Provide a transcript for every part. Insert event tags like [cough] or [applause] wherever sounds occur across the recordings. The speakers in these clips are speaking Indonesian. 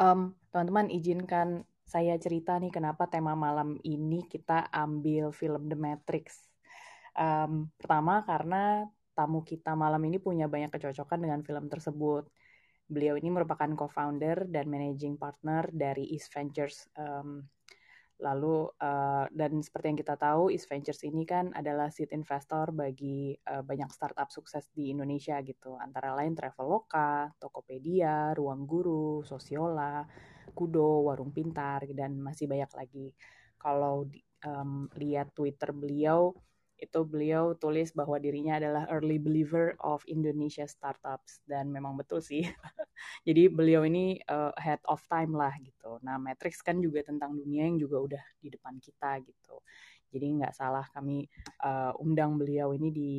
Um, teman-teman izinkan saya cerita nih kenapa tema malam ini kita ambil film The Matrix. Um, pertama karena tamu kita malam ini punya banyak kecocokan dengan film tersebut. Beliau ini merupakan co-founder dan managing partner dari East Ventures. Um, lalu uh, dan seperti yang kita tahu, East Ventures ini kan adalah seed investor bagi uh, banyak startup sukses di Indonesia gitu. Antara lain Traveloka, Tokopedia, Ruang Guru, Sosiola, Kudo, Warung Pintar, dan masih banyak lagi. Kalau um, lihat Twitter beliau, itu beliau tulis bahwa dirinya adalah early believer of Indonesia startups dan memang betul sih. [laughs] Jadi beliau ini uh, head of time lah gitu. Nah, Matrix kan juga tentang dunia yang juga udah di depan kita gitu. Jadi nggak salah kami uh, undang beliau ini di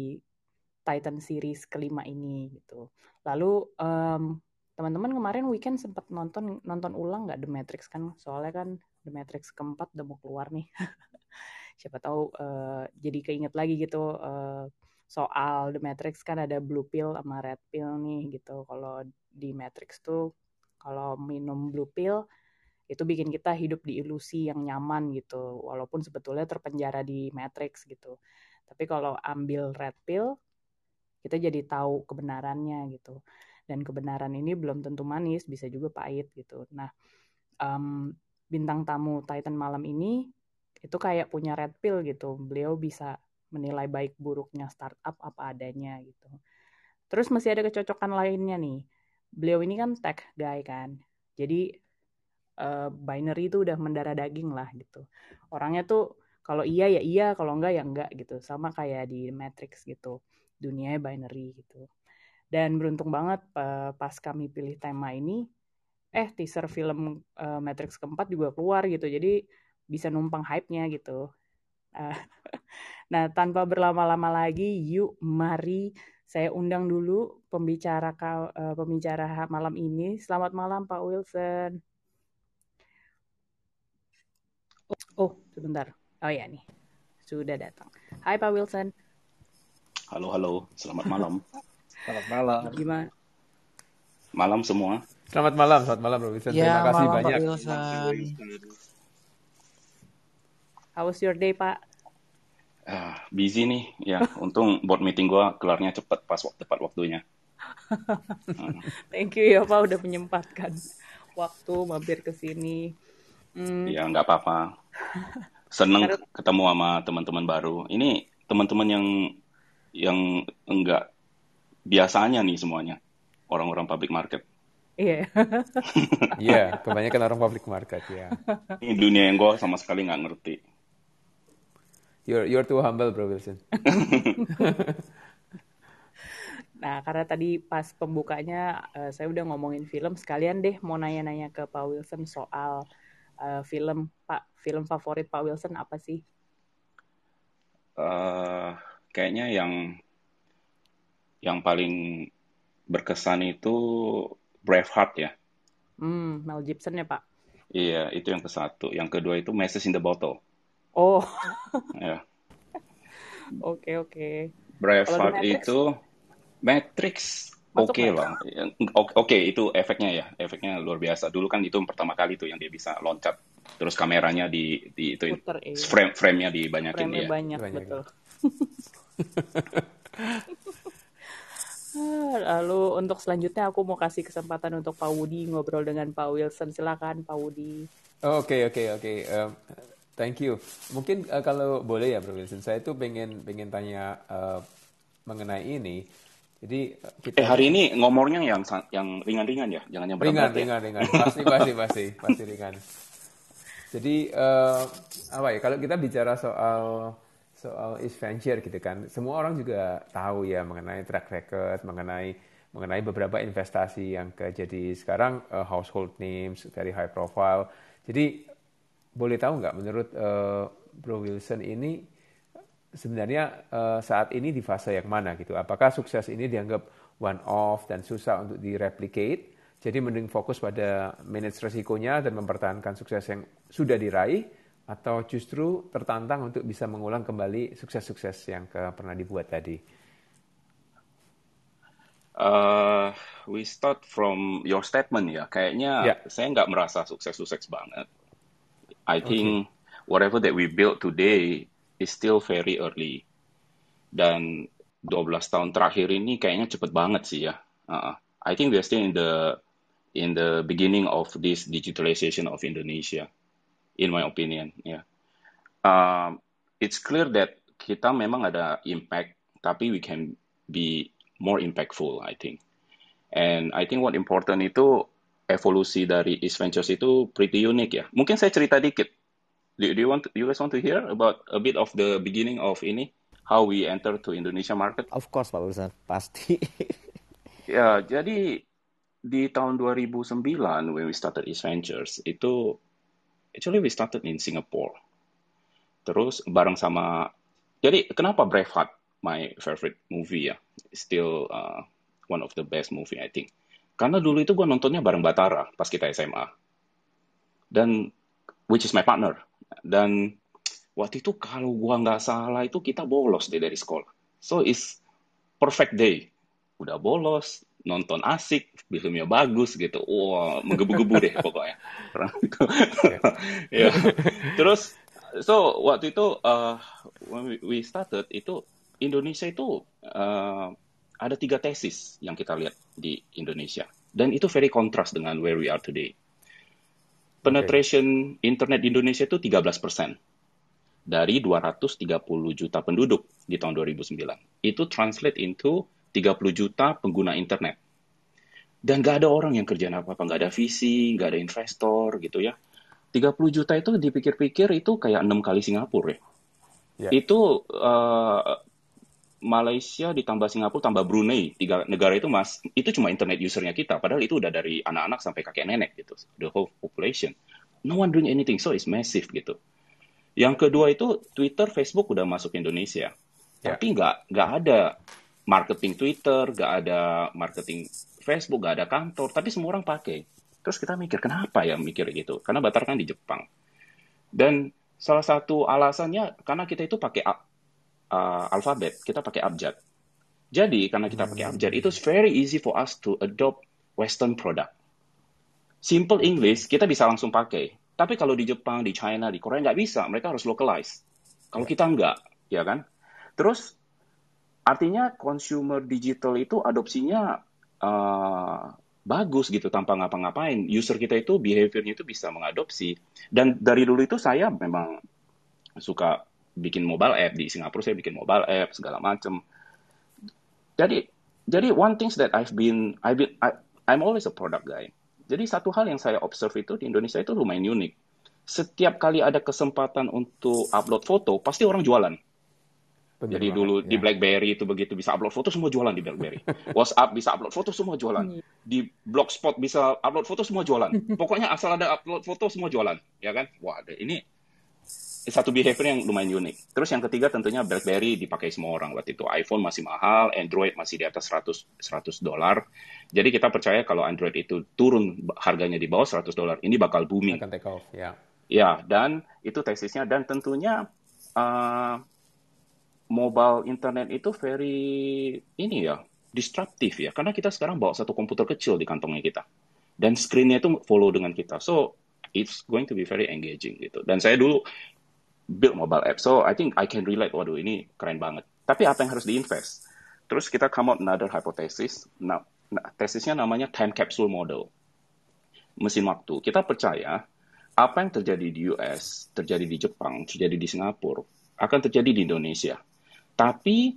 Titan series kelima ini gitu. Lalu um, teman-teman kemarin weekend sempat nonton nonton ulang nggak The Matrix kan? Soalnya kan The Matrix keempat udah mau keluar nih. [laughs] siapa tahu uh, jadi keinget lagi gitu uh, soal The Matrix kan ada blue pill sama red pill nih gitu. Kalau di Matrix tuh kalau minum blue pill itu bikin kita hidup di ilusi yang nyaman gitu. Walaupun sebetulnya terpenjara di Matrix gitu. Tapi kalau ambil red pill kita jadi tahu kebenarannya gitu. Dan kebenaran ini belum tentu manis, bisa juga pahit gitu. Nah, um, bintang tamu Titan malam ini itu kayak punya red pill gitu. Beliau bisa menilai baik buruknya startup apa adanya gitu. Terus masih ada kecocokan lainnya nih. Beliau ini kan tech guy kan. Jadi uh, binary itu udah mendarah daging lah gitu. Orangnya tuh kalau iya ya iya, kalau enggak ya enggak gitu. Sama kayak di Matrix gitu. Dunianya binary gitu. Dan beruntung banget uh, pas kami pilih tema ini, eh teaser film uh, Matrix keempat juga keluar gitu. Jadi bisa numpang hype-nya gitu. Uh, [laughs] nah, tanpa berlama-lama lagi, yuk mari saya undang dulu pembicara uh, pembicara malam ini. Selamat malam Pak Wilson. Oh, sebentar. Oh ya nih, sudah datang. Hai Pak Wilson. Halo, halo. Selamat malam. [laughs] Selamat malam. Gimana? Malam semua. Selamat malam, selamat malam Wilson. Ya, Terima kasih malam, banyak. Pak Wilson. How was your day, Pak? Uh, busy nih, ya. [laughs] Untung board meeting gue kelarnya cepet pas waktu tepat waktunya. [laughs] Thank you ya Pak udah menyempatkan waktu mampir ke sini. Hmm. Ya nggak apa-apa. Seneng Karena... ketemu sama teman-teman baru. Ini teman-teman yang yang enggak biasanya nih semuanya orang-orang public market. Iya. Yeah. [laughs] Iya, yeah, kebanyakan orang public market ya. Yeah. Ini dunia yang gue sama sekali nggak ngerti. You're you're too humble, Bro Wilson. [laughs] nah, karena tadi pas pembukanya uh, saya udah ngomongin film, sekalian deh mau nanya-nanya ke Pak Wilson soal uh, film Pak film favorit Pak Wilson apa sih? Uh, kayaknya yang yang paling berkesan itu Braveheart ya. Hmm, Mel Gibson ya Pak. Iya, itu yang ke satu. Yang kedua itu Message in the Bottle. Oh. ya. [laughs] Oke oke. Braveheart itu Matrix oke okay lah. Oke okay, itu efeknya ya, efeknya luar biasa. Dulu kan itu yang pertama kali tuh yang dia bisa loncat, terus kameranya di di itu Puter, iya. frame frame-nya dibanyakin frame ya. banyak, banyak betul. [laughs] Lalu untuk selanjutnya aku mau kasih kesempatan untuk Pak Wudi ngobrol dengan Pak Wilson. Silakan Pak Wudi. Oke oke oke. Thank you. Mungkin uh, kalau boleh ya Bro Wilson, saya tuh pengen pengen tanya uh, mengenai ini. Jadi kita... Eh hari ini ngomongnya yang yang ringan-ringan ya, jangan yang berat Ringan, ya? ringan, ringan. Pasti, pasti, pasti, [laughs] pasti ringan. Jadi uh, apa ya? Kalau kita bicara soal soal Venture gitu kan, semua orang juga tahu ya mengenai track record, mengenai mengenai beberapa investasi yang ke jadi sekarang uh, household names, very high profile. Jadi boleh tahu nggak menurut uh, Bro Wilson ini sebenarnya uh, saat ini di fase yang mana gitu? Apakah sukses ini dianggap one off dan susah untuk direplicate? Jadi mending fokus pada manage resikonya dan mempertahankan sukses yang sudah diraih atau justru tertantang untuk bisa mengulang kembali sukses-sukses yang ke, pernah dibuat tadi? Uh, we start from your statement ya. Kayaknya yeah. saya nggak merasa sukses-sukses banget. I think okay. whatever that we build today is still very early. Dan 12 tahun terakhir ini kayaknya cepet banget sih ya. Uh, I think we are still in the in the beginning of this digitalization of Indonesia, in my opinion. Yeah. Um, it's clear that kita memang ada impact, tapi we can be more impactful, I think. And I think what important itu evolusi dari East Ventures itu pretty unique ya. Mungkin saya cerita dikit. Do, do you want to, you guys want to hear about a bit of the beginning of ini how we enter to Indonesia market? Of course Pak Wilson, pasti. [laughs] ya, jadi di tahun 2009 when we started East Ventures itu actually we started in Singapore. Terus bareng sama jadi kenapa Braveheart my favorite movie ya? Still uh, one of the best movie I think. Karena dulu itu gue nontonnya bareng Batara pas kita SMA. Dan which is my partner. Dan waktu itu kalau gue nggak salah itu kita bolos deh dari sekolah. So it's perfect day. Udah bolos, nonton asik, filmnya bagus gitu. Wah, menggebu-gebu deh pokoknya. [laughs] [laughs] ya. Terus, so waktu itu uh, when we started itu Indonesia itu uh, ada tiga tesis yang kita lihat di Indonesia. Dan itu very contrast dengan where we are today. Penetration okay. internet di Indonesia itu 13 persen dari 230 juta penduduk di tahun 2009. Itu translate into 30 juta pengguna internet. Dan gak ada orang yang kerjaan apa-apa, gak ada visi, gak ada investor gitu ya. 30 juta itu dipikir-pikir itu kayak enam kali Singapura ya. Yeah. Itu uh, Malaysia ditambah Singapura tambah Brunei. Tiga negara itu mas itu cuma internet usernya kita. Padahal itu udah dari anak-anak sampai kakek nenek gitu. The whole population. No one doing anything so it's massive gitu. Yang kedua itu Twitter Facebook udah masuk Indonesia. Yeah. tapi nggak nggak ada marketing Twitter nggak ada marketing Facebook nggak ada kantor. Tapi semua orang pakai. Terus kita mikir kenapa ya mikir gitu? Karena Batar kan di Jepang. Dan salah satu alasannya karena kita itu pakai uh, alfabet, kita pakai abjad. Jadi karena kita pakai abjad, itu very easy for us to adopt Western product. Simple English kita bisa langsung pakai. Tapi kalau di Jepang, di China, di Korea nggak bisa, mereka harus localize. Kalau kita nggak, ya kan? Terus artinya consumer digital itu adopsinya uh, bagus gitu tanpa ngapa-ngapain. User kita itu behaviornya itu bisa mengadopsi. Dan dari dulu itu saya memang suka bikin mobile app di Singapura saya bikin mobile app segala macam jadi jadi one things that I've been I've been I, I'm always a product guy jadi satu hal yang saya observe itu di Indonesia itu lumayan unik setiap kali ada kesempatan untuk upload foto pasti orang jualan Benar Jadi dulu ya. di BlackBerry itu begitu bisa upload foto semua jualan di BlackBerry. [laughs] WhatsApp bisa upload foto semua jualan. Iya. Di Blogspot bisa upload foto semua jualan. [laughs] Pokoknya asal ada upload foto semua jualan, ya kan? Wah, ini satu behavior yang lumayan unik. Terus yang ketiga tentunya BlackBerry dipakai semua orang waktu itu. iPhone masih mahal, Android masih di atas 100 100 dolar. Jadi kita percaya kalau Android itu turun harganya di bawah 100 dolar, ini bakal booming. Akan take off, ya. Ya, dan itu tesisnya dan tentunya uh, mobile internet itu very ini ya, disruptif ya. Karena kita sekarang bawa satu komputer kecil di kantongnya kita. Dan screen-nya itu follow dengan kita. So, it's going to be very engaging gitu. Dan saya dulu build mobile app. So I think I can relate. Waduh, ini keren banget. Tapi apa yang harus diinvest? Terus kita come out another hypothesis. Nah, nah, tesisnya namanya time capsule model. Mesin waktu. Kita percaya apa yang terjadi di US, terjadi di Jepang, terjadi di Singapura, akan terjadi di Indonesia. Tapi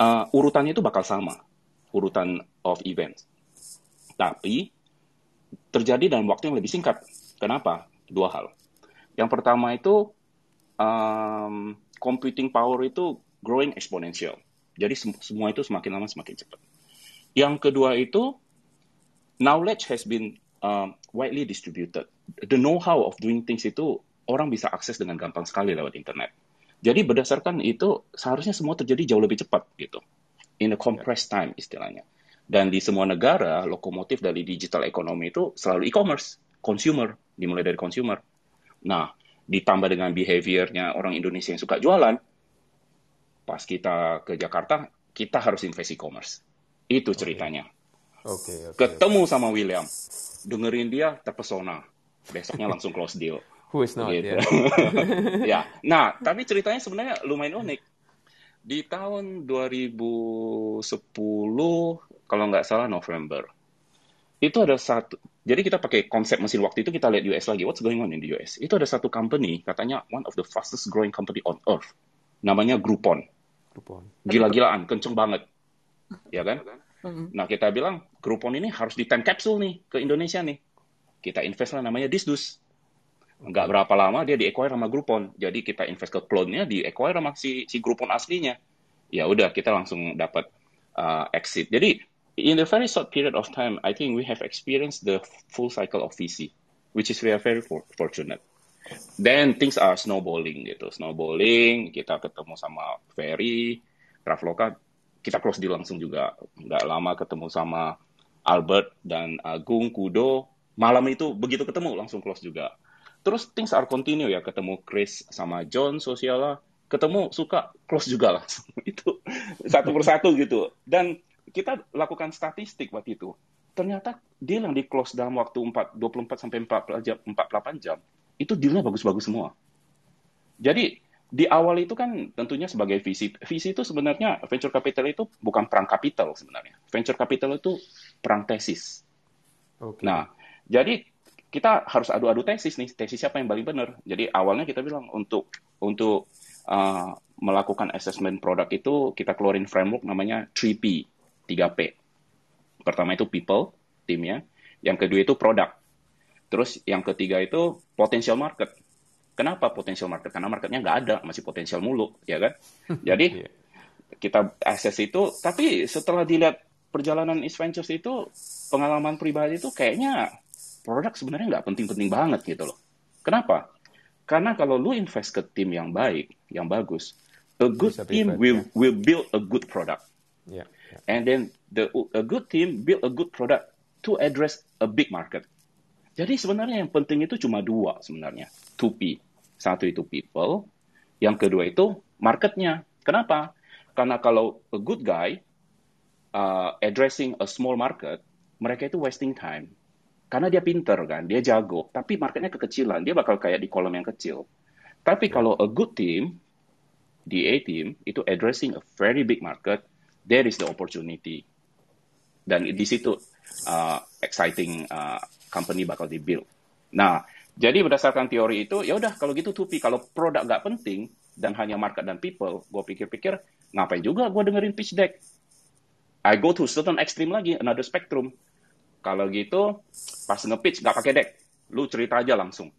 uh, urutannya itu bakal sama, urutan of events. Tapi terjadi dalam waktu yang lebih singkat. Kenapa? Dua hal. Yang pertama itu um, computing power itu growing exponential. Jadi semua itu semakin lama semakin cepat. Yang kedua itu knowledge has been um, widely distributed. The know-how of doing things itu orang bisa akses dengan gampang sekali lewat internet. Jadi berdasarkan itu seharusnya semua terjadi jauh lebih cepat gitu. In a compressed time istilahnya. Dan di semua negara lokomotif dari digital economy itu selalu e-commerce, consumer, dimulai dari consumer. Nah, ditambah dengan behaviornya orang Indonesia yang suka jualan, pas kita ke Jakarta, kita harus invest e-commerce. Itu ceritanya. Okay, okay, Ketemu okay. sama William, dengerin dia terpesona. Besoknya langsung close deal. [laughs] Who is not, gitu. ya. [laughs] ya. Nah, tapi ceritanya sebenarnya lumayan unik. Di tahun 2010, kalau nggak salah November, itu ada satu, jadi kita pakai konsep mesin waktu itu kita lihat US lagi, what's going on in the US. Itu ada satu company, katanya one of the fastest growing company on earth. Namanya Groupon. Groupon. Gila-gilaan, kenceng banget. Ya kan? Nah, kita bilang, Groupon ini harus di time capsule nih, ke Indonesia nih. Kita invest lah namanya Disdus. Nggak berapa lama dia di-acquire sama Groupon. Jadi kita invest ke clone-nya, di-acquire sama si, si Groupon aslinya. Ya udah, kita langsung dapat uh, exit. Jadi in a very short period of time, I think we have experienced the full cycle of VC, which is we are very for fortunate. Then things are snowballing gitu, snowballing. Kita ketemu sama Ferry, Traveloka, kita close di langsung juga. Nggak lama ketemu sama Albert dan Agung, Kudo. Malam itu begitu ketemu langsung close juga. Terus things are continue ya, ketemu Chris sama John Sosiala, ketemu suka close juga langsung. [laughs] itu satu persatu gitu. Dan kita lakukan statistik waktu itu. Ternyata deal yang di close dalam waktu 4, 24 sampai 48 jam, 48 jam itu dealnya bagus-bagus semua. Jadi di awal itu kan tentunya sebagai visi, visi itu sebenarnya venture capital itu bukan perang kapital sebenarnya. Venture capital itu perang tesis. Okay. Nah, jadi kita harus adu-adu tesis nih, tesis siapa yang paling benar. Jadi awalnya kita bilang untuk untuk uh, melakukan assessment produk itu kita keluarin framework namanya 3P. 3P. Pertama itu people, timnya. Yang kedua itu produk. Terus yang ketiga itu potential market. Kenapa potential market? Karena marketnya nggak ada, masih potensial mulu, ya kan? [laughs] Jadi iya. kita akses itu, tapi setelah dilihat perjalanan East Ventures itu, pengalaman pribadi itu kayaknya produk sebenarnya nggak penting-penting banget gitu loh. Kenapa? Karena kalau lu invest ke tim yang baik, yang bagus, a good team will ya. will build a good product. Yeah. And then the a good team build a good product to address a big market. Jadi sebenarnya yang penting itu cuma dua sebenarnya. 2P. Satu itu people, yang kedua itu marketnya. Kenapa? Karena kalau a good guy uh, addressing a small market, mereka itu wasting time. Karena dia pinter kan, dia jago, tapi marketnya kekecilan, dia bakal kayak di kolom yang kecil. Tapi kalau a good team, di A team, itu addressing a very big market, there is the opportunity. Dan di situ uh, exciting uh, company bakal dibuild. Nah, jadi berdasarkan teori itu, ya udah kalau gitu tupi kalau produk nggak penting dan hanya market dan people, gue pikir-pikir ngapain juga gue dengerin pitch deck. I go to certain extreme lagi, another spectrum. Kalau gitu, pas nge-pitch nggak pakai deck, lu cerita aja langsung.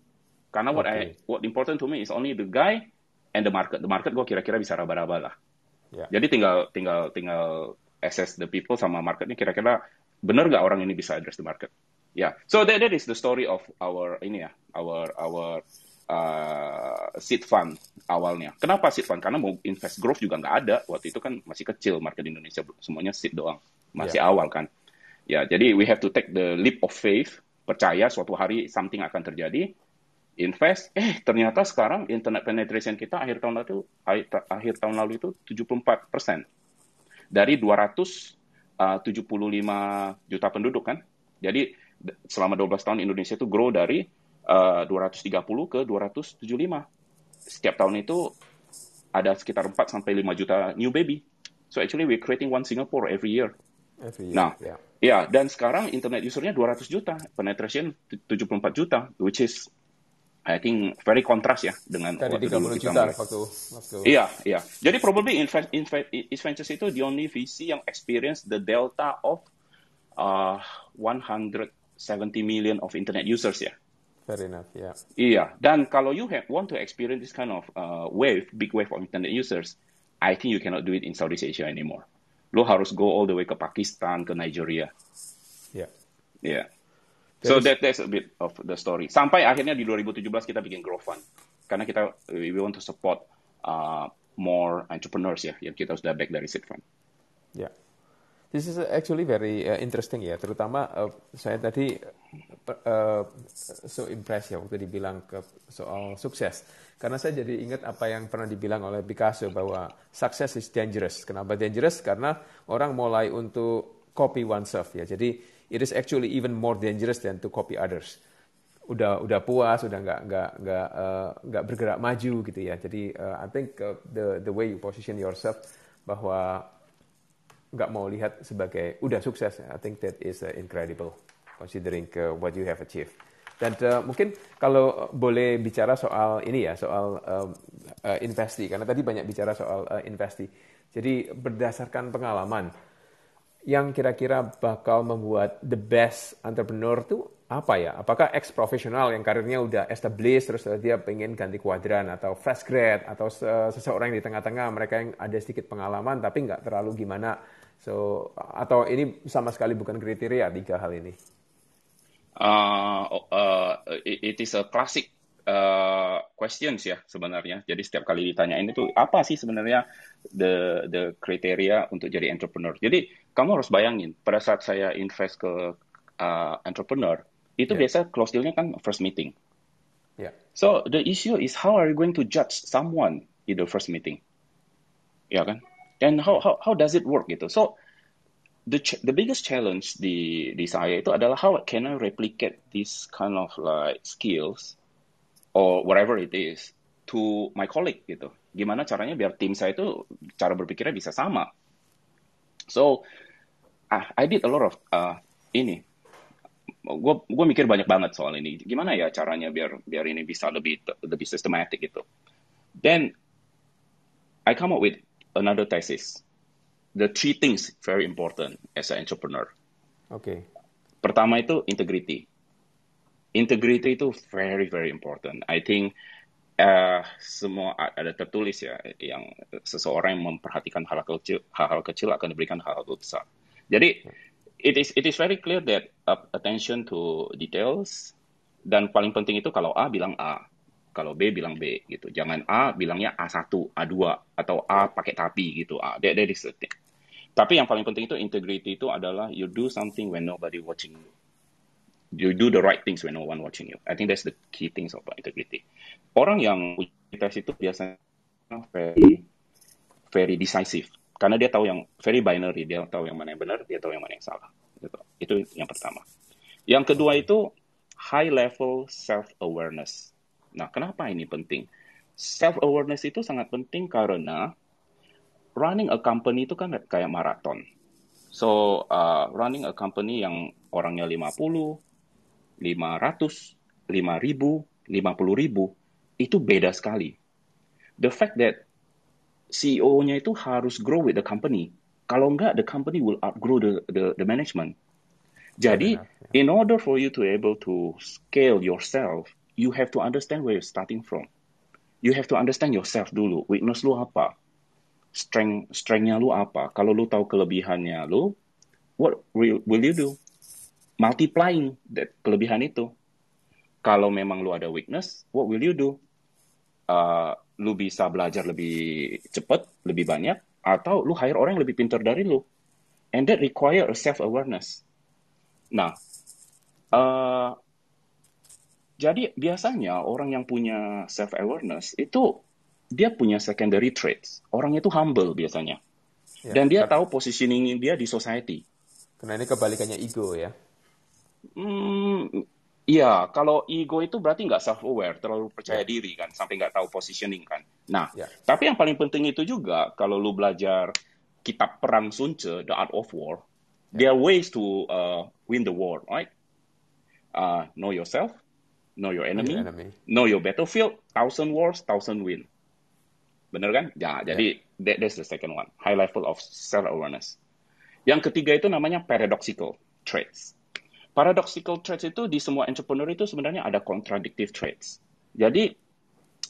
Karena what okay. I what important to me is only the guy and the market. The market gue kira-kira bisa raba-raba lah. Yeah. Jadi tinggal tinggal tinggal assess the people sama marketnya kira-kira benar nggak orang ini bisa address the market. Ya, yeah. so that, that is the story of our ini ya, our our uh, seed fund awalnya. Kenapa seed fund? Karena mau invest growth juga nggak ada. Waktu itu kan masih kecil market Indonesia, semuanya seed doang, masih yeah. awal kan. Ya, jadi we have to take the leap of faith, percaya suatu hari something akan terjadi invest, eh ternyata sekarang internet penetration kita akhir tahun lalu akhir tahun lalu itu 74 persen dari 275 uh, juta penduduk kan. Jadi selama 12 tahun Indonesia itu grow dari uh, 230 ke 275. Setiap tahun itu ada sekitar 4 sampai 5 juta new baby. So actually we're creating one Singapore every year. Every year nah, yeah. ya dan sekarang internet usernya 200 juta, penetration 74 juta, which is I think very kontras ya dengan Dari waktu 30 dulu juta kita waktu, waktu. Iya, iya. Jadi probably invest, invest, Ventures itu the only VC yang experience the delta of uh, 170 million of internet users ya. Fair enough, ya. Yeah. Iya, dan kalau you have, want to experience this kind of uh, wave, big wave of internet users, I think you cannot do it in Southeast Asia anymore. Lo harus go all the way ke Pakistan, ke Nigeria. Yeah. Iya. Yeah. So that that's a bit of the story. Sampai akhirnya di 2017 kita bikin Grow Fund. Karena kita we want to support uh, more entrepreneurs ya yang kita sudah back dari seed fund. Ya. Yeah. This is actually very uh, interesting ya, terutama uh, saya tadi uh, so impressed ya waktu dibilang ke soal sukses. Karena saya jadi ingat apa yang pernah dibilang oleh Picasso bahwa success is dangerous. Kenapa dangerous? Karena orang mulai untuk copy oneself ya. Jadi it is actually even more dangerous than to copy others. Udah udah puas, udah nggak nggak nggak uh, nggak bergerak maju gitu ya. Jadi uh, I think uh, the the way you position yourself bahwa nggak mau lihat sebagai udah sukses. I think that is uh, incredible considering uh, what you have achieved. Dan uh, mungkin kalau boleh bicara soal ini ya, soal uh, uh, investi, karena tadi banyak bicara soal uh, investi. Jadi berdasarkan pengalaman, yang kira-kira bakal membuat the best entrepreneur itu apa ya? Apakah ex profesional yang karirnya udah established terus dia pengen ganti kuadran atau fresh grad atau seseorang yang di tengah-tengah mereka yang ada sedikit pengalaman tapi nggak terlalu gimana. So atau ini sama sekali bukan kriteria tiga hal ini? uh, uh, it is a classic uh, questions ya sebenarnya. Jadi setiap kali ditanyain itu apa sih sebenarnya the the kriteria untuk jadi entrepreneur. Jadi kamu harus bayangin pada saat saya invest ke uh, entrepreneur itu yeah. biasa close dealnya kan first meeting. Yeah. So the issue is how are you going to judge someone in the first meeting? Ya kan? And how how how does it work gitu? So the the biggest challenge di di saya itu adalah how can I replicate this kind of like skills or whatever it is to my colleague gitu. Gimana caranya biar tim saya itu cara berpikirnya bisa sama. So uh, I did a lot of uh, ini. Gue gue mikir banyak banget soal ini. Gimana ya caranya biar biar ini bisa lebih lebih systematic gitu. Then I come up with another thesis the three things very important as an entrepreneur. Oke. Okay. Pertama itu integrity. Integrity itu very very important. I think uh, semua ada tertulis ya yang seseorang yang memperhatikan hal-hal kecil, hal-hal kecil akan diberikan hal-hal besar. Jadi it is it is very clear that uh, attention to details dan paling penting itu kalau A bilang A, kalau B bilang B gitu. Jangan A bilangnya A1, A2 atau A pakai tapi gitu. A. That, that is the thing. Tapi yang paling penting itu integrity itu adalah you do something when nobody watching you. You do the right things when no one watching you. I think that's the key things about integrity. Orang yang integritas itu biasanya very very decisive karena dia tahu yang very binary, dia tahu yang mana yang benar, dia tahu yang mana yang salah. Gitu. Itu yang pertama. Yang kedua itu high level self awareness. Nah, kenapa ini penting? Self awareness itu sangat penting karena running a company itu kan kayak maraton. So, uh, running a company yang orangnya 50, 500, 5000, 50 ribu, itu beda sekali. The fact that CEO-nya itu harus grow with the company. Kalau enggak, the company will outgrow the, the, the management. Jadi, in order for you to able to scale yourself, you have to understand where you're starting from. You have to understand yourself dulu. Weakness lu apa? strength strengthnya lu apa kalau lu tahu kelebihannya lu what will, will you do multiplying that kelebihan itu kalau memang lu ada weakness what will you do uh, lu bisa belajar lebih cepat lebih banyak atau lu hire orang yang lebih pintar dari lu and that require a self awareness nah uh, jadi biasanya orang yang punya self awareness itu dia punya secondary traits. Orang itu humble biasanya. Ya, Dan dia tahu positioning dia di society. Karena ini kebalikannya ego ya. Hmm, Iya, kalau ego itu berarti nggak self-aware, terlalu percaya ya. diri kan, sampai nggak tahu positioning kan. Nah, ya. tapi yang paling penting itu juga, kalau lu belajar kitab perang Sunce, The Art of War, ya. there are ways to uh, win the war, right? Uh, know yourself, know your enemy, know your, enemy. know your battlefield, thousand wars, thousand win. Bener kan? Ya, yeah. jadi that, that's the second one. High level of self-awareness. Yang ketiga itu namanya paradoxical traits. Paradoxical traits itu di semua entrepreneur itu sebenarnya ada contradictive traits. Jadi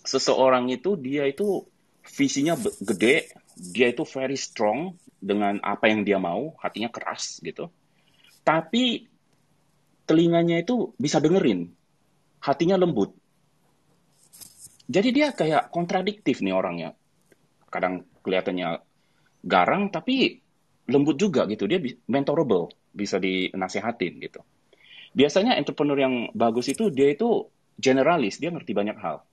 seseorang itu dia itu visinya gede, dia itu very strong dengan apa yang dia mau, hatinya keras gitu. Tapi telinganya itu bisa dengerin, hatinya lembut. Jadi dia kayak kontradiktif nih orangnya. Kadang kelihatannya garang tapi lembut juga gitu. Dia mentorable, bisa dinasehatin gitu. Biasanya entrepreneur yang bagus itu dia itu generalis, dia ngerti banyak hal.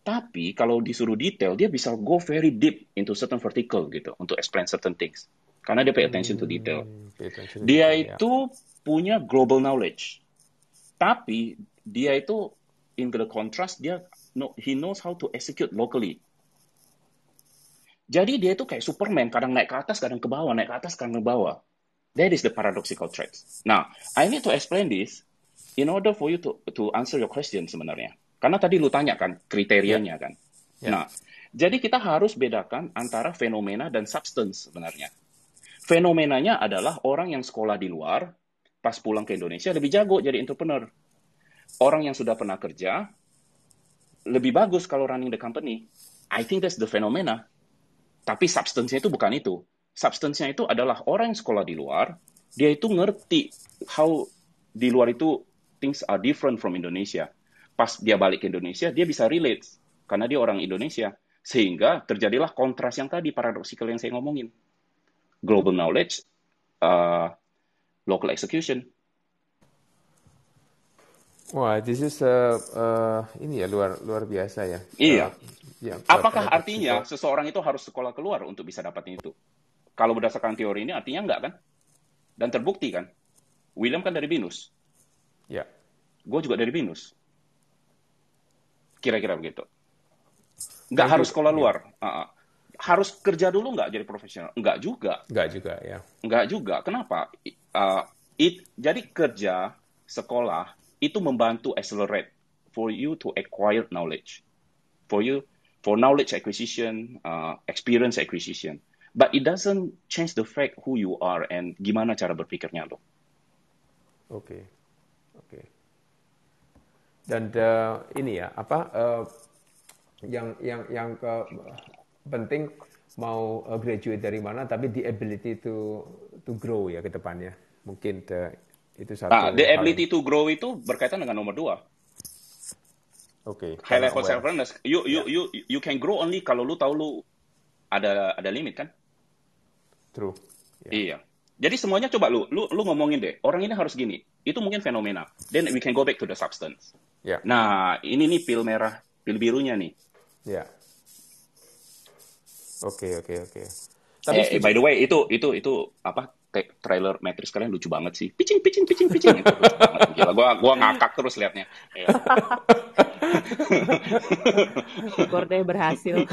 Tapi kalau disuruh detail, dia bisa go very deep into certain vertical gitu untuk explain certain things. karena dia pay attention to detail. Hmm, dia ya. itu punya global knowledge, tapi dia itu in the contrast dia no, he knows how to execute locally. Jadi dia itu kayak Superman, kadang naik ke atas, kadang ke bawah, naik ke atas, kadang ke bawah. That is the paradoxical traits. Now, I need to explain this in order for you to to answer your question sebenarnya. Karena tadi lu tanya kan kriterianya yeah. kan. Yeah. Nah, jadi kita harus bedakan antara fenomena dan substance sebenarnya. Fenomenanya adalah orang yang sekolah di luar, pas pulang ke Indonesia lebih jago jadi entrepreneur. Orang yang sudah pernah kerja, lebih bagus kalau running the company. I think that's the phenomena. Tapi substance-nya itu bukan itu. Substance-nya itu adalah orang yang sekolah di luar, dia itu ngerti how di luar itu things are different from Indonesia. Pas dia balik ke Indonesia, dia bisa relate karena dia orang Indonesia. Sehingga terjadilah kontras yang tadi paradoksikal yang saya ngomongin. Global knowledge, uh, local execution. Wah, this is uh, uh, ini ya luar luar biasa ya. Iya. Uh, Ya, Apakah artinya seseorang itu harus sekolah keluar untuk bisa dapat itu? Kalau berdasarkan teori ini artinya enggak kan? Dan terbukti kan? William kan dari Binus. Ya. Gue juga dari Binus. Kira-kira begitu. Enggak harus sekolah ya. luar. Uh -uh. Harus kerja dulu enggak jadi profesional? Enggak juga. Enggak juga ya. Enggak juga. Kenapa? Uh, it, jadi kerja, sekolah itu membantu accelerate for you to acquire knowledge. For you for knowledge acquisition, uh, experience acquisition. But it doesn't change the fact who you are and gimana cara berpikirnya lo. Oke, okay. oke. Okay. Dan uh, ini ya apa uh, yang yang yang ke, penting mau uh, graduate dari mana, tapi the ability to to grow ya ke depannya. Mungkin the, itu satu. Nah, the ability to grow itu berkaitan dengan nomor dua Oke. Okay. High level self awareness. You you yeah. you you can grow only kalau lu tahu lu ada ada limit kan? True. Yeah. Iya. Jadi semuanya coba lu lu lu ngomongin deh. Orang ini harus gini. Itu mungkin fenomena. Then we can go back to the substance. Yeah. Nah, ini nih pil merah, pil birunya nih. Ya. Yeah. Oke, okay, oke, okay, oke. Okay. Tapi eh, by the way, itu itu itu apa kayak trailer Matrix kalian lucu banget sih. Pitching, pitching, pitching. Itu Gila, gua gua ngakak terus liatnya. [laughs] Syukur deh berhasil.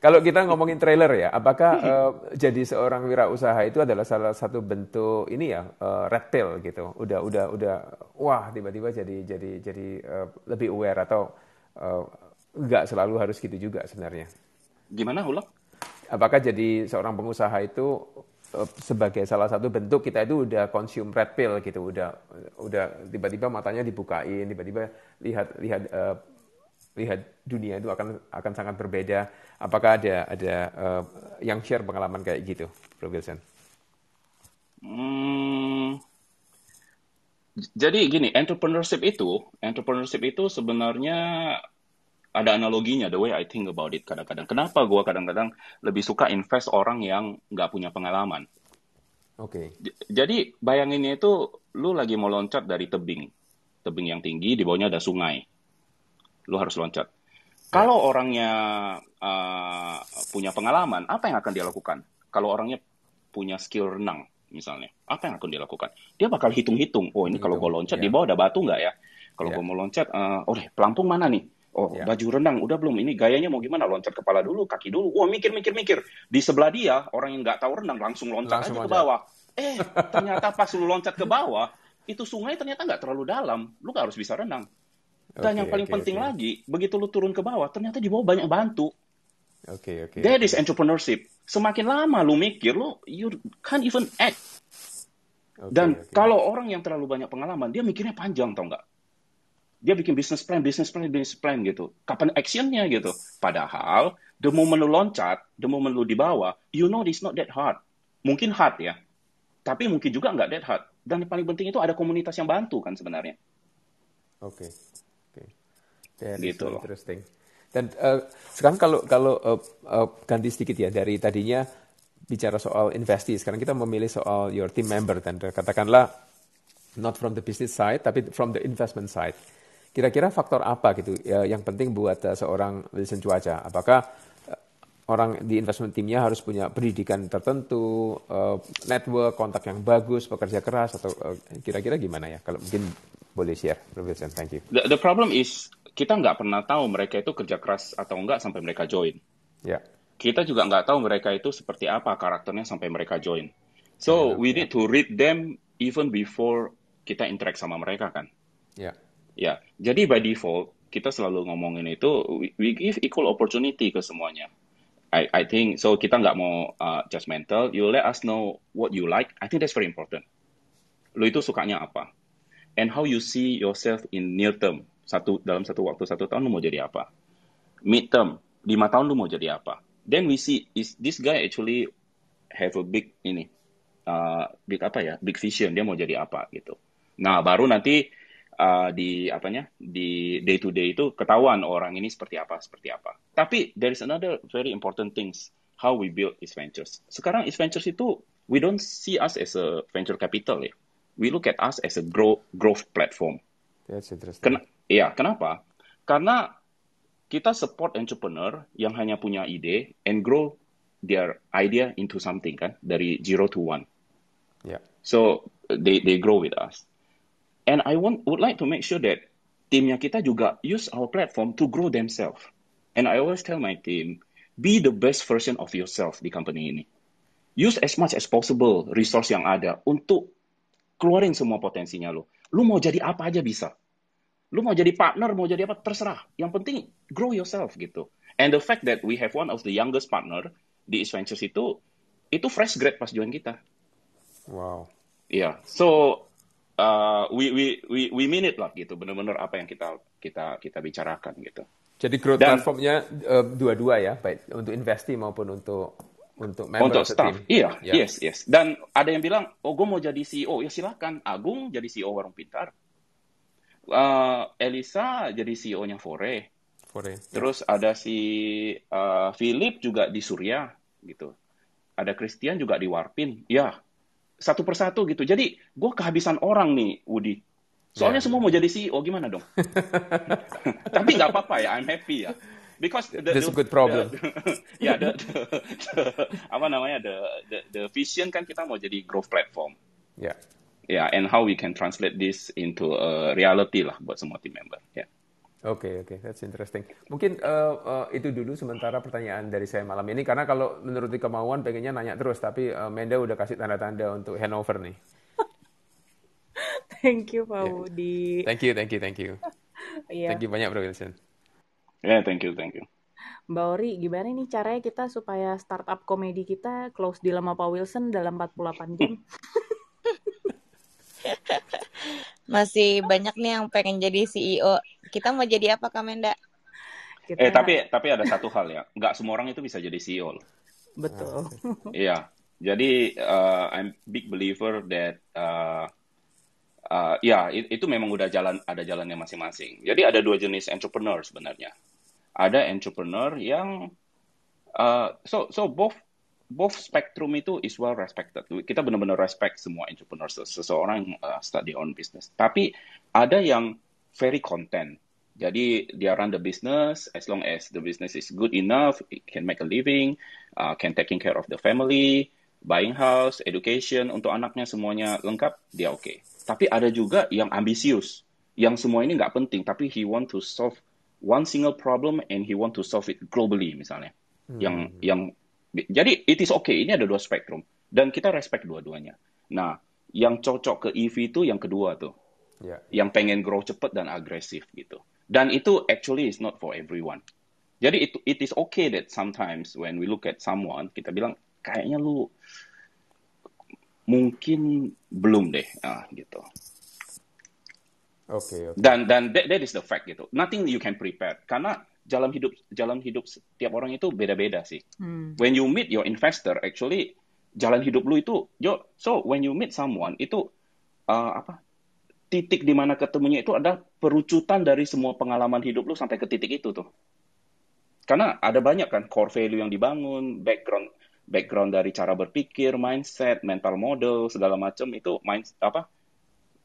Kalau kita ngomongin trailer ya, apakah uh, jadi seorang wirausaha itu adalah salah satu bentuk ini ya uh, red pill gitu. Udah udah udah wah tiba-tiba jadi jadi jadi uh, lebih aware atau uh, nggak selalu harus gitu juga sebenarnya. Gimana ulang? apakah jadi seorang pengusaha itu eh, sebagai salah satu bentuk kita itu udah consume red pill gitu, udah udah tiba-tiba matanya dibukain, tiba-tiba lihat lihat uh, lihat dunia itu akan akan sangat berbeda. Apakah ada ada uh, yang share pengalaman kayak gitu, Bro Wilson? Hmm, jadi gini, entrepreneurship itu, entrepreneurship itu sebenarnya ada analoginya the way I think about it kadang-kadang. Kenapa gue kadang-kadang lebih suka invest orang yang nggak punya pengalaman? Oke. Okay. Jadi bayanginnya itu lu lagi mau loncat dari tebing, tebing yang tinggi di bawahnya ada sungai, lu harus loncat. Kalau orangnya uh, punya pengalaman, apa yang akan dia lakukan? Kalau orangnya punya skill renang, misalnya, apa yang akan dia lakukan? Dia bakal hitung-hitung. Oh ini kalau gue loncat yeah. di bawah ada batu nggak ya? Kalau yeah. gue mau loncat, uh, oh deh pelampung mana nih? Oh, ya. baju renang udah belum? Ini gayanya mau gimana? Loncat kepala dulu, kaki dulu. Wah, mikir, mikir, mikir. Di sebelah dia, orang yang nggak tahu renang langsung loncat langsung aja, aja ke bawah. Eh, ternyata pas lu loncat ke bawah, itu sungai ternyata nggak terlalu dalam. Lu nggak harus bisa renang. Dan okay, yang paling okay, penting okay. lagi, begitu lu turun ke bawah, ternyata di bawah banyak bantu. Oke, okay, oke. Okay, That is entrepreneurship. Semakin lama lu mikir, lu you can't even act. Okay, Dan okay. kalau orang yang terlalu banyak pengalaman, dia mikirnya panjang, tau nggak? Dia bikin business plan, business plan, business plan gitu. Kapan actionnya gitu? Padahal the moment lu loncat, the moment lu di bawah, you know it's not that hard. Mungkin hard ya, tapi mungkin juga nggak that hard. Dan yang paling penting itu ada komunitas yang bantu kan sebenarnya. Oke, okay. oke. Okay. gitu so interesting. Dan uh, sekarang kalau kalau uh, uh, ganti sedikit ya dari tadinya bicara soal investasi, sekarang kita memilih soal your team member dan katakanlah not from the business side tapi from the investment side. Kira-kira faktor apa gitu ya, yang penting buat uh, seorang Wilson Cuaca? Apakah uh, orang di investment timnya harus punya pendidikan tertentu, uh, network, kontak yang bagus, bekerja keras atau uh, kira-kira gimana ya? Kalau mungkin boleh share, Profesor. Thank you. The, the problem is kita nggak pernah tahu mereka itu kerja keras atau enggak sampai mereka join. Ya. Yeah. Kita juga nggak tahu mereka itu seperti apa karakternya sampai mereka join. So yeah, we need to read them even before kita interact sama mereka kan. Ya. Yeah. Ya. Jadi by default kita selalu ngomongin itu we, give equal opportunity ke semuanya. I, I think so kita nggak mau uh, judgmental. You let us know what you like. I think that's very important. Lo itu sukanya apa? And how you see yourself in near term. Satu dalam satu waktu satu tahun lo mau jadi apa? Mid term lima tahun lo mau jadi apa? Then we see is this guy actually have a big ini uh, big apa ya? Big vision. Dia mau jadi apa gitu. Nah baru nanti uh, di apanya di day to day itu ketahuan orang ini seperti apa seperti apa. Tapi there is another very important things how we build East Ventures. Sekarang East Ventures itu we don't see us as a venture capital ya. We look at us as a grow, growth platform. That's interesting. Ken ya, kenapa? Karena kita support entrepreneur yang hanya punya ide and grow their idea into something kan dari zero to one. Yeah. So they they grow with us. And I want would like to make sure that timnya kita juga use our platform to grow themselves. And I always tell my team, be the best version of yourself di company ini. Use as much as possible resource yang ada untuk keluarin semua potensinya lo. Lu mau jadi apa aja bisa. Lu mau jadi partner, mau jadi apa, terserah. Yang penting, grow yourself gitu. And the fact that we have one of the youngest partner di East Ventures itu, itu fresh grad pas join kita. Wow. Iya, yeah. so uh, we we we we mean it lah gitu benar-benar apa yang kita kita kita bicarakan gitu. Jadi growth Dan, platformnya uh, dua-dua ya, baik untuk investi maupun untuk untuk member untuk staff. Team. Iya, yeah. yes, yes. Dan ada yang bilang, oh gue mau jadi CEO, ya silakan. Agung jadi CEO Warung Pintar. Uh, Elisa jadi CEO-nya Fore. Fore. Terus yeah. ada si uh, Philip juga di Surya gitu. Ada Christian juga di Warpin. Ya, satu persatu gitu. Jadi gue kehabisan orang nih, Woody. Soalnya yeah. semua mau jadi CEO, gimana dong? [laughs] Tapi nggak apa-apa ya, I'm happy ya. Because the, That's the, a good problem. [laughs] ya, the, the, the, apa namanya, the, the, the vision kan kita mau jadi growth platform. Ya. Yeah. Ya, yeah, and how we can translate this into a reality lah buat semua team member. Ya. Yeah. Oke okay, oke, okay. that's interesting. Mungkin uh, uh, itu dulu sementara pertanyaan dari saya malam ini karena kalau menurut kemauan pengennya nanya terus, tapi uh, Menda udah kasih tanda-tanda untuk handover nih. thank you Pak yeah. Thank you, thank you, thank you. yeah. Thank you banyak Bro Wilson. Ya, yeah, thank you, thank you. Mbak Ori, gimana nih caranya kita supaya startup komedi kita close di lama Pak Wilson dalam 48 jam? [laughs] Masih banyak nih yang pengen jadi CEO kita mau jadi apa Kamenda? Kita... Eh tapi tapi ada satu hal ya, nggak semua orang itu bisa jadi CEO. Betul. [laughs] Iya, jadi uh, I'm big believer that uh, uh, ya itu memang udah jalan ada jalannya masing-masing. Jadi ada dua jenis entrepreneur sebenarnya. Ada entrepreneur yang uh, so so both both spectrum itu is well respected. Kita benar-benar respect semua entrepreneur seseorang uh, start their own business. Tapi ada yang very content. Jadi dia run the business as long as the business is good enough, it can make a living, uh, can taking care of the family, buying house, education untuk anaknya semuanya lengkap, dia oke. Okay. Tapi ada juga yang ambisius, yang semua ini nggak penting, tapi he want to solve one single problem and he want to solve it globally misalnya. Hmm. Yang yang jadi it is okay. Ini ada dua spektrum dan kita respect dua-duanya. Nah, yang cocok ke EV itu yang kedua tuh yeah. yang pengen grow cepat dan agresif gitu. Dan itu actually is not for everyone. Jadi itu it is okay that sometimes when we look at someone kita bilang kayaknya lu mungkin belum deh ah gitu. Oke. Okay, okay. Dan dan that, that is the fact gitu. Nothing you can prepare karena jalan hidup jalan hidup setiap orang itu beda-beda sih. Hmm. When you meet your investor actually jalan hidup lu itu yo so when you meet someone itu uh, apa titik di mana ketemunya itu adalah perucutan dari semua pengalaman hidup lu sampai ke titik itu tuh. Karena ada banyak kan core value yang dibangun, background background dari cara berpikir, mindset, mental model, segala macam itu mind apa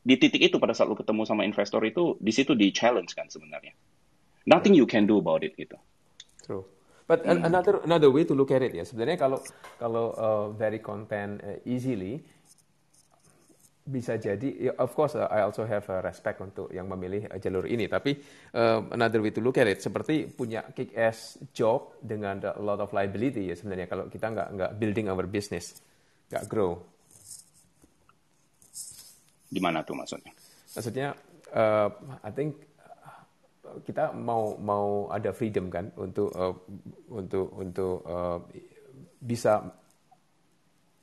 di titik itu pada saat lu ketemu sama investor itu di situ di challenge kan sebenarnya. Nothing you can do about it gitu. True. But hmm. another another way to look at it ya sebenarnya kalau kalau uh, very content uh, easily bisa jadi, of course uh, I also have a respect untuk yang memilih uh, jalur ini. Tapi uh, another way to look at it, seperti punya kick ass job dengan a lot of liability ya sebenarnya kalau kita nggak nggak building our business, nggak grow. Gimana tuh maksudnya? Maksudnya, uh, I think kita mau mau ada freedom kan untuk uh, untuk untuk uh, bisa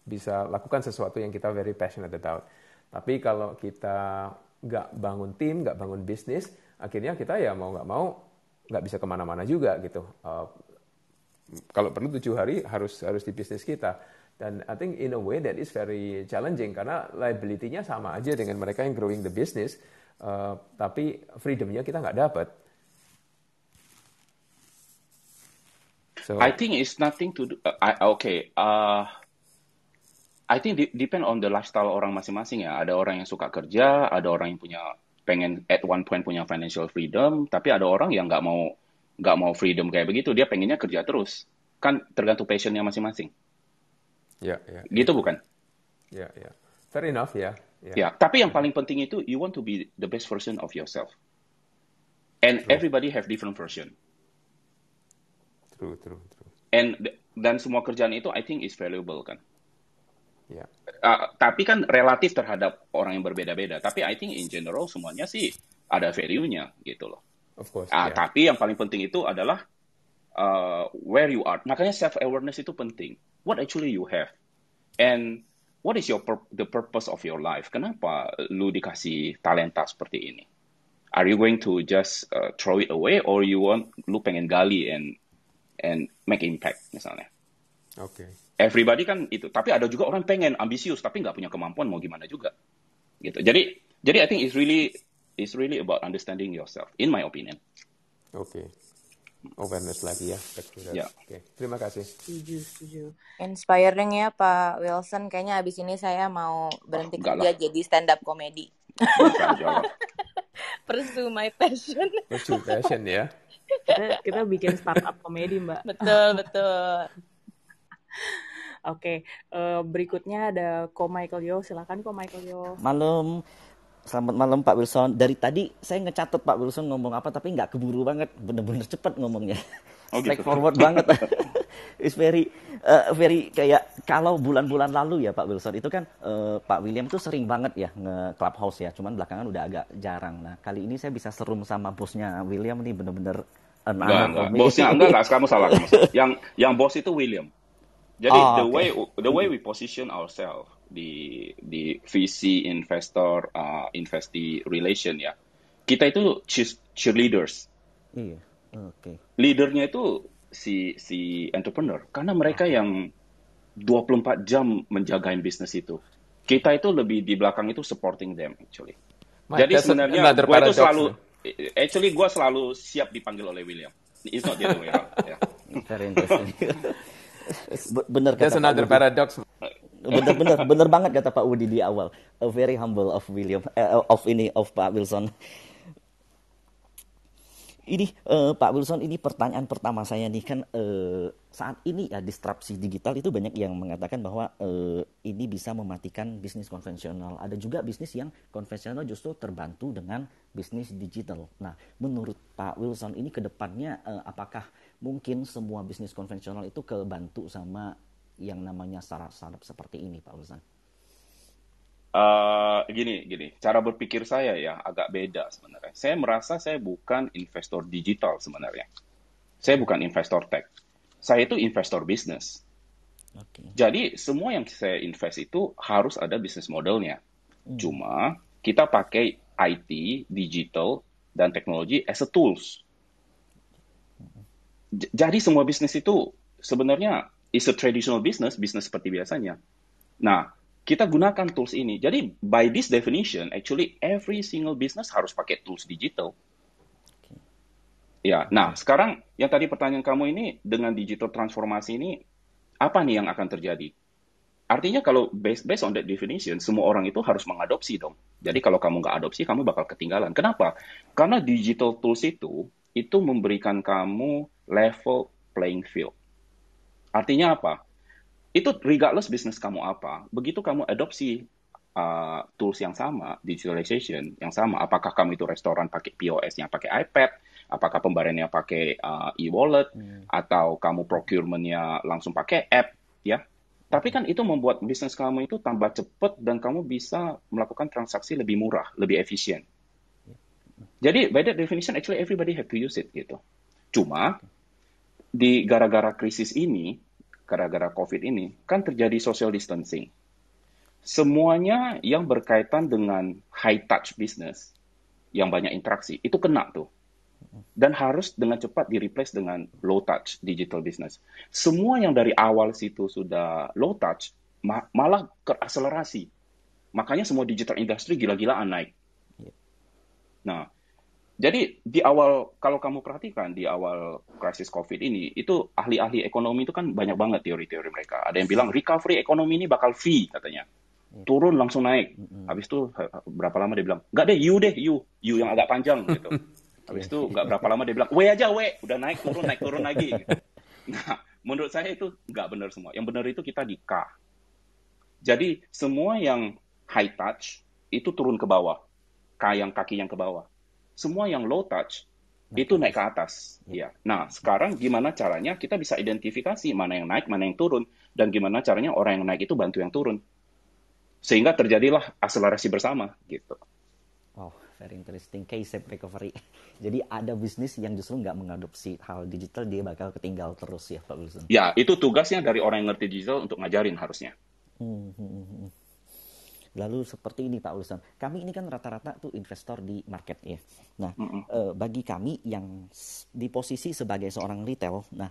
bisa lakukan sesuatu yang kita very passionate about. Tapi kalau kita nggak bangun tim, nggak bangun bisnis, akhirnya kita ya mau nggak mau nggak bisa ke mana-mana juga gitu. Uh, kalau perlu tujuh hari harus harus di bisnis kita. Dan I think in a way that is very challenging karena liability-nya sama aja dengan mereka yang growing the business, uh, tapi freedom-nya kita nggak dapat. So, I think it's nothing to do. Uh, I, okay, uh, I think de depend on the lifestyle orang masing-masing ya. Ada orang yang suka kerja, ada orang yang punya pengen at one point punya financial freedom, tapi ada orang yang nggak mau nggak mau freedom kayak begitu. Dia pengennya kerja terus. Kan tergantung passionnya masing-masing. Ya, ya. Gitu bukan? Ya, ya. Fair enough ya. Ya. ya, tapi yang paling penting itu you want to be the best version of yourself. And true. everybody have different version. True, true, true. And dan semua kerjaan itu I think is valuable kan. Yeah. Uh, tapi kan relatif terhadap orang yang berbeda-beda. Tapi I think in general semuanya sih ada value-nya gitu loh. Of course. Uh, yeah. Tapi yang paling penting itu adalah uh, where you are. Makanya self awareness itu penting. What actually you have, and what is your the purpose of your life? Kenapa lu dikasih talenta seperti ini? Are you going to just uh, throw it away, or you want lu pengen gali and and make impact misalnya? Oke. Okay everybody kan itu. Tapi ada juga orang pengen ambisius tapi nggak punya kemampuan mau gimana juga. Gitu. Jadi jadi I think it's really it's really about understanding yourself in my opinion. Oke. Okay. Awareness lagi ya. Ya. Oke. Okay. Terima kasih. Setuju, setuju. Inspiring ya Pak Wilson. Kayaknya abis ini saya mau berhenti oh, kerja lah. jadi stand up comedy. Pursue my passion. Pursue passion ya. kita, kita bikin startup komedi mbak. Betul betul. Oke, uh, berikutnya ada Ko Michael Yo. Silakan Ko Michael Yo. Malam. Selamat malam Pak Wilson. Dari tadi saya ngecatat Pak Wilson ngomong apa tapi nggak keburu banget, bener-bener cepet ngomongnya. Oh, gitu. forward [laughs] banget. It's very uh, very kayak kalau bulan-bulan lalu ya Pak Wilson itu kan uh, Pak William tuh sering banget ya nge clubhouse ya, cuman belakangan udah agak jarang. Nah kali ini saya bisa serum sama bosnya William nih bener-bener enggak, enggak. Bosnya enggak, enggak, kamu salah. Kamu salah. [laughs] Yang yang bos itu William. Jadi oh, the okay. way the way we position ourselves di di VC investor uh, investee relation ya, kita itu cheerleaders. Iya, oke. Okay. Leadernya itu si si entrepreneur karena mereka yang 24 jam menjagain bisnis itu. Kita itu lebih di belakang itu supporting them actually. My, Jadi sebenarnya gue itu selalu actually gue selalu siap dipanggil oleh William. It's not the other way around. Yeah. [laughs] Very interesting. bener kata That's another paradox. Bener bener banget kata Pak Wudi di awal. A very humble of William uh, of ini of Pak Wilson. Ini uh, Pak Wilson ini pertanyaan pertama saya nih kan uh, saat ini ya disrupsi digital itu banyak yang mengatakan bahwa uh, ini bisa mematikan bisnis konvensional. Ada juga bisnis yang konvensional justru terbantu dengan bisnis digital. Nah, menurut Pak Wilson ini ke depannya uh, apakah mungkin semua bisnis konvensional itu kebantu sama yang namanya startup-startup seperti ini, Pak Wilson? Uh, gini, gini, cara berpikir saya ya agak beda sebenarnya. Saya merasa saya bukan investor digital sebenarnya. Saya bukan investor tech. Saya itu investor bisnis. Okay. Jadi semua yang saya invest itu harus ada bisnis modelnya. Hmm. Cuma kita pakai IT, digital, dan teknologi as a tools jadi semua bisnis itu sebenarnya is a traditional business, bisnis seperti biasanya. Nah, kita gunakan tools ini. Jadi by this definition, actually every single business harus pakai tools digital. Ya, nah sekarang yang tadi pertanyaan kamu ini dengan digital transformasi ini apa nih yang akan terjadi? Artinya kalau based, based on that definition, semua orang itu harus mengadopsi dong. Jadi kalau kamu nggak adopsi, kamu bakal ketinggalan. Kenapa? Karena digital tools itu itu memberikan kamu level playing field. Artinya apa? Itu regardless bisnis kamu apa, begitu kamu adopsi uh, tools yang sama, digitalization yang sama, apakah kamu itu restoran pakai POS-nya pakai iPad, apakah pembayarannya pakai uh, e-wallet, hmm. atau kamu procurement-nya langsung pakai app, ya. Tapi kan itu membuat bisnis kamu itu tambah cepat dan kamu bisa melakukan transaksi lebih murah, lebih efisien. Jadi by that definition actually everybody have to use it gitu. Cuma di gara-gara krisis ini, gara-gara COVID ini, kan terjadi social distancing. Semuanya yang berkaitan dengan high touch business, yang banyak interaksi, itu kena tuh. Dan harus dengan cepat di-replace dengan low touch digital business. Semua yang dari awal situ sudah low touch, ma malah keakselerasi. Makanya semua digital industry gila-gilaan naik. Iya. Nah, jadi di awal kalau kamu perhatikan di awal krisis COVID ini itu ahli-ahli ekonomi itu kan banyak banget teori-teori mereka. Ada yang bilang recovery ekonomi ini bakal V katanya. Iya. Turun langsung naik. Habis itu berapa lama dia bilang, "Enggak deh, you deh, you. You yang agak panjang." [laughs] gitu. Habis itu nggak berapa lama dia bilang, "W aja, W. Udah naik turun, naik turun lagi." Gitu. [laughs] Nah, menurut saya itu nggak benar semua. Yang benar itu kita di K. Jadi semua yang high touch itu turun ke bawah. K yang kaki yang ke bawah semua yang low touch itu naik ke atas. Ya. Nah, sekarang gimana caranya kita bisa identifikasi mana yang naik, mana yang turun, dan gimana caranya orang yang naik itu bantu yang turun. Sehingga terjadilah akselerasi bersama gitu. Oh, very interesting case recovery. [laughs] Jadi ada bisnis yang justru nggak mengadopsi hal digital, dia bakal ketinggal terus ya Pak Wilson. Ya, itu tugasnya dari orang yang ngerti digital untuk ngajarin harusnya. Hmm, hmm, hmm. Lalu seperti ini Pak Wilson, kami ini kan rata-rata tuh investor di market ya. Nah, mm -hmm. uh, bagi kami yang di posisi sebagai seorang retail, nah,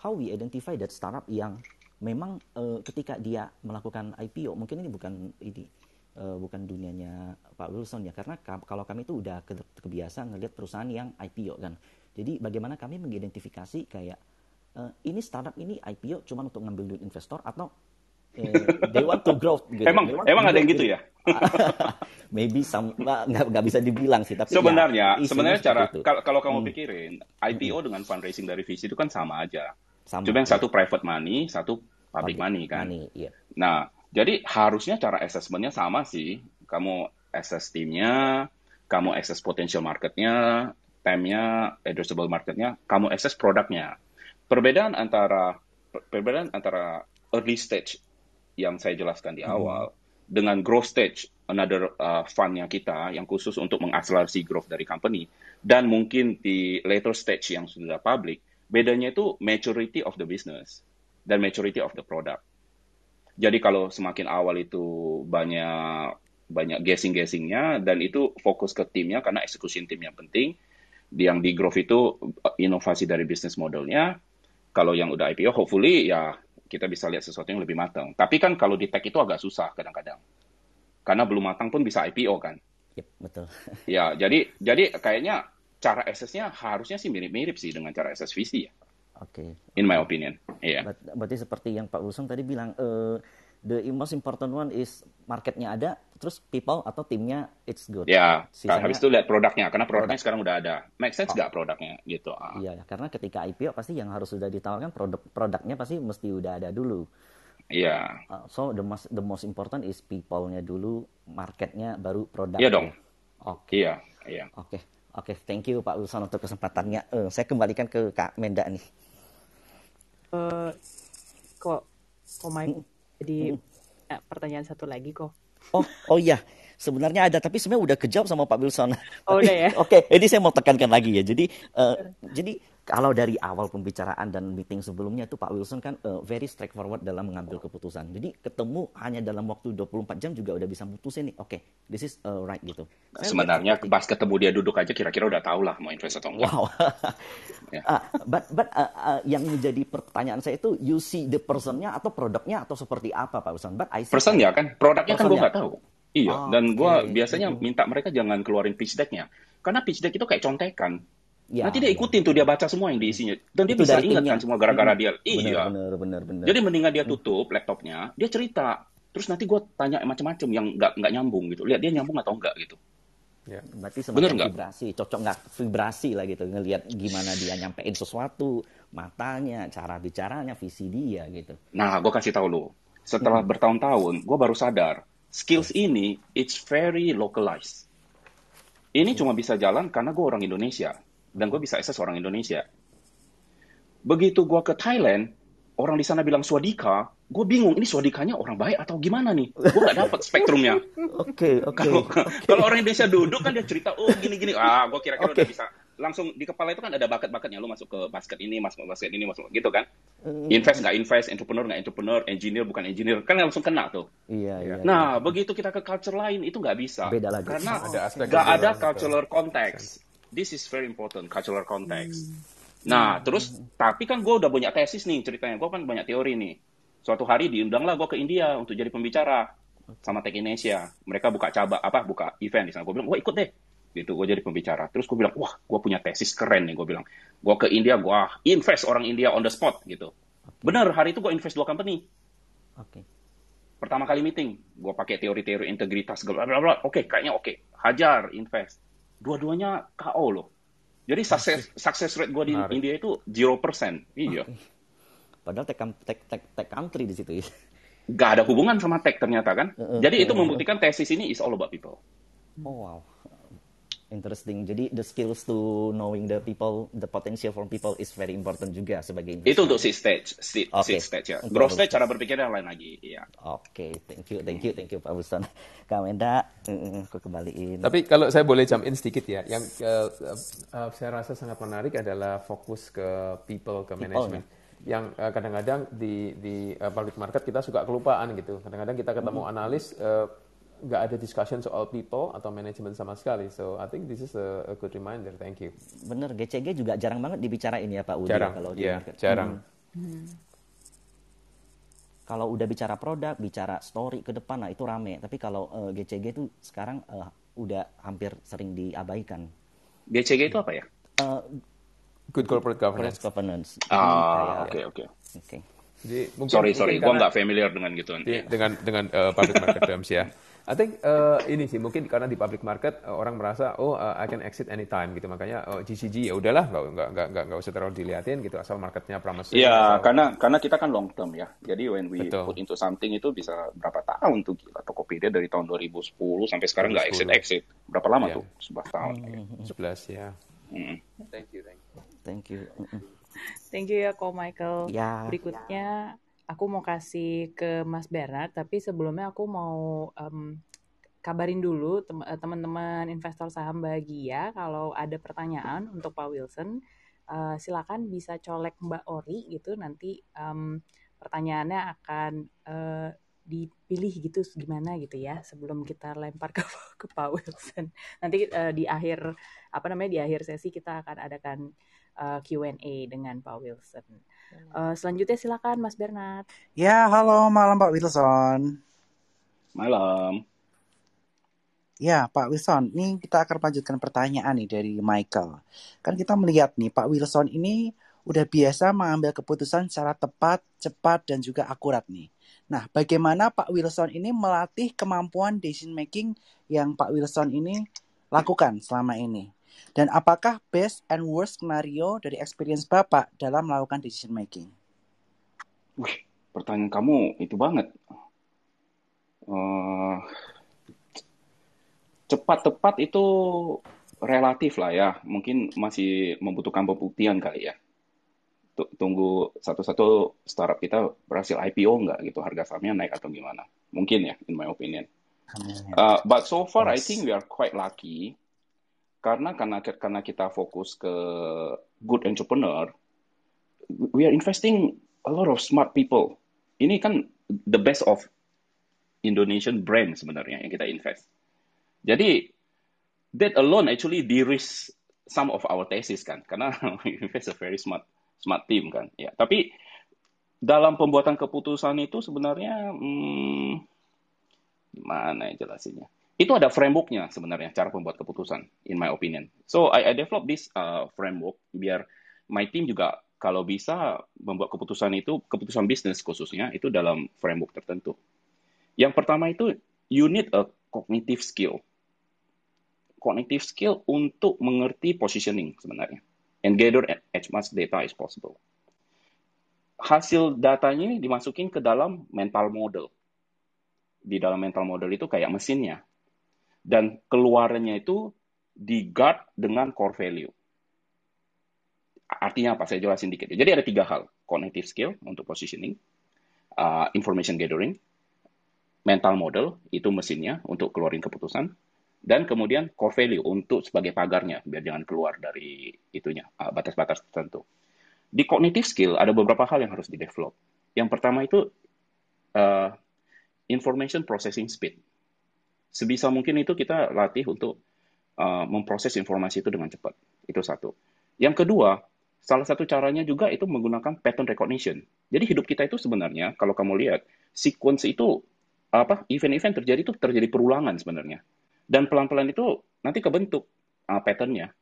how we identify that startup yang memang uh, ketika dia melakukan IPO, mungkin ini bukan ini uh, bukan dunianya Pak Wilson ya, karena kalau kami itu udah ke kebiasa ngelihat perusahaan yang IPO kan. Jadi bagaimana kami mengidentifikasi kayak uh, ini startup ini IPO cuma untuk ngambil duit investor atau Eh, they want to grow. Gitu. Emang emang ada yang gitu ya? [laughs] Maybe some nggak nggak bisa dibilang sih. Tapi sebenarnya ya, sebenarnya cara kalau kalau kamu hmm. pikirin IPO hmm. dengan fundraising dari VC itu kan sama aja. Sama, Cuma yang satu private money, satu public, public money kan. Money, yeah. Nah, jadi harusnya cara assessmentnya sama sih. Kamu assess timnya, kamu assess potential marketnya, time-nya, addressable marketnya, kamu assess produknya. Perbedaan antara perbedaan antara early stage yang saya jelaskan di hmm. awal hmm. dengan growth stage another uh, fundnya kita yang khusus untuk mengakselerasi growth dari company dan mungkin di later stage yang sudah public bedanya itu maturity of the business dan maturity of the product. Jadi kalau semakin awal itu banyak banyak guessing-guessingnya dan itu fokus ke timnya karena execution tim yang penting. Yang di growth itu uh, inovasi dari business modelnya. Kalau yang udah IPO, hopefully ya kita bisa lihat sesuatu yang lebih matang. Tapi kan kalau di tech itu agak susah kadang-kadang. Karena belum matang pun bisa IPO kan. Yep, betul. [laughs] ya, jadi jadi kayaknya cara assessnya harusnya sih mirip-mirip sih dengan cara assess VC ya. Oke. Okay. In my opinion. Iya. Yeah. Berarti seperti yang Pak Wilson tadi bilang, uh, the most important one is marketnya ada, terus people atau timnya it's good. Ya, Sisanya, habis itu lihat produknya, karena produknya produk. sekarang udah ada. Make sense oh. nggak oh. produknya gitu? Ah. Iya, karena ketika IPO pasti yang harus sudah ditawarkan produk produknya pasti mesti udah ada dulu. Iya. Uh, so the most the most important is people-nya dulu, marketnya baru produk. Iya dong. Oke. Okay. Iya, iya. Oke. Okay. Oke, okay, thank you Pak Wilson untuk kesempatannya. Uh, saya kembalikan ke Kak Menda nih. Uh, kok kok hmm jadi hmm. ya, pertanyaan satu lagi kok. Oh, oh iya. Sebenarnya ada, tapi sebenarnya udah kejawab sama Pak Wilson. Oh, udah ya. [laughs] Oke, okay, ini saya mau tekankan lagi ya. Jadi, uh, jadi kalau dari awal pembicaraan dan meeting sebelumnya itu Pak Wilson kan uh, very straightforward dalam mengambil keputusan. Jadi ketemu hanya dalam waktu 24 jam juga udah bisa mutusin nih, oke, okay, this is uh, right gitu. Saya Sebenarnya pas ketemu dia duduk aja kira-kira udah tahu lah mau invest atau enggak. Wow. [laughs] yeah. uh, but but uh, uh, yang menjadi pertanyaan saya itu you see the personnya atau produknya atau seperti apa Pak Wilson? But I see person ya kan, produknya kan gue nggak tahu. Iya, oh, dan gue okay. biasanya minta mereka jangan keluarin pitch deck-nya. Karena pitch deck itu kayak contekan Ya, Nanti dia ya. ikutin tuh dia baca semua yang diisinya dan dia itu bisa ingat kan semua gara-gara dia. Bener, iya. Bener, bener, bener. Jadi mendingan dia tutup laptopnya, dia cerita. Terus nanti gue tanya macam-macam yang nggak nggak nyambung gitu. Lihat dia nyambung atau enggak gitu. Ya. Berarti semacam vibrasi, cocok nggak vibrasi lah gitu ngelihat gimana dia nyampein sesuatu, matanya, cara bicaranya, visi dia gitu. Nah, gue kasih tahu lo. Setelah hmm. bertahun-tahun, gue baru sadar skills ini it's very localized. Ini hmm. cuma bisa jalan karena gue orang Indonesia dan gue bisa akses orang Indonesia. Begitu gue ke Thailand, orang di sana bilang swadika, gue bingung ini swadikanya orang baik atau gimana nih? Gue gak dapet spektrumnya. [laughs] Oke, oke. Kalau orang Indonesia duduk kan dia cerita, oh gini-gini, ah gue kira-kira okay. udah bisa langsung di kepala itu kan ada bakat-bakatnya lu masuk ke basket ini masuk ke basket ini masuk gitu kan? Mm. invest nggak invest entrepreneur nggak entrepreneur engineer bukan engineer. Kan langsung kena tuh. Iya iya nah iya. begitu kita ke culture lain itu nggak bisa. Beda lagi. Karena nggak ada cultural context. This is very important cultural context. Mm. nah terus tapi kan gue udah banyak tesis nih ceritanya. Gue kan banyak teori nih. Suatu hari diundanglah gue ke India untuk jadi pembicara sama Tech Indonesia. Mereka buka cabang apa buka event di sana. Gue bilang gue ikut deh gitu gue jadi pembicara terus gue bilang wah gue punya tesis keren nih gue bilang gue ke India gue invest orang India on the spot gitu okay. bener hari itu gue invest dua company okay. pertama kali meeting gue pakai teori-teori integritas bla bla bla oke kayaknya oke okay. hajar invest dua-duanya KO loh jadi success success rate gue di Menarik. India itu zero persen iya okay. padahal tech, tech, tech, tech country di situ ya Gak ada hubungan sama tech ternyata kan. Uh, uh, Jadi itu membuktikan tesis ini is all about people. Oh wow interesting. Jadi the skills to knowing the people, the potential from people is very important juga sebagai investor. Itu untuk si stage, si, okay. stage ya. Growth stage cara berpikir yang lain lagi. Ya. Oke, okay. thank you, thank you, thank you Pak Wilson. [laughs] Kamenda, aku kembaliin. Tapi kalau saya boleh jump in sedikit ya, yang uh, uh, saya rasa sangat menarik adalah fokus ke people, ke management. People, yang kadang-kadang uh, di di uh, public market kita suka kelupaan gitu. Kadang-kadang kita ketemu mm -hmm. analis uh, nggak ada discussion soal people atau manajemen sama sekali. So I think this is a, a good reminder. Thank you. Bener, GCG juga jarang banget dibicarain ya Pak Udi. Jarang, kalau yeah, jarang. Hmm. Hmm. Kalau udah bicara produk, bicara story ke depan, nah itu rame. Tapi kalau uh, GCG itu sekarang uh, udah hampir sering diabaikan. GCG itu apa ya? Uh, Good Corporate Governance. Governance. Ah, oke oke. Oke. Jadi mungkin, sorry sorry, gue nggak familiar dengan gitu. Dengan dengan uh, public market terms ya. [laughs] I think uh, ini sih mungkin karena di public market uh, orang merasa oh uh, I can exit anytime gitu makanya oh, GCG ya udahlah nggak nggak nggak nggak usah terlalu dilihatin gitu asal marketnya promising. Iya asal... karena karena kita kan long term ya jadi when we Betul. put into something itu bisa berapa tahun tuh gila Tokopedia dari tahun 2010 sampai sekarang nggak exit exit berapa lama yeah. tuh 11 tahun. Hmm, ya. 11 ya. Hmm. Thank you thank you. Thank you. Thank you ya Ko Michael. Ya. Berikutnya aku mau kasih ke Mas Bernard, tapi sebelumnya aku mau um, kabarin dulu eh, teman-teman investor saham bahagia kalau ada pertanyaan untuk Pak Wilson, uh, silakan bisa colek Mbak Ori gitu nanti um, pertanyaannya akan uh, dipilih gitu gimana gitu ya sebelum kita lempar ke [laughs] ke Pak Wilson. Nanti uh, di akhir apa namanya di akhir sesi kita akan adakan uh, Q&A dengan Pak Wilson. Uh, selanjutnya silakan Mas Bernard. Ya, halo malam Pak Wilson. Malam. Ya, Pak Wilson, ini kita akan lanjutkan pertanyaan nih dari Michael. Kan kita melihat nih, Pak Wilson ini udah biasa mengambil keputusan secara tepat, cepat, dan juga akurat nih. Nah, bagaimana Pak Wilson ini melatih kemampuan decision making yang Pak Wilson ini lakukan selama ini? Dan apakah best and worst scenario dari experience Bapak dalam melakukan decision making? Wih, pertanyaan kamu itu banget. Uh, cepat tepat itu relatif lah ya. Mungkin masih membutuhkan pembuktian kali ya. Tunggu satu-satu startup kita berhasil IPO nggak gitu, harga sahamnya naik atau gimana. Mungkin ya, in my opinion. Uh, but so far, yes. I think we are quite lucky karena karena karena kita fokus ke good entrepreneur, we are investing a lot of smart people. Ini kan the best of Indonesian brand sebenarnya yang kita invest. Jadi that alone actually de-risk some of our thesis kan, karena [laughs] invest a very smart smart team kan. Ya, tapi dalam pembuatan keputusan itu sebenarnya hmm, gimana ya jelasinnya? Itu ada frameworknya sebenarnya cara membuat keputusan in my opinion. So I, I develop this uh, framework biar my team juga kalau bisa membuat keputusan itu keputusan bisnis khususnya itu dalam framework tertentu. Yang pertama itu you need a cognitive skill. Cognitive skill untuk mengerti positioning sebenarnya. And gather as much data as possible. Hasil datanya ini dimasukin ke dalam mental model. Di dalam mental model itu kayak mesinnya. Dan keluarannya itu di guard dengan core value. Artinya apa? Saya jelasin dikit. Jadi ada tiga hal. Cognitive skill untuk positioning, uh, information gathering, mental model, itu mesinnya untuk keluarin keputusan, dan kemudian core value untuk sebagai pagarnya, biar jangan keluar dari itunya, uh, batas-batas tertentu. Di cognitive skill ada beberapa hal yang harus di-develop. Yang pertama itu uh, information processing speed. Sebisa mungkin itu kita latih untuk uh, memproses informasi itu dengan cepat. Itu satu. Yang kedua, Salah satu caranya juga itu menggunakan pattern recognition. Jadi hidup kita itu sebenarnya kalau kamu lihat sequence itu apa event-event terjadi itu terjadi perulangan sebenarnya. Dan pelan-pelan itu nanti kebentuk uh, patternnya.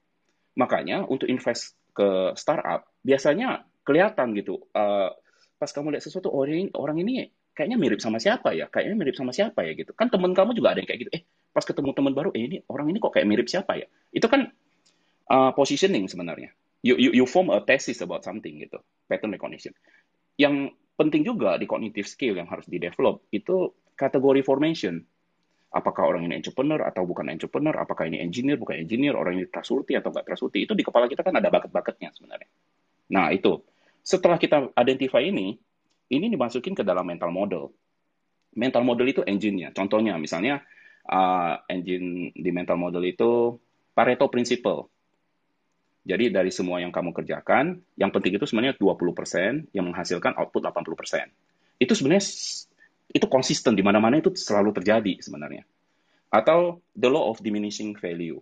Makanya untuk invest ke startup biasanya kelihatan gitu. Uh, pas kamu lihat sesuatu orang ini, orang ini kayaknya mirip sama siapa ya? Kayaknya mirip sama siapa ya gitu. Kan teman kamu juga ada yang kayak gitu. Eh pas ketemu teman baru, eh ini orang ini kok kayak mirip siapa ya? Itu kan uh, positioning sebenarnya you, you, you form a thesis about something gitu, pattern recognition. Yang penting juga di cognitive skill yang harus di-develop itu kategori formation. Apakah orang ini entrepreneur atau bukan entrepreneur, apakah ini engineer, bukan engineer, orang ini trustworthy atau nggak trustworthy, itu di kepala kita kan ada bucket-bucketnya sebenarnya. Nah itu, setelah kita identify ini, ini dimasukin ke dalam mental model. Mental model itu engine-nya. Contohnya misalnya, uh, engine di mental model itu Pareto Principle. Jadi dari semua yang kamu kerjakan, yang penting itu sebenarnya 20% yang menghasilkan output 80%. Itu sebenarnya itu konsisten di mana-mana itu selalu terjadi sebenarnya. Atau the law of diminishing value.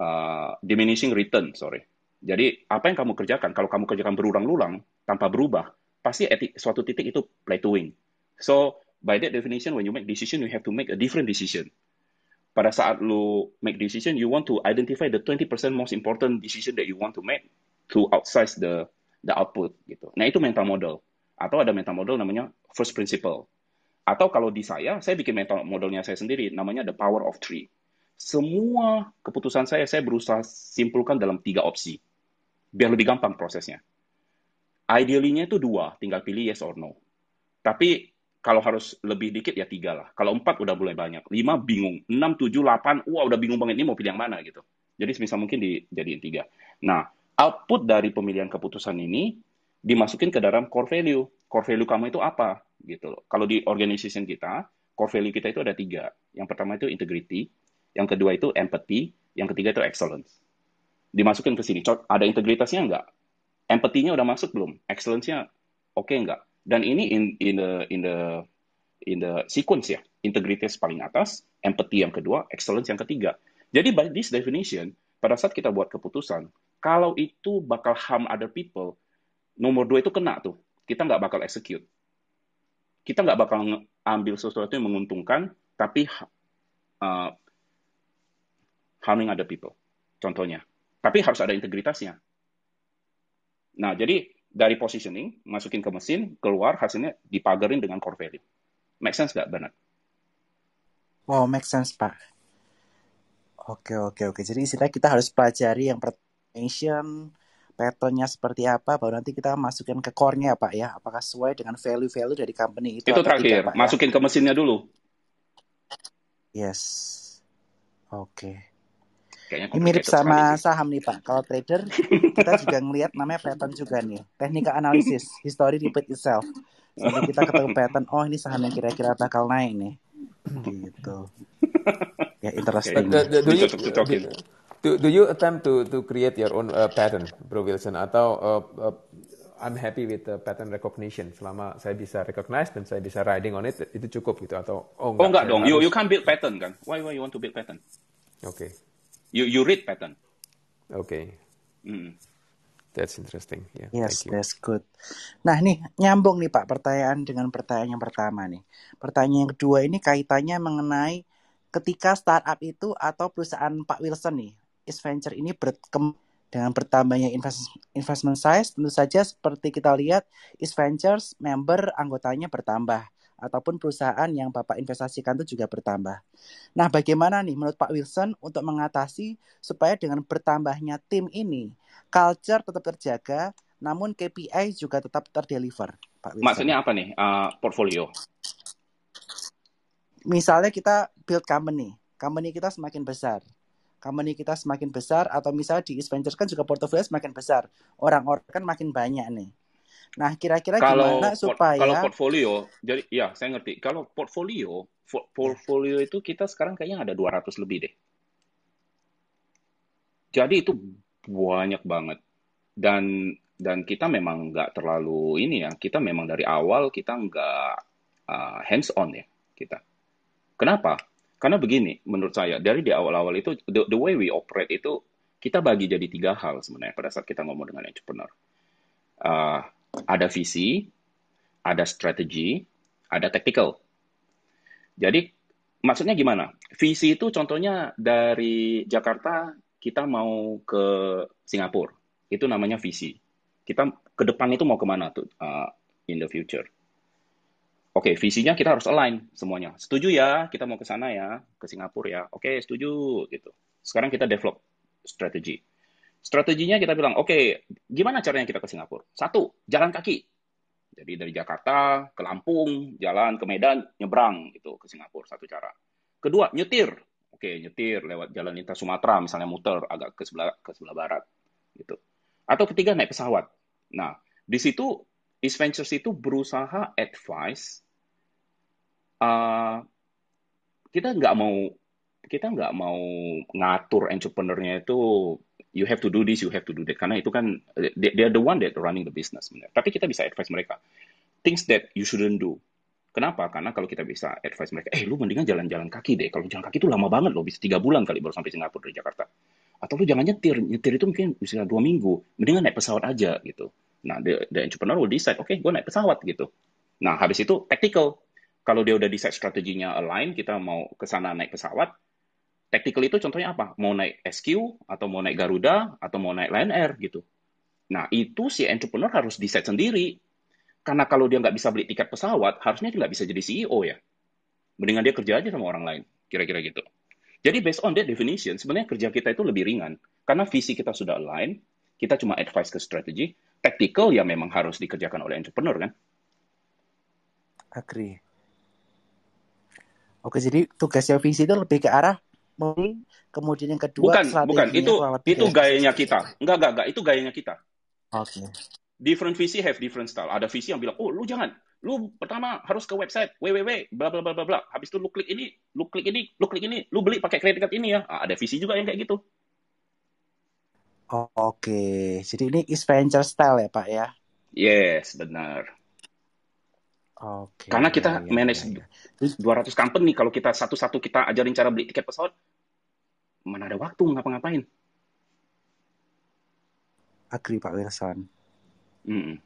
Uh, diminishing return, sorry. Jadi apa yang kamu kerjakan, kalau kamu kerjakan berulang-ulang tanpa berubah, pasti at suatu titik itu plateauing. So by that definition, when you make decision, you have to make a different decision pada saat lu make decision, you want to identify the 20% most important decision that you want to make to outsize the the output gitu. Nah, itu mental model. Atau ada mental model namanya first principle. Atau kalau di saya, saya bikin mental modelnya saya sendiri, namanya the power of three. Semua keputusan saya, saya berusaha simpulkan dalam tiga opsi. Biar lebih gampang prosesnya. Ideally-nya itu dua, tinggal pilih yes or no. Tapi kalau harus lebih dikit ya tiga lah. Kalau empat udah mulai banyak. Lima bingung. Enam, tujuh, delapan, wah udah bingung banget ini mau pilih yang mana gitu. Jadi sebisa mungkin dijadiin tiga. Nah, output dari pemilihan keputusan ini dimasukin ke dalam core value. Core value kamu itu apa? gitu. Kalau di organization kita, core value kita itu ada tiga. Yang pertama itu integrity, yang kedua itu empathy, yang ketiga itu excellence. Dimasukin ke sini. Ada integritasnya enggak? Empathy-nya udah masuk belum? Excellence-nya oke okay enggak? Dan ini in, in the in the in the sequence ya. Integritas paling atas, empathy yang kedua, excellence yang ketiga. Jadi by this definition, pada saat kita buat keputusan, kalau itu bakal harm other people, nomor dua itu kena tuh. Kita nggak bakal execute. Kita nggak bakal ambil sesuatu yang menguntungkan, tapi uh, harming other people. Contohnya. Tapi harus ada integritasnya. Nah, jadi dari positioning, masukin ke mesin, keluar hasilnya dipagarin dengan core value. Make sense nggak, Bernard? Wow, make sense, Pak. Oke, oke, oke. Jadi istilahnya kita harus pelajari yang pertension, patternnya seperti apa, baru nanti kita masukin ke core-nya, Pak, ya. Apakah sesuai dengan value-value dari company itu Itu terakhir, tidak, Pak, ya? masukin ya? ke mesinnya dulu. Yes. Oke. Okay. Ini mirip sama saham nih Pak. Kalau trader kita juga ngelihat namanya pattern juga nih. Teknika analisis, history repeat itself. Sampai kita ketemu pattern, oh ini saham yang kira-kira bakal naik nih. Gitu. Ya interesting. Okay. Do, do, you, do, do you attempt to to create your own uh, pattern, Bro Wilson, atau uh, uh, I'm happy with the pattern recognition selama saya bisa recognize dan saya bisa riding on it itu cukup gitu atau oh enggak, oh, enggak dong you you can't build pattern kan why why you want to build pattern oke okay. You you read pattern. Okay. Mm. That's interesting. Yeah, yes, that's good. Nah, nih nyambung nih Pak pertanyaan dengan pertanyaan yang pertama nih. Pertanyaan yang kedua ini kaitannya mengenai ketika startup itu atau perusahaan Pak Wilson nih, is venture ini berkembang dengan bertambahnya investment, investment size tentu saja seperti kita lihat is ventures member anggotanya bertambah ataupun perusahaan yang Bapak investasikan itu juga bertambah. Nah, bagaimana nih menurut Pak Wilson untuk mengatasi supaya dengan bertambahnya tim ini, culture tetap terjaga, namun KPI juga tetap terdeliver, Pak Wilson. Maksudnya apa nih? Uh, portfolio. Misalnya kita build company, company kita semakin besar, company kita semakin besar atau misalnya di East Ventures kan juga portfolio semakin besar, orang-orang kan makin banyak nih. Nah, kira-kira gimana supaya kalau portfolio, jadi ya saya ngerti. Kalau portfolio, portfolio itu kita sekarang kayaknya ada 200 lebih deh. Jadi itu banyak banget. Dan dan kita memang nggak terlalu ini ya. Kita memang dari awal kita nggak uh, hands on ya kita. Kenapa? Karena begini, menurut saya dari di awal-awal itu the, the way we operate itu kita bagi jadi tiga hal sebenarnya pada saat kita ngomong dengan entrepreneur. Uh, ada visi, ada strategi, ada tactical. Jadi maksudnya gimana? Visi itu contohnya dari Jakarta kita mau ke Singapura. Itu namanya visi. Kita ke depan itu mau ke mana tuh uh, in the future. Oke, okay, visinya kita harus align semuanya. Setuju ya, kita mau ke sana ya, ke Singapura ya. Oke, okay, setuju gitu. Sekarang kita develop strategi. Strateginya kita bilang, oke, okay, gimana caranya kita ke Singapura? Satu, jalan kaki. Jadi dari Jakarta ke Lampung, jalan ke Medan, nyebrang gitu ke Singapura satu cara. Kedua, nyetir oke nyetir lewat jalan lintas Sumatera misalnya muter agak ke sebelah ke sebelah barat gitu atau ketiga naik pesawat nah di situ East Ventures itu berusaha advice uh, kita nggak mau kita nggak mau ngatur entrepreneurnya itu you have to do this, you have to do that. Karena itu kan they, they are the one that running the business. Tapi kita bisa advice mereka things that you shouldn't do. Kenapa? Karena kalau kita bisa advice mereka, eh lu mendingan jalan-jalan kaki deh. Kalau jalan kaki itu lama banget loh, bisa tiga bulan kali baru sampai Singapura dari Jakarta. Atau lu jangan nyetir, nyetir itu mungkin bisa dua minggu. Mendingan naik pesawat aja gitu. Nah, the, the entrepreneur will decide, oke, okay, gue naik pesawat gitu. Nah, habis itu tactical. Kalau dia udah decide strateginya align, kita mau ke sana naik pesawat, tactical itu contohnya apa? Mau naik SQ, atau mau naik Garuda, atau mau naik Lion Air gitu. Nah, itu si entrepreneur harus decide sendiri karena kalau dia nggak bisa beli tiket pesawat, harusnya dia nggak bisa jadi CEO ya. Mendingan dia kerja aja sama orang lain, kira-kira gitu. Jadi based on that definition, sebenarnya kerja kita itu lebih ringan. Karena visi kita sudah align, kita cuma advice ke strategi, tactical ya memang harus dikerjakan oleh entrepreneur kan. Agree. Oke, jadi tugasnya visi itu lebih ke arah kemudian yang kedua bukan bukan itu itu gayanya kita enggak enggak enggak itu gayanya kita oke okay different visi have different style. Ada visi yang bilang, oh lu jangan, lu pertama harus ke website www bla bla bla bla bla. Habis itu lu klik ini, lu klik ini, lu klik ini, lu beli pakai kredit card ini ya. Nah, ada visi juga yang kayak gitu. Oh, Oke, jadi ini is venture style ya Pak ya? Yes, benar. Oke. Karena kita ya, manage ya, ya. 200 company, kalau kita satu-satu kita ajarin cara beli tiket pesawat, mana ada waktu ngapa-ngapain? Agree Pak Wilson. Mm.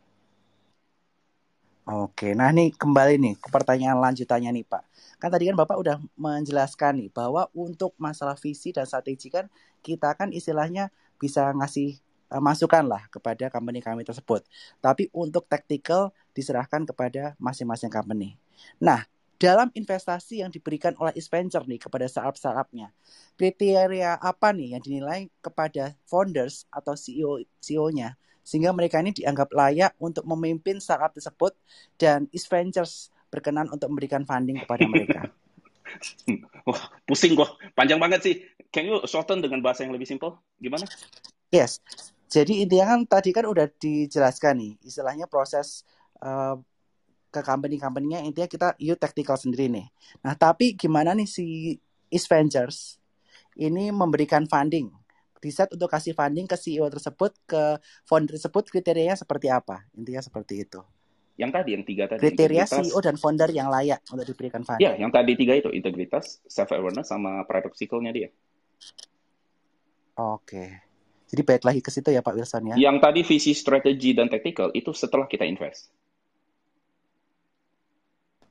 Oke, nah ini kembali nih ke pertanyaan lanjutannya nih Pak. Kan tadi kan Bapak udah menjelaskan nih bahwa untuk masalah visi dan strategi kan kita kan istilahnya bisa ngasih uh, masukan lah kepada company kami tersebut. Tapi untuk tactical diserahkan kepada masing-masing company. Nah, dalam investasi yang diberikan oleh Venture nih kepada startup-startupnya, kriteria apa nih yang dinilai kepada founders atau CEO CEO-nya sehingga mereka ini dianggap layak untuk memimpin startup tersebut dan Ventures berkenan untuk memberikan funding kepada mereka. [laughs] Wah, pusing gua. Panjang banget sih. Can you shorten dengan bahasa yang lebih simple? Gimana? Yes. Jadi intinya kan tadi kan udah dijelaskan nih, istilahnya proses uh, ke company-company-nya intinya kita you tactical sendiri nih. Nah, tapi gimana nih si East Ventures ini memberikan funding riset untuk kasih funding ke CEO tersebut, ke founder tersebut kriterianya seperti apa? Intinya seperti itu. Yang tadi, yang tiga tadi. Kriteria CEO dan founder yang layak untuk diberikan funding. Ya, yang tadi tiga itu, integritas, self-awareness, sama paradoxical-nya dia. Oke. Jadi baik lagi ke situ ya Pak Wilson ya. Yang tadi visi, strategi, dan tactical itu setelah kita invest.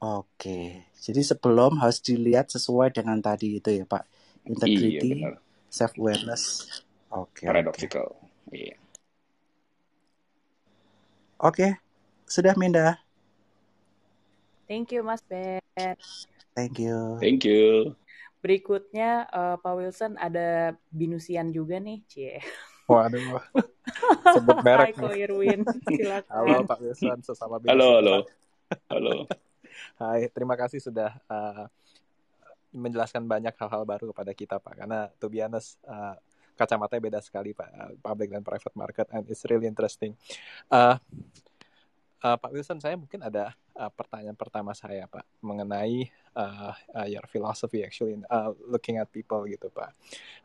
Oke. Jadi sebelum harus dilihat sesuai dengan tadi itu ya Pak. Integrity, iya, self awareness oke okay, paradoxical okay. iya oke okay. sudah Minda thank you Mas Ben thank you thank you berikutnya uh, Pak Wilson ada binusian juga nih cie Waduh. Sebut merek. Hai Irwin, silakan. Halo Pak Wilson, sesama Halo, halo. Halo. Hai, terima kasih sudah uh, menjelaskan banyak hal-hal baru kepada kita Pak. Karena to be honest, uh, kacamatanya beda sekali Pak, public dan private market, and it's really interesting. Uh, uh, Pak Wilson, saya mungkin ada uh, pertanyaan pertama saya Pak mengenai uh, uh, your philosophy actually uh, looking at people gitu Pak.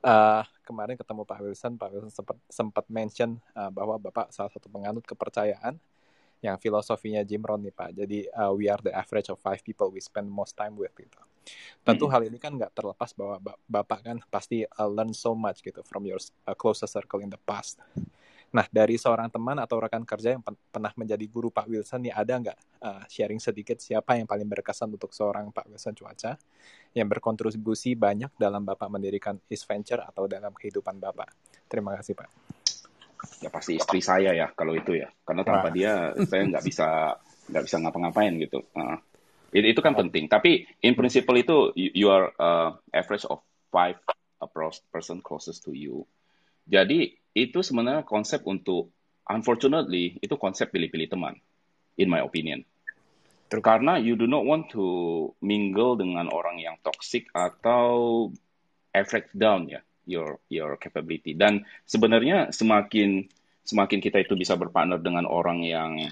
Uh, kemarin ketemu Pak Wilson, Pak Wilson sempat sempat mention uh, bahwa Bapak salah satu penganut kepercayaan yang filosofinya Jim Rohn nih Pak. Jadi uh, we are the average of five people we spend most time with gitu. Tentu hmm. hal ini kan nggak terlepas bahwa Bapak kan pasti uh, learn so much gitu from your uh, closest circle in the past. Nah, dari seorang teman atau rekan kerja yang pernah menjadi guru Pak Wilson, nih ada nggak uh, sharing sedikit siapa yang paling berkesan untuk seorang Pak Wilson Cuaca yang berkontribusi banyak dalam Bapak mendirikan East Venture atau dalam kehidupan Bapak? Terima kasih, Pak. Ya pasti istri saya ya kalau itu ya, karena tanpa dia saya nggak bisa nggak bisa ngapa-ngapain gitu. Uh, itu, itu kan penting. Tapi in principle itu you are uh, average of five person closest to you. Jadi itu sebenarnya konsep untuk unfortunately itu konsep pilih-pilih teman in my opinion. Karena you do not want to mingle dengan orang yang toxic atau affect down ya your your capability. Dan sebenarnya semakin semakin kita itu bisa berpartner dengan orang yang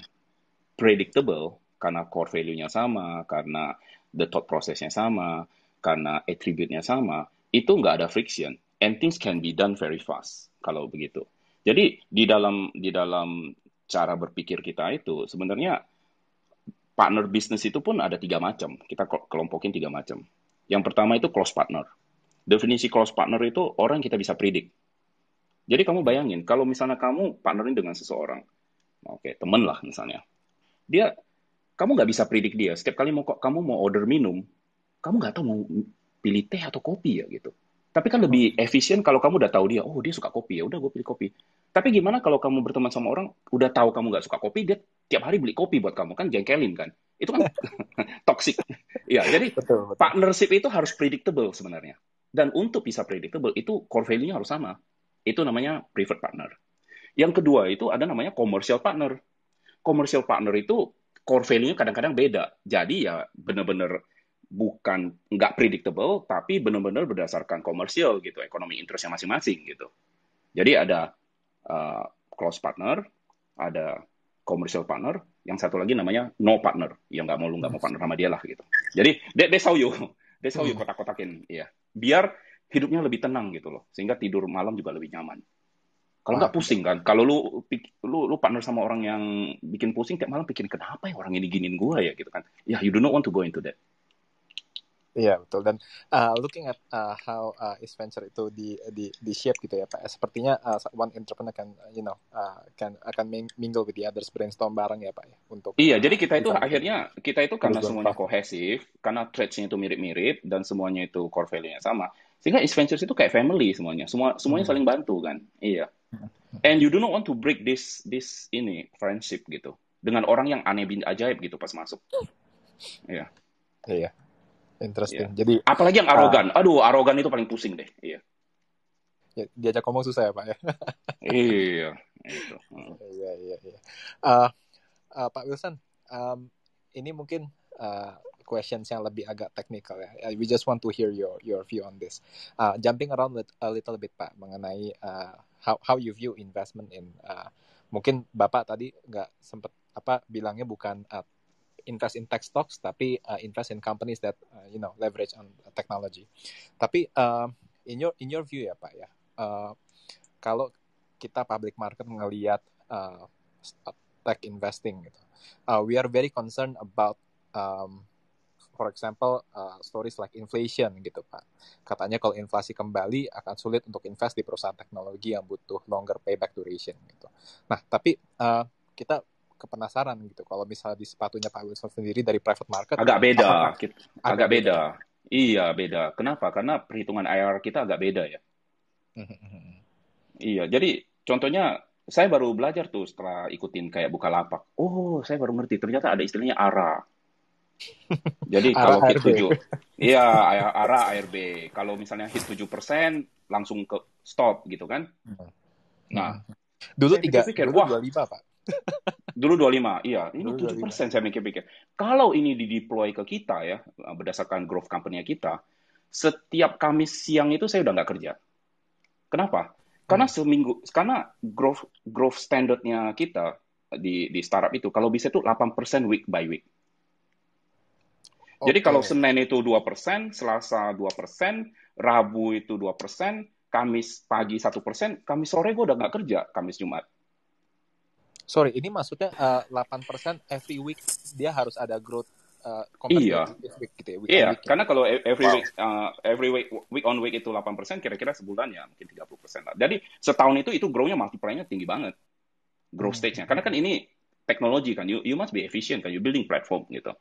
predictable karena core value-nya sama, karena the thought process-nya sama, karena attribute-nya sama, itu nggak ada friction and things can be done very fast kalau begitu. Jadi di dalam di dalam cara berpikir kita itu sebenarnya partner bisnis itu pun ada tiga macam. Kita kelompokin tiga macam. Yang pertama itu close partner. Definisi close partner itu orang kita bisa predik. Jadi kamu bayangin, kalau misalnya kamu partnerin dengan seseorang, oke, okay, temen lah misalnya, dia, kamu nggak bisa predik dia. Setiap kali mau kamu mau order minum, kamu nggak tahu mau pilih teh atau kopi ya gitu. Tapi kan lebih efisien kalau kamu udah tahu dia, oh dia suka kopi ya, udah gue pilih kopi. Tapi gimana kalau kamu berteman sama orang, udah tahu kamu nggak suka kopi, dia tiap hari beli kopi buat kamu kan jengkelin kan? Itu kan [laughs] toxic. ya, jadi betul, betul. partnership itu harus predictable sebenarnya. Dan untuk bisa predictable itu core value-nya harus sama. Itu namanya preferred partner. Yang kedua itu ada namanya commercial partner. Commercial partner itu core value-nya kadang-kadang beda. Jadi ya benar-benar bukan nggak predictable tapi benar-benar berdasarkan komersial gitu ekonomi interestnya masing-masing gitu jadi ada uh, close partner ada commercial partner yang satu lagi namanya no partner yang nggak mau lu nggak mau partner sama dia lah gitu jadi that, that's how you [laughs] that's how you hmm. kotak-kotakin ya biar hidupnya lebih tenang gitu loh sehingga tidur malam juga lebih nyaman. Kalau nggak pusing kan kalau lu lu lu partner sama orang yang bikin pusing tiap malam pikirin kenapa ya orang ini giniin gua ya? Gitu kan. Ya you do not want to go into that Iya betul dan uh, looking at uh, how uh, East Venture itu di di di shape gitu ya Pak. Sepertinya uh, one entrepreneur kan you know uh, can akan mingle with the others brainstorm bareng ya Pak ya untuk Iya, jadi kita itu akhirnya kita itu karena semuanya kohesif, karena traits itu mirip-mirip dan semuanya itu core value-nya sama. Sehingga East Ventures itu kayak family semuanya. Semua semuanya hmm. saling bantu kan. Iya. And you do not want to break this this ini friendship gitu dengan orang yang aneh bin ajaib gitu pas masuk. Iya. Iya. Interesting. Yeah. Jadi apalagi yang arogan. Uh, Aduh, arogan itu paling pusing deh. Iya. Ya, diajak ngomong susah ya, Pak ya. [laughs] iya, itu. Iya, iya, iya. Uh, uh, Pak Wilson, um, ini mungkin uh, questions yang lebih agak teknikal ya. Uh, we just want to hear your your view on this. Uh, jumping around with a little bit Pak mengenai uh, how how you view investment in uh, mungkin Bapak tadi nggak sempat apa bilangnya bukan uh, invest in tech stocks tapi uh, invest in companies that uh, you know leverage on technology. Tapi uh, in your in your view ya Pak ya, uh, kalau kita public market ngelihat uh, tech investing gitu, uh, we are very concerned about um, for example uh, stories like inflation gitu Pak. Katanya kalau inflasi kembali akan sulit untuk invest di perusahaan teknologi yang butuh longer payback duration gitu. Nah, tapi uh, kita kepenasaran gitu. Kalau misalnya di sepatunya Pak Wilson sendiri dari private market agak beda. agak, agak beda. beda. Iya beda. Kenapa? Karena perhitungan IR kita agak beda ya. Iya jadi contohnya saya baru belajar tuh setelah ikutin kayak buka lapak oh saya baru ngerti. Ternyata ada istilahnya ARA [laughs] jadi kalau hit 7 iya ARA ARB kalau misalnya hit 7% langsung ke stop gitu kan? Nah, Dulu tiga, pikir-pikir, dulu wah, dua lima pak. Dulu 25, iya. Ini Dulu 7 25. persen saya mikir-pikir. Kalau ini dideploy ke kita ya, berdasarkan growth company kita, setiap Kamis siang itu saya udah nggak kerja. Kenapa? Karena Hmm. seminggu, karena growth growth standardnya kita di di startup itu kalau bisa itu 8% week by week. Jadi Oke. kalau Senin itu 2%, Selasa 2%, Rabu itu 2%, Kamis pagi 1%, Kamis sore gue udah nggak kerja, Kamis Jumat. Sorry, ini maksudnya uh, 8% every week dia harus ada growth uh, Iya. week gitu ya, week Iya, week. ya? karena kalau e- every Wow. week uh, every week week on week itu 8%, kira-kira sebulan ya mungkin 30% lah. Jadi setahun itu itu grow-nya multiplier-nya tinggi banget. Growth Hmm. stage-nya. Karena kan ini teknologi kan, you, you must be efficient kan, you building platform gitu.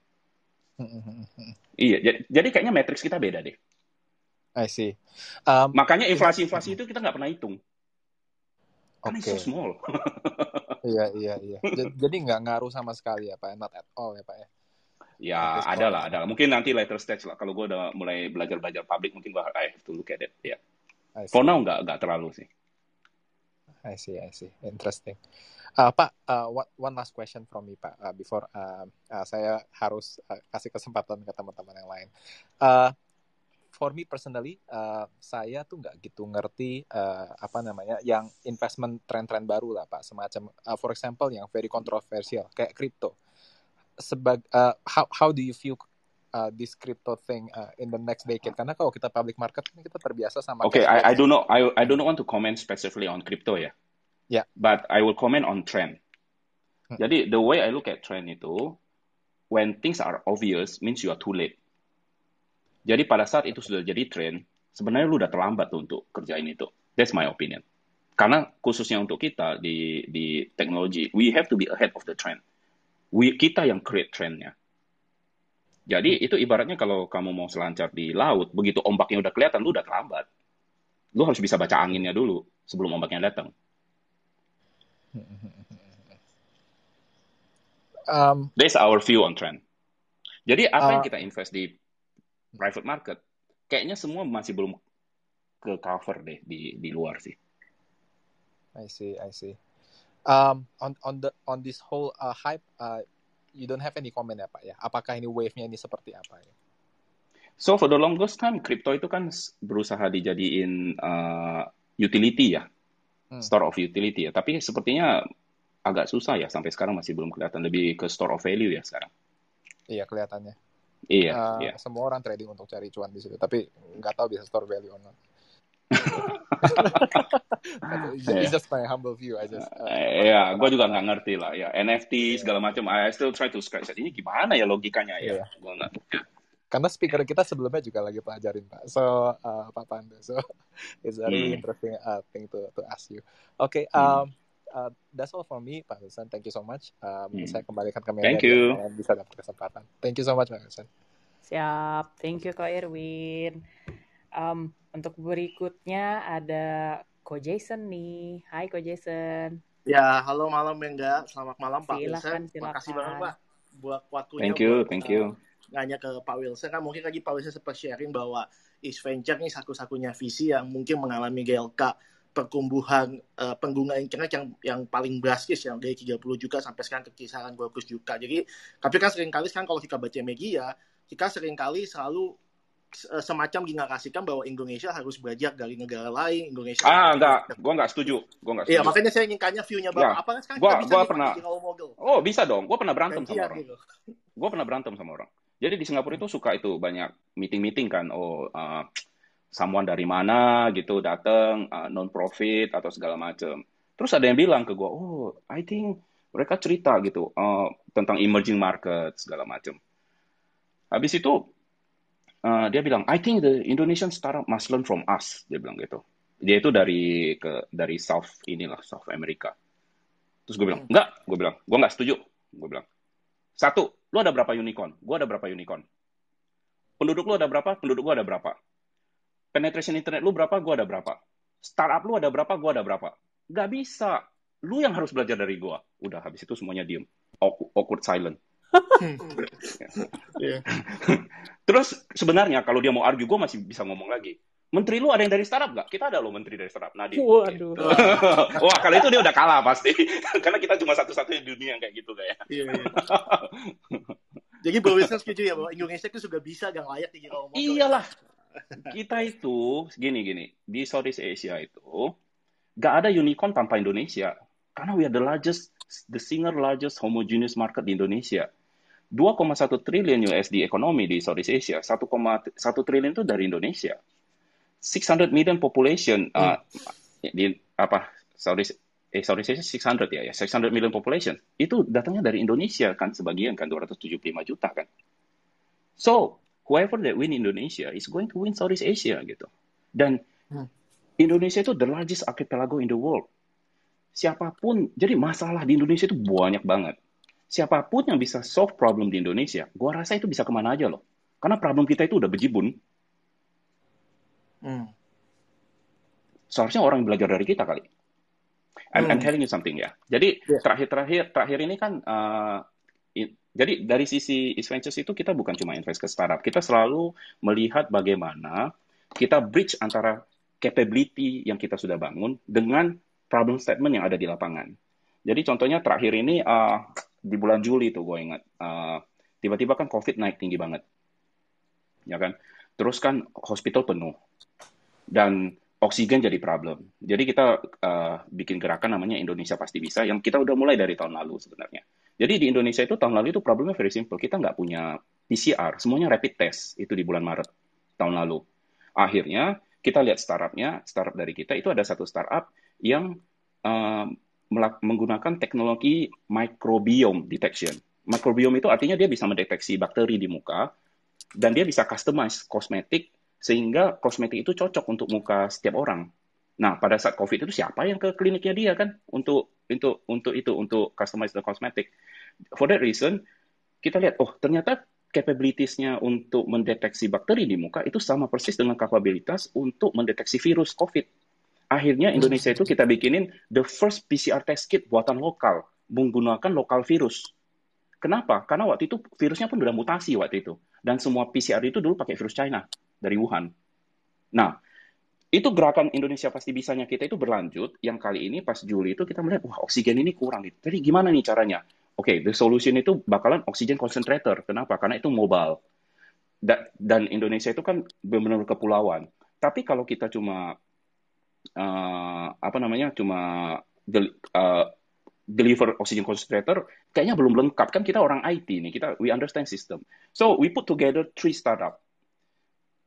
Hmm, hmm, hmm. Iya, jadi, jadi kayaknya matrix kita beda deh. I see. Um, Makanya ini- inflasi-inflasi itu kita nggak pernah hitung. Karena it's so small. [laughs] Iya, iya, iya. Jadi nggak ngaruh sama sekali ya Pak, not at all ya Pak ya. ya, ada lah, ada lah. Mungkin nanti later stage lah. Kalau gue udah mulai belajar-belajar public, mungkin gue I have to look at it. Ya. I For now nggak nggak terlalu sih. I see, I see. Interesting. Uh, Pak, uh, what, one last question from me, Pak, uh, before uh, uh, saya harus uh, kasih kesempatan ke teman-teman yang lain. Uh, for me personally, uh, saya tuh nggak gitu ngerti uh, apa namanya, yang investment tren-tren baru lah, Pak. Semacam, uh, for example, yang very controversial, kayak crypto. Sebag, uh, how, how do you view uh, this crypto thing uh, in the next decade? Karena kalau kita public market, kan kita terbiasa sama Okay, cash I, I flow. don't know. I I do not want to comment specifically on crypto ya. Yeah. But I will comment on trend. Hmm. Jadi the way I look at trend itu, when things are obvious means you are too late. Jadi pada saat itu sudah jadi trend, sebenarnya lu udah terlambat tuh untuk kerjain itu. That's my opinion. Karena khususnya untuk kita di di teknologi, we have to be ahead of the trend. We kita yang create trendnya. Jadi itu ibaratnya kalau kamu mau selancar di laut, begitu ombaknya udah kelihatan, lu udah terlambat. Lu harus bisa baca anginnya dulu sebelum ombaknya datang. Um, That's our view on trend. Jadi apa yang Uh, kita invest di private market, kayaknya semua masih belum ke cover deh di di luar sih. I see, I see. Um, on on the on this whole uh, hype, uh, you don't have any comment ya Pak ya? Apakah ini wave-nya ini seperti apa ya? So for the longest time, crypto itu kan berusaha dijadiin uh, utility ya, Hmm. store of utility ya. Tapi sepertinya agak susah ya sampai sekarang masih belum kelihatan. Lebih ke store of value ya sekarang. Iya kelihatannya. Iya, Uh, iya. Semua orang trading untuk cari cuan di situ, tapi nggak tahu bisa store value or not. [laughs] it's, it's just my humble view. I just uh, ya, gue juga nggak ngerti lah. Ya, NFT segala macam. I still try to scratch. Ini gimana ya logikanya ya? Iya. Gue nggak. Karena speaker kita sebelumnya juga lagi pelajarin Pak. So uh, Pak Pandu. So [laughs] it's a really Hmm. interesting uh, thing to to ask you. Okay. Hmm. Uh, that's all from me, Pak Wilson. Thank you so much. Um, Hmm. Saya kembalikan ke Thank you. bisa dapat kesempatan. Thank you so much, Pak Wilson. Siap, thank you Kak Irwin. Um, untuk berikutnya ada Ko Jason nih. Hai Ko Jason. Ya, halo malam Mengga. Selamat malam Pak Silakan, Wilson. Makasih banget silakan. Pak buat waktunya Thank you, buat thank uh, you. nanya ke Pak Wilson. Kan mungkin lagi Pak Wilson sempat sharing bahwa East Venture ini satu-satunya visi yang mungkin mengalami GLK pertumbuhan uh, pengguna internet yang yang paling drastis yang dari 30 juta sampai sekarang ke kisaran 20 juta. Jadi tapi kan sering kali sekarang kalau kita baca media, kita sering kali selalu uh, semacam dinarasikan bahwa Indonesia harus belajar dari negara lain, Indonesia Ah, enggak. Gue nggak setuju. Gue nggak Iya, setuju. makanya saya ingin tanya view-nya Ya, Bapak. Apakah sekarang gue kita bisa gua pernah. Oh, bisa dong. Gue pernah berantem sama Gantian orang. gitu. Gue pernah berantem sama orang. Jadi di Singapura itu suka itu banyak meeting-meeting kan. Oh, uh, someone dari mana gitu datang, uh, non profit atau segala macam. Terus ada yang bilang ke gue, oh, I think mereka cerita gitu uh, tentang emerging market segala macam. Habis itu uh, dia bilang, I think the Indonesian startup must learn from us. Dia bilang gitu. Dia itu dari ke dari South inilah South America. Terus gue bilang, enggak. Gue bilang, gue nggak setuju. Gue bilang, satu, lu ada berapa unicorn? Gue ada berapa unicorn? Penduduk lu ada berapa? Penduduk gue ada berapa? Penetration internet lu berapa? Gue ada berapa? Startup lu ada berapa? Gue ada berapa? Gak bisa. Lu yang harus belajar dari gue. Udah, habis itu semuanya diem. Awkward, silent. Iya. [laughs] [laughs] Terus sebenarnya kalau dia mau argue, gue masih bisa ngomong lagi. menteri lu ada yang dari startup nggak? Kita ada loh menteri dari startup. Nadiem. Waduh. Gitu. [laughs] Wah, kalau itu dia udah kalah pasti. Karena kita cuma satu-satunya di dunia yang kayak gitu kayak. Iya, iya. Jadi Bro setuju ya bahwa Indonesia itu juga bisa gak layak model. Iyalah. Kita itu gini-gini di Southeast Asia itu gak ada unicorn tanpa Indonesia. Karena we are the largest, the single largest homogeneous market di Indonesia. 2,1 triliun USD ekonomi di Southeast Asia, 1,1 triliun itu dari Indonesia. 600 million population uh, di apa Southeast eh Southeast Asia 600 ya ya 600 million population itu datangnya dari Indonesia kan sebagian kan 275 juta kan. So whoever that win Indonesia is going to win Southeast Asia gitu. Dan Indonesia itu the largest archipelago in the world. Siapa pun, jadi masalah di Indonesia itu banyak banget siapa pun yang bisa solve problem di Indonesia, gua rasa itu bisa ke mana aja loh. Karena problem kita itu udah bejibun. Hmm. Seharusnya orang belajar dari kita kali. I'm, I'm Hmm. telling you something ya. Jadi Yeah. terakhir-terakhir terakhir ini kan, uh, jadi dari sisi East Ventures itu kita bukan cuma invest ke startup, kita selalu melihat bagaimana kita bridge antara capability yang kita sudah bangun dengan problem statement yang ada di lapangan. Jadi contohnya terakhir ini uh, di bulan Juli tuh gue ingat, uh, tiba-tiba kan COVID naik tinggi banget, ya kan? Terus kan hospital penuh dan oksigen jadi problem. Jadi kita uh, bikin gerakan namanya Indonesia Pasti Bisa yang kita udah mulai dari tahun lalu sebenarnya. Jadi di Indonesia itu tahun lalu itu problemnya very simple. Kita nggak punya PCR, semuanya rapid test itu di bulan Maret tahun lalu. Akhirnya kita lihat startupnya, startup dari kita itu ada satu startup yang uh, menggunakan teknologi microbiome detection. Microbiome itu artinya dia bisa mendeteksi bakteri di muka dan dia bisa customize kosmetik sehingga kosmetik itu cocok untuk muka setiap orang. Nah, pada saat COVID itu siapa yang ke kliniknya dia kan untuk untuk untuk itu untuk customize the cosmetic. For that reason, kita lihat oh ternyata capabilities-nya untuk mendeteksi bakteri di muka itu sama persis dengan kapabilitas untuk mendeteksi virus COVID. Akhirnya Indonesia itu kita bikinin the first PCR test kit buatan lokal menggunakan lokal virus. Kenapa? Karena waktu itu virusnya pun udah mutasi waktu itu. Dan semua PCR itu dulu pakai virus China dari Wuhan. Nah, itu gerakan Indonesia pasti bisanya kita itu berlanjut. Yang kali ini pas Juli itu kita melihat, wah oksigen ini kurang. Jadi gimana nih caranya? Oke, the solution itu bakalan oksigen concentrator. Kenapa? Karena itu mobile. Da- Dan Indonesia itu kan benar-benar kepulauan. Tapi kalau kita cuma eh, apa namanya cuma del- eh, deliver oxygen concentrator kayaknya belum lengkap kan kita orang IT nih kita we understand system so we put together three startup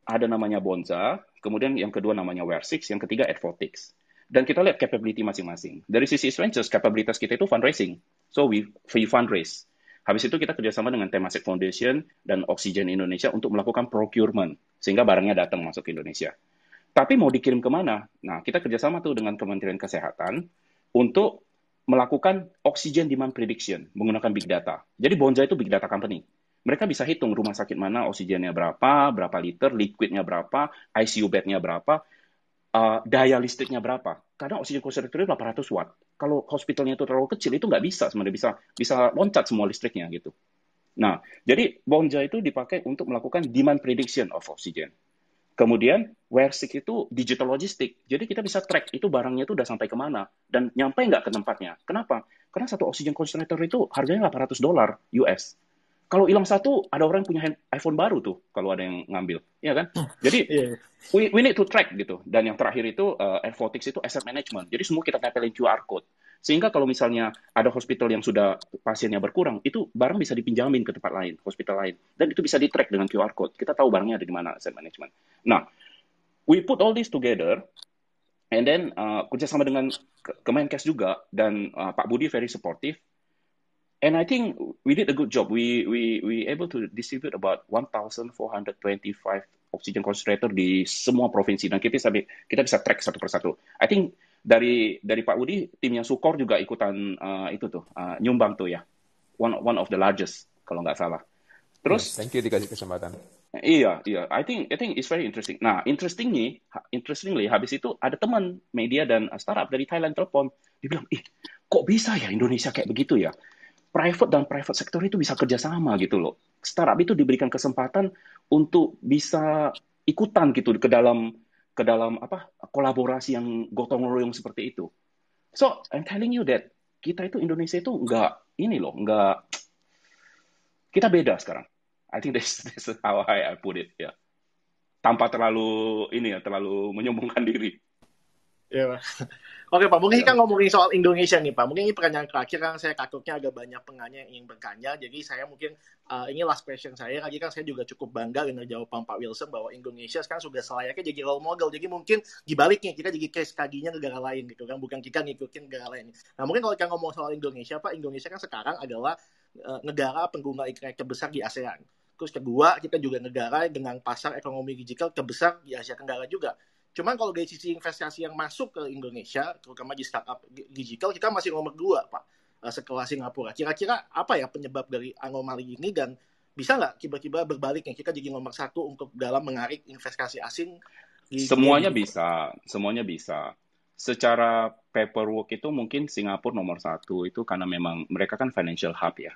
ada namanya Bonza kemudian yang kedua namanya Wear6 yang ketiga Advotics dan kita lihat capability masing-masing dari sisi Ventures kapabilitas kita itu fundraising so we we fundraise habis itu kita kerjasama dengan Temasek Foundation dan Oxygen Indonesia untuk melakukan procurement sehingga barangnya datang masuk ke Indonesia tapi mau dikirim ke mana? Nah, kita kerjasama tuh dengan Kementerian Kesehatan untuk melakukan oxygen demand prediction menggunakan big data. Jadi Bonza itu big data company. Mereka bisa hitung rumah sakit mana oksigennya berapa, berapa liter, liquidnya berapa, ICU bednya berapa, uh, daya listriknya berapa. Karena oksigen concentrator itu 800 watt. Kalau hospitalnya itu terlalu kecil, itu nggak bisa sebenarnya bisa bisa loncat semua listriknya gitu. Nah, jadi Bonza itu dipakai untuk melakukan demand prediction of oxygen. Kemudian Wear6 itu digital logistik. Jadi kita bisa track itu barangnya itu udah sampai ke mana dan nyampe nggak ke tempatnya. Kenapa? Karena satu oxygen concentrator itu harganya 800 dolar US. Kalau hilang satu, ada orang yang punya hand- iPhone baru tuh kalau ada yang ngambil, ya kan? Jadi Iya. we, we need to track gitu. Dan yang terakhir itu uh, Advotics itu asset management. Jadi semua kita tempelin QR code. Sehingga kalau misalnya ada hospital yang sudah pasiennya berkurang, itu barang bisa dipinjamin ke tempat lain, hospital lain. Dan itu bisa di-track dengan QR code. Kita tahu barangnya ada di mana asset management. Nah, we put all this together, and then uh, kerjasama dengan Ke- Kemenkes juga, dan uh, Pak Budi very supportive. And I think we did a good job. We we we able to distribute about 1,425 oxygen concentrator di semua provinsi dan kita bisa kita bisa track satu persatu. I think dari dari Pak Budi timnya Sukor juga ikutan uh, itu tuh uh, nyumbang tuh ya. One one of the largest kalau nggak salah. Terus Yes, thank you dikasih kesempatan. Iya, iya. I think I think it's very interesting. Nah, interestingly, interestingly, habis itu ada teman media dan startup dari Thailand telepon. Dia bilang, ih, kok bisa ya Indonesia kayak begitu ya? Private dan private sector itu bisa kerjasama gitu loh. Startup itu diberikan kesempatan untuk bisa ikutan gitu ke dalam ke dalam apa kolaborasi yang gotong royong seperti itu. So I'm telling you that kita itu Indonesia itu nggak ini loh, nggak kita beda sekarang. I think this, [laughs] this is how I, put it ya. Yeah. Tanpa terlalu ini ya, terlalu menyombongkan diri. Ya, Oke Pak, mungkin kita ngomongin soal Indonesia nih Pak. Mungkin ini pertanyaan terakhir kan saya takutnya agak banyak penanya yang ingin bertanya. Jadi saya mungkin uh, ini last question saya. Lagi kan saya juga cukup bangga dengan jawaban Pak Wilson bahwa Indonesia sekarang sudah selayaknya jadi role model. Jadi mungkin dibaliknya kita jadi case kaginya negara lain gitu kan, bukan kita ngikutin negara lain. Nah mungkin kalau kita ngomong soal Indonesia Pak, Indonesia kan sekarang adalah uh, negara pengguna internet terbesar di ASEAN. Terus kedua, kita juga negara dengan pasar ekonomi digital terbesar di Asia Tenggara juga. Cuman kalau dari sisi investasi yang masuk ke Indonesia, terutama di startup digital, kita masih nomor dua, Pak, eh, setelah Singapura. Kira-kira apa ya penyebab dari anomali ini dan bisa nggak tiba-tiba berbaliknya kita jadi nomor satu untuk dalam menarik investasi asing? Di semuanya bisa, semuanya bisa. Secara paperwork itu mungkin Singapura nomor satu itu karena memang mereka kan financial hub ya.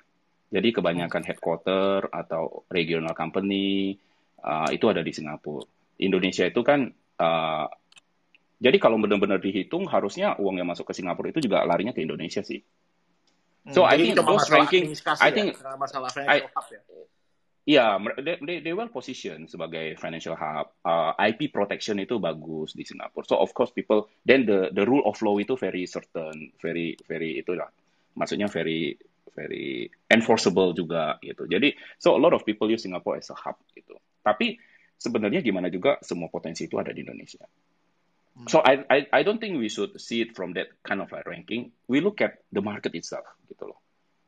Jadi kebanyakan headquarter atau regional company uh, itu ada di Singapura. Indonesia itu kan Uh, jadi kalau benar-benar dihitung, harusnya uang yang masuk ke Singapura itu juga larinya ke Indonesia sih. So hmm, I think those ranking, I think ya, masalah I, ya. Yeah, they, they well positioned sebagai financial hub. Uh, IP protection itu bagus di Singapura. So of course people, then the the rule of law itu very certain, very very itulah. Maksudnya very very enforceable juga gitu. Jadi so a lot of people use Singapore as a hub gitu. Tapi sebenarnya gimana juga semua potensi itu ada di Indonesia. Hmm. So I, I I don't think we should see it from that kind of like ranking. We look at the market itself gitu loh.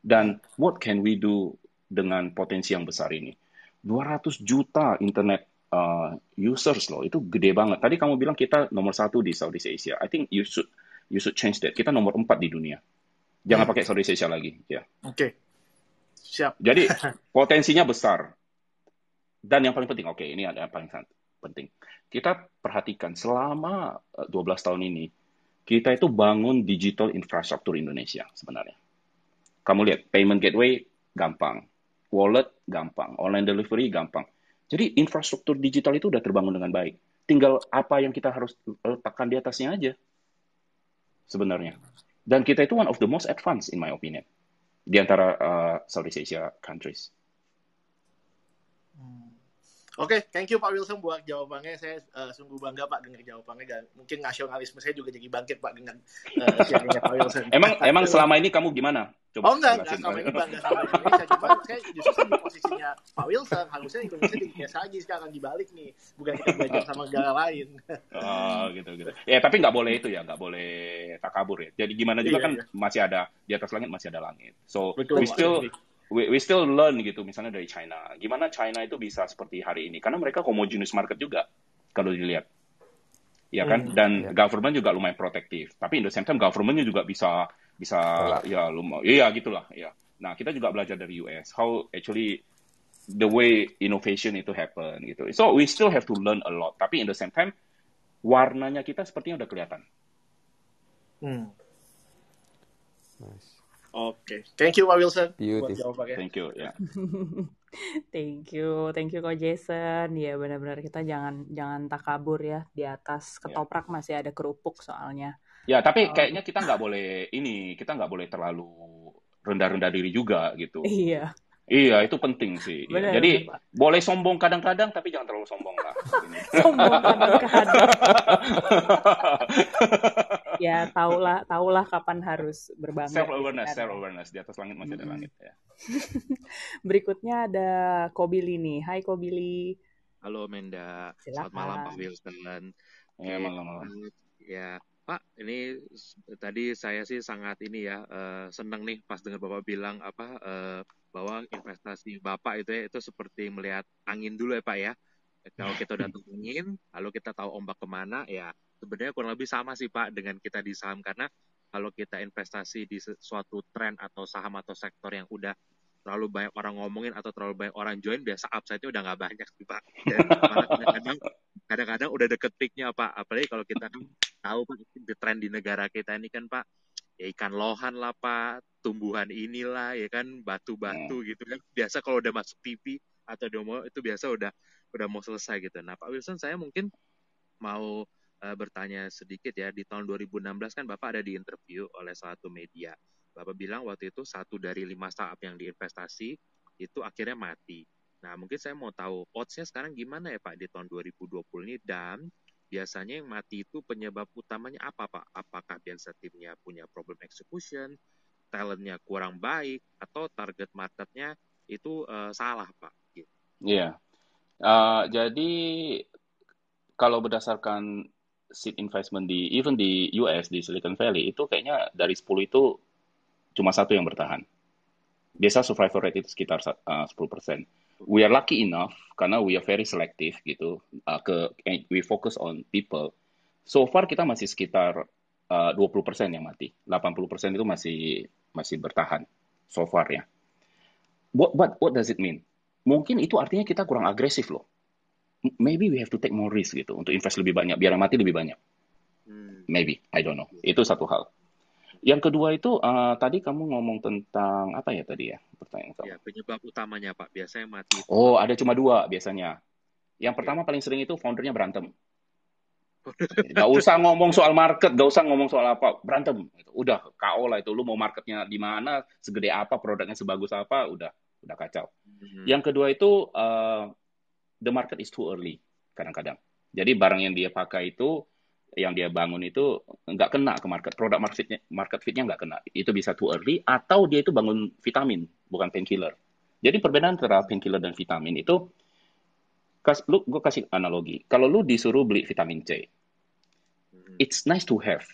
Dan what can we do dengan potensi yang besar ini? 200 juta internet uh, users loh, itu gede banget. Tadi kamu bilang kita nomor satu di Southeast Asia. I think you should you should change that. Kita nomor empat di dunia. Jangan hmm. pakai Southeast Asia lagi, ya. Oke. Okay. Siap. Jadi [laughs] potensinya besar. Dan yang paling penting, oke, okay, ini ada yang paling penting. Kita perhatikan selama 12 eh, tahun ini, kita itu bangun digital infrastruktur Indonesia sebenarnya. Kamu lihat, payment gateway gampang, wallet gampang, online delivery gampang. Jadi infrastruktur digital itu udah terbangun dengan baik. Tinggal apa yang kita harus letakkan di atasnya aja sebenarnya. Dan kita itu one of the most advanced in my opinion di antara uh, Southeast Asia countries. Oke, okay, thank you Pak Wilson buat jawabannya. Saya uh, sungguh bangga Pak dengan jawabannya dan mungkin nasionalisme saya juga jadi bangkit Pak dengan uh, sharingnya Pak Wilson. [laughs] Emang emang selama ini kamu gimana? Coba oh enggak, enggak selama ini bangga sama Indonesia. Cuma saya justru di posisinya Pak Wilson, harusnya Indonesia biasa lagi sekarang dibalik nih. Bukan kita belajar sama negara lain. oh gitu gitu. Ya tapi nggak boleh itu ya, nggak boleh takabur ya. Jadi gimana juga iya, kan iya. masih ada di atas langit masih ada langit. So Betul, we still we, we still learn gitu misalnya dari China. Gimana China itu bisa seperti hari ini? Karena mereka homogeneous market juga kalau dilihat. Ya kan? Hmm, Dan ya. government juga lumayan protektif. Tapi in the same time governmentnya juga bisa bisa oh. ya lumayan iya gitulah ya. Nah, kita juga belajar dari US how actually the way innovation itu happen gitu. So we still have to learn a lot. Tapi in the same time warnanya kita sepertinya udah kelihatan. Hmm. Nice. Oke, okay. thank you Pak Wilson buat jawabannya. Thank you, ya. Yeah. [laughs] thank you, thank you Kak Jason. Ya benar-benar kita jangan jangan takabur ya di atas ya. ketoprak yeah. masih ada kerupuk soalnya. Ya, tapi oh. kayaknya kita nggak boleh ini, kita nggak boleh terlalu rendah-rendah diri juga gitu. [laughs] Iya. Iya, itu penting sih. Benar, ya. Jadi benar, boleh sombong kadang-kadang, tapi jangan terlalu sombong lah. [laughs] sombong kadang-kadang. [laughs] ya, tahulah, tahulah kapan harus berbangga. Self awareness, self awareness di atas langit masih ada hmm. langit ya. [laughs] Berikutnya ada Kobili nih. Hai Kobili. Halo Menda. Silakan. Selamat malam Pak Wilson. Ya, malam-malam. Ya, Pak, ini tadi saya sih sangat ini ya uh, senang nih pas dengar Bapak bilang apa uh, bahwa investasi Bapak itu ya itu seperti melihat angin dulu ya Pak ya. Kalau kita udah [laughs] angin, lalu kita tahu ombak ke mana, ya sebenarnya kurang lebih sama sih Pak dengan kita di saham karena kalau kita investasi di suatu tren atau saham atau sektor yang udah terlalu banyak orang ngomongin atau terlalu banyak orang join, biasa upside-nya udah nggak banyak sih Pak. [laughs] Dan kadang-kadang kadang-kadang udah deket peaknya Pak. Apalagi kalau kita kan tahu Pak, di tren di negara kita ini kan Pak, ya ikan lohan lah Pak, tumbuhan inilah ya kan, batu-batu hmm. gitu kan. Biasa kalau udah masuk pipi atau domo itu biasa udah udah mau selesai gitu. Nah Pak Wilson saya mungkin mau uh, bertanya sedikit ya. Di tahun 2016 kan Bapak ada di interview oleh satu media. Bapak bilang waktu itu satu dari lima startup yang diinvestasi itu akhirnya mati. Nah, mungkin saya mau tahu odds-nya sekarang gimana ya Pak di tahun 2020 ini dan biasanya yang mati itu penyebab utamanya apa Pak? Apakah biasa timnya punya problem execution, talentnya kurang baik, atau target marketnya itu uh, salah Pak? Iya. Yeah. Uh, jadi kalau berdasarkan seed investment di even di US di Silicon Valley itu kayaknya dari 10 itu cuma satu yang bertahan. Biasa survival rate itu sekitar uh, 10%. We are lucky enough karena we are very selective gitu uh, ke we focus on people. So far kita masih sekitar uh, 20% yang mati. 80% itu masih masih bertahan so far ya. What what what does it mean? Mungkin itu artinya kita kurang agresif loh maybe we have to take more risk gitu untuk invest lebih banyak biar mati lebih banyak. Hmm. Maybe, I don't know. Itu satu hal. Yang kedua itu uh, tadi kamu ngomong tentang apa ya tadi ya pertanyaan kamu? Ya, penyebab utamanya Pak biasanya mati. Oh, ada cuma dua biasanya. Yang pertama paling sering itu foundernya berantem. [laughs] gak usah ngomong soal market, gak usah ngomong soal apa, berantem. Udah KO lah itu. Lu mau marketnya di mana, segede apa, produknya sebagus apa, udah udah kacau. Hmm. Yang kedua itu uh, the market is too early kadang-kadang. Jadi barang yang dia pakai itu, yang dia bangun itu nggak kena ke market, produk market fitnya, market fitnya nggak kena. Itu bisa too early atau dia itu bangun vitamin, bukan painkiller. Jadi perbedaan antara painkiller dan vitamin itu, kas, lu gue kasih analogi. Kalau lu disuruh beli vitamin C, hmm. it's nice to have,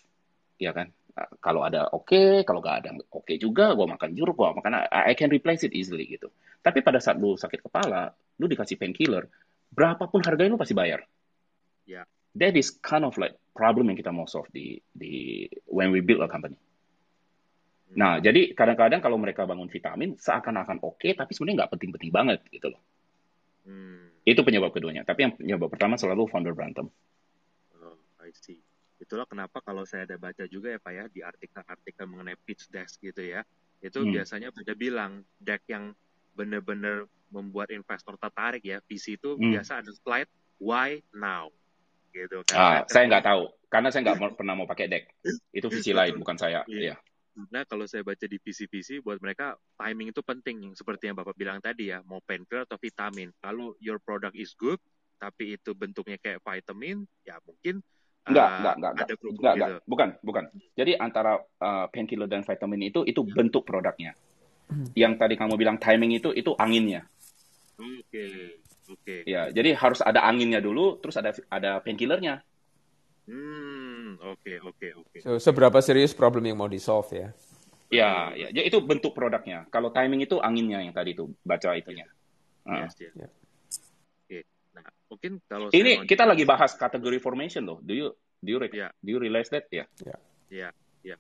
ya kan? Kalau ada oke, okay, kalau nggak ada oke okay juga, gue makan jeruk, gue makan, I can replace it easily gitu. Tapi pada saat lu sakit kepala, lu dikasih painkiller, berapapun harganya lu pasti bayar. Yeah. That is kind of like problem yang kita mau solve di di when we build a company. Hmm. Nah, jadi kadang-kadang kalau mereka bangun vitamin seakan-akan oke, okay, tapi sebenarnya nggak penting-penting banget gitu loh. Hmm. Itu penyebab keduanya. Tapi yang penyebab pertama selalu founder berantem. Oh, I see. Itulah kenapa kalau saya ada baca juga ya Pak ya di artikel-artikel mengenai pitch deck gitu ya, itu hmm. biasanya pada bilang deck yang benar-benar membuat investor tertarik ya visi itu hmm. biasa ada slide why now gitu kan ah, saya nggak tahu karena saya nggak pernah mau pakai deck itu visi lain bukan saya iya. Yeah. Nah, kalau saya baca di visi-visi, buat mereka timing itu penting, seperti yang Bapak bilang tadi ya, mau painkiller atau vitamin. Kalau your product is good, tapi itu bentuknya kayak vitamin, ya mungkin Enggak, uh, enggak, enggak, enggak, enggak, gitu. enggak, bukan, bukan. Jadi antara uh, painkiller dan vitamin itu itu bentuk produknya. Hmm. Yang tadi kamu bilang timing itu itu anginnya. Oke, okay. Oke. Okay. Ya, jadi harus ada anginnya dulu, terus ada ada painkillernya. Hmm, oke, okay, oke, okay, oke. Okay. So, seberapa serius problem yang mau di solve ya? Ya, ya, ya itu bentuk produknya. Kalau timing itu anginnya yang tadi itu baca itunya. Yes, uh. yes. Yeah. Oke, nah mungkin kalau ini kita lagi bahas kategori formation loh. Do you do you yeah. do you realize that? Ya. Yeah. Ya, ya,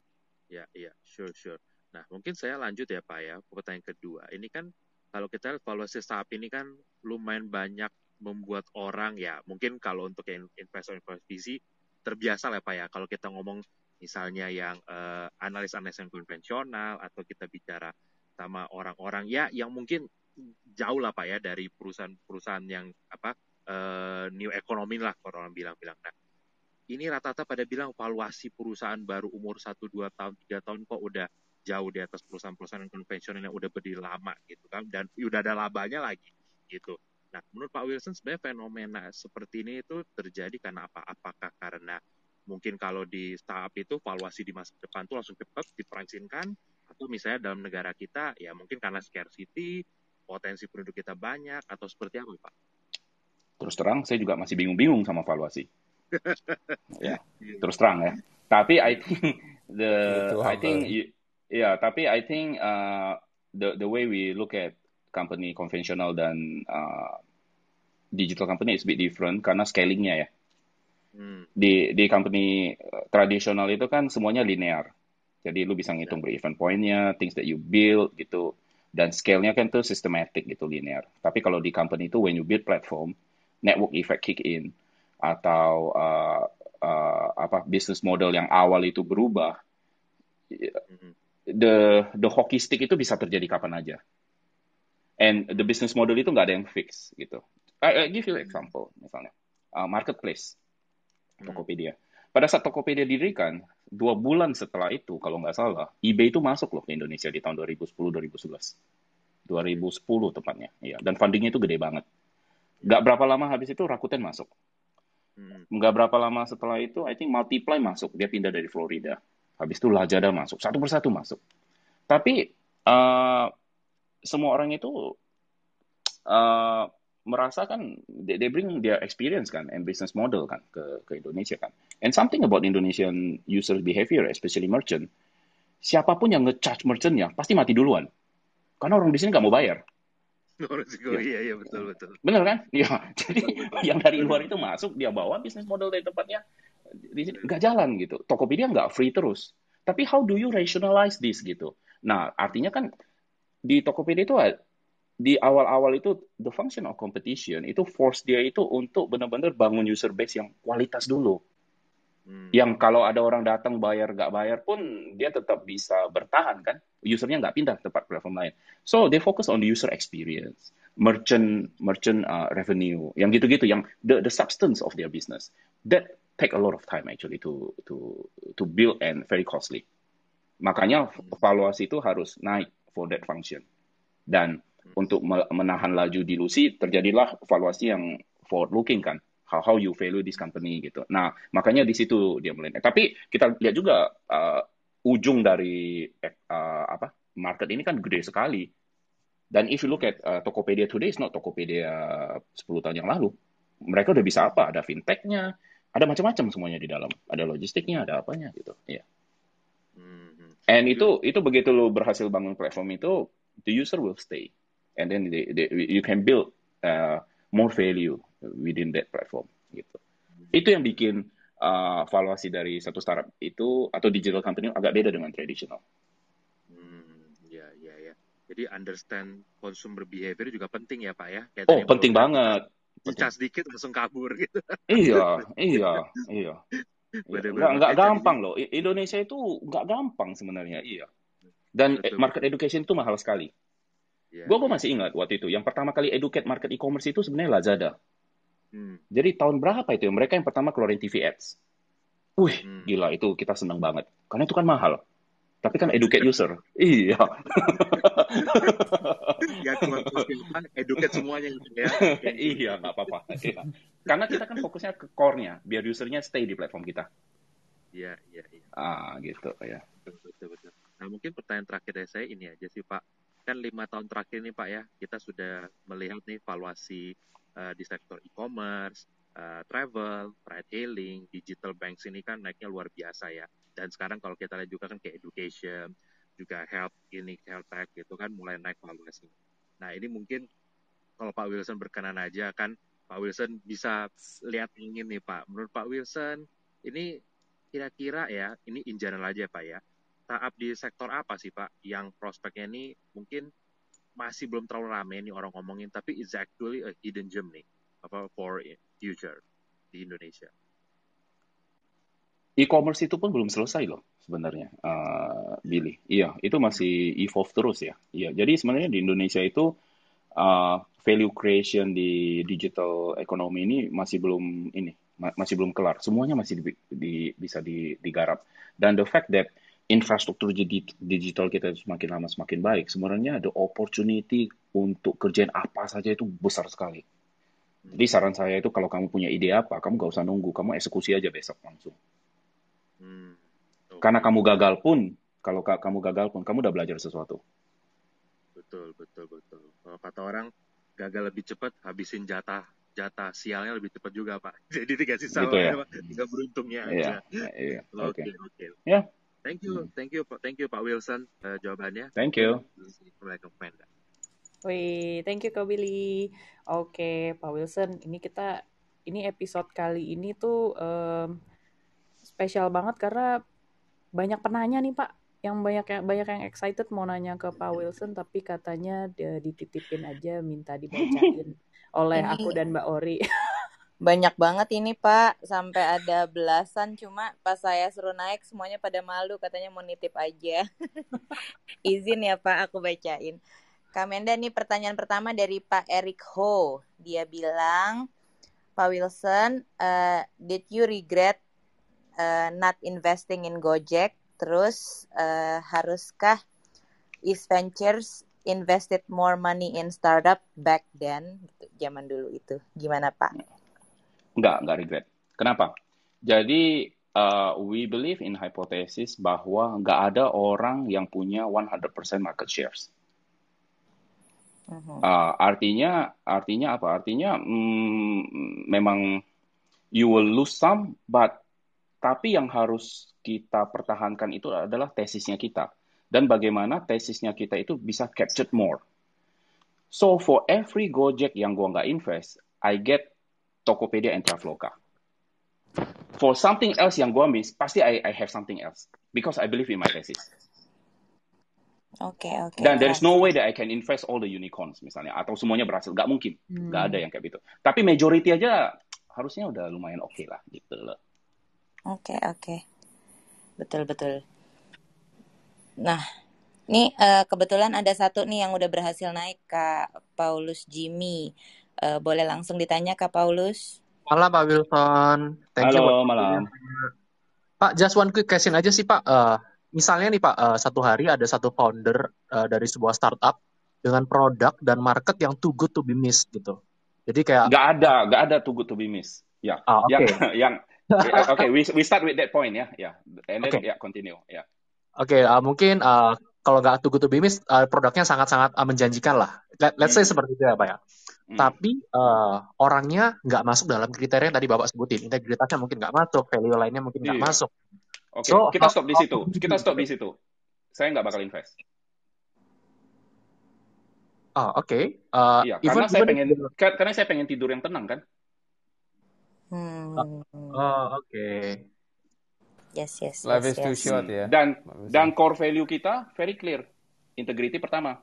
ya, ya, sure, sure. Nah, mungkin saya lanjut ya Pak ya, pertanyaan kedua. Ini kan kalau kita evaluasi saham ini kan lumayan banyak membuat orang ya, mungkin kalau untuk yang investor investasi terbiasa lah Pak ya, kalau kita ngomong misalnya yang uh, analis-analis yang konvensional atau kita bicara sama orang-orang ya yang mungkin jauh lah Pak ya dari perusahaan-perusahaan yang apa uh, new economy lah kalau orang bilang-bilang. Nah, ini rata-rata pada bilang valuasi perusahaan baru umur 1 2 tahun, 3 tahun kok udah jauh di atas perusahaan-perusahaan konvensional yang udah berdiri lama gitu kan dan udah ada labanya lagi gitu. Nah, menurut Pak Wilson sebenarnya fenomena seperti ini itu terjadi karena apa? Apakah karena mungkin kalau di startup itu valuasi di masa depan tuh langsung cepat dipricinkan atau misalnya dalam negara kita ya mungkin karena scarcity, potensi penduduk kita banyak atau seperti apa, Pak? Terus terang saya juga masih bingung-bingung sama valuasi. [laughs] ya, terus terang ya. Tapi I think the I think you, Ya, tapi I think uh, the the way we look at company konvensional dan uh, digital company is a bit different karena scalingnya ya. Hmm. Di di company uh, tradisional itu kan semuanya linear. Jadi lu bisa ngitung yeah. break-even point-nya, things that you build gitu. Dan scale-nya kan tuh systematic gitu linear. Tapi kalau di company itu when you build platform, network effect kick in atau uh, uh, apa business model yang awal itu berubah. Mm-hmm the the hockey stick itu bisa terjadi kapan aja. And the business model itu nggak ada yang fix gitu. I, I give you example misalnya uh, marketplace. Hmm. Tokopedia. Pada saat Tokopedia didirikan, dua bulan setelah itu, kalau nggak salah, eBay itu masuk loh ke Indonesia di tahun 2010-2011. 2010 tepatnya. Ya. Dan fundingnya itu gede banget. Nggak berapa lama habis itu Rakuten masuk. Hmm. Nggak berapa lama setelah itu, I think Multiply masuk. Dia pindah dari Florida. Habis itu Lazada masuk. Satu persatu masuk. Tapi uh, semua orang itu uh, merasa kan they, they bring their experience kan and business model kan ke ke Indonesia kan. And something about Indonesian user behavior, especially merchant, siapa pun yang nge-charge merchantnya pasti mati duluan. Karena orang di sini nggak mau bayar. [laughs] Orang ya. iya iya betul betul. Bener kan? Ya, [laughs] jadi yang dari luar itu masuk dia bawa bisnis model dari tempatnya nggak jalan gitu. Tokopedia nggak free terus. Tapi how do you rationalize this gitu? Nah, artinya kan di Tokopedia itu di awal-awal itu the function of competition itu force dia itu untuk benar-benar bangun user base yang kualitas dulu. Hmm. Yang kalau ada orang datang bayar nggak bayar pun dia tetap bisa bertahan kan. Usernya nggak pindah ke tempat platform lain. So they focus on the user experience, merchant merchant uh, revenue, yang gitu-gitu, yang the the substance of their business. That take a lot of time actually to to to build and very costly. Makanya valuasi itu harus naik for that function. Dan untuk menahan laju dilusi terjadilah valuasi yang forward looking kan. How how you value this company gitu. Nah makanya di situ dia mulai tapi kita lihat juga uh, ujung dari uh, apa market ini kan gede sekali. Dan if you look at uh, Tokopedia today is not Tokopedia 10 tahun yang lalu. Mereka udah bisa apa? Ada fintechnya ada macam-macam semuanya di dalam ada logistiknya ada apanya gitu ya yeah. mm-hmm. and itu itu begitu lo berhasil bangun platform itu the user will stay and then they, they, you can build uh, more value within that platform gitu. Itu yang bikin uh, valuasi dari satu startup itu atau digital company agak beda dengan tradisional. Hmm, ya ya ya. Jadi understand consumer behavior juga penting ya pak ya. Kayak oh penting banget. Dicas sedikit langsung kabur gitu. Iya [laughs] iya iya. Nggak, nggak gampang loh. Indonesia itu nggak gampang sebenarnya, iya. Dan betul, market education itu mahal sekali. Yeah. Gue masih ingat waktu itu, yang pertama kali educate market e-commerce itu sebenarnya Lazada. Hmm. Jadi tahun berapa itu? Mereka yang pertama keluarin TV ads. Wih, hmm. gila itu kita senang banget. Karena itu kan mahal. Tapi kan educate user. iya. [laughs] ya cuma educate semuanya gitu ya. [laughs] iya, nggak apa-apa. Iya. Karena kita kan fokusnya ke core-nya, biar usernya stay di platform kita. Iya, iya, iya. Ah, gitu ya. Betul, betul, betul. Nah, mungkin pertanyaan terakhir dari saya ini aja sih, Pak kan lima tahun terakhir nih Pak ya, kita sudah melihat nih valuasi uh, di sektor e-commerce, uh, travel, ride hailing, digital banks ini kan naiknya luar biasa ya. Dan sekarang kalau kita lihat juga kan kayak education, juga health ini health tech gitu kan mulai naik valuasi. Nah ini mungkin kalau Pak Wilson berkenan aja kan Pak Wilson bisa lihat ingin nih Pak. Menurut Pak Wilson ini kira-kira ya ini in general aja Pak ya startup di sektor apa sih Pak yang prospeknya ini mungkin masih belum terlalu rame nih orang ngomongin tapi is actually a hidden gem nih apa for future di Indonesia. E-commerce itu pun belum selesai loh sebenarnya, uh, Billy. Iya, itu masih evolve terus ya. Iya, jadi sebenarnya di Indonesia itu uh, value creation di digital economy ini masih belum ini masih belum kelar. Semuanya masih di, di, bisa di, digarap. Dan the fact that infrastruktur digital kita semakin lama semakin baik, sebenarnya ada opportunity untuk kerjaan apa saja itu besar sekali. Jadi saran saya itu kalau kamu punya ide apa, kamu gak usah nunggu, kamu eksekusi aja besok langsung. Hmm. Karena kamu gagal pun, kalau kamu gagal pun, kamu udah belajar sesuatu. Betul, betul, betul. Kalau kata orang, gagal lebih cepat, habisin jatah jatah sialnya lebih cepat juga, Pak. [laughs] Jadi dikasih salah, gitu ya? [laughs] tinggal beruntungnya iya, aja. Iya, [laughs] Oke, okay. oke. Okay. Ya, Thank you, hmm. thank you, thank you Pak Wilson uh, jawabannya. Thank you. Wih, thank you Kak Billy. Oke, Pak Wilson, ini kita ini episode kali ini tuh um, spesial banget karena banyak penanya nih Pak, yang banyak yang banyak yang excited mau nanya ke Pak Wilson tapi katanya dititipin aja minta dibacain [laughs] oleh aku dan Mbak Ori. [laughs] Banyak banget ini Pak, sampai ada belasan cuma pas saya suruh naik semuanya pada malu katanya mau nitip aja. [laughs] Izin ya Pak, aku bacain. Kamenda nih pertanyaan pertama dari Pak Eric Ho. Dia bilang, Pak Wilson, uh, did you regret uh, not investing in Gojek? Terus uh, haruskah East Ventures invested more money in startup back then, gitu, zaman dulu itu? Gimana Pak? Enggak, enggak regret. Kenapa? Jadi uh, we believe in hypothesis bahwa nggak ada orang yang punya 100% market shares. Uh, artinya, artinya apa? Artinya mm, memang you will lose some, but tapi yang harus kita pertahankan itu adalah tesisnya kita dan bagaimana tesisnya kita itu bisa captured more. So for every Gojek yang gua nggak invest, I get Tokopedia and Traveloka. For something else yang gua miss, pasti I, I have something else because I believe in my thesis. Oke, okay, oke. Okay, Dan there's no way that I can invest all the unicorns misalnya atau semuanya berhasil. Gak mungkin. Hmm. Gak ada yang kayak gitu. Tapi majority aja harusnya udah lumayan oke okay lah gitu loh. Oke, okay, oke. Okay. Betul, betul. Nah, ini uh, kebetulan ada satu nih yang udah berhasil naik Kak Paulus Jimmy. Uh, boleh langsung ditanya Kak Paulus? Malam Pak Wilson. Thank Halo, you malam. Pak, just one quick question aja sih Pak. Uh, misalnya nih Pak, uh, satu hari ada satu founder uh, dari sebuah startup dengan produk dan market yang too good to be missed gitu. Jadi kayak nggak ada, nggak ada too good to be missed. Ya, ah, okay. yang yang oke, okay, we we start with that point ya, ya, and then okay. ya yeah, continue, ya. Yeah. Oke, okay, uh, mungkin uh, kalau nggak good to be missed, uh, produknya sangat-sangat uh, menjanjikan lah. Let, let's say hmm. seperti itu ya Pak ya. Hmm. Tapi uh, orangnya nggak masuk dalam kriteria yang tadi Bapak sebutin. Integritasnya mungkin nggak masuk, value lainnya mungkin nggak yeah. masuk. Oke, okay, so, kita stop di situ. Kita stop di situ. Saya nggak bakal invest. Oh, oke. Okay. Uh, iya, karena saya pengen karena saya pengen tidur yang tenang kan. Hmm. Oh, oke. Okay. Yes, yes. Life yes, is too short ya. Dan dan core value kita very clear. Integrity pertama.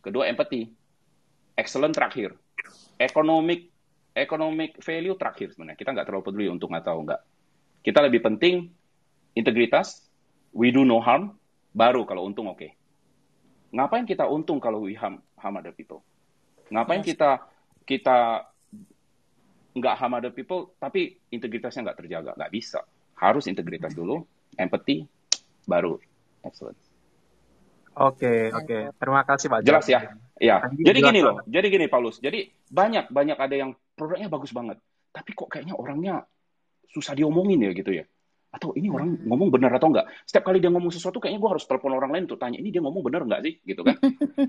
Kedua empathy. Excellent terakhir. Economic economic value terakhir sebenarnya. Kita nggak terlalu peduli untuk nggak tahu nggak. Kita lebih penting integritas, we do no harm, baru kalau untung oke. Okay. Ngapain kita untung kalau we harm, harm other people? Ngapain yes. kita kita nggak harm other people, tapi integritasnya nggak terjaga? Nggak bisa. Harus integritas dulu, empathy, baru excellence. Oke, okay, oke. Okay. Terima kasih Pak. Jelas ya. Ya. Jadi gini loh. Jadi gini Paulus. Jadi banyak banyak ada yang produknya bagus banget, tapi kok kayaknya orangnya susah diomongin ya gitu ya atau ini orang ngomong benar atau enggak. Setiap kali dia ngomong sesuatu kayaknya gue harus telepon orang lain untuk tanya ini dia ngomong benar enggak sih gitu kan.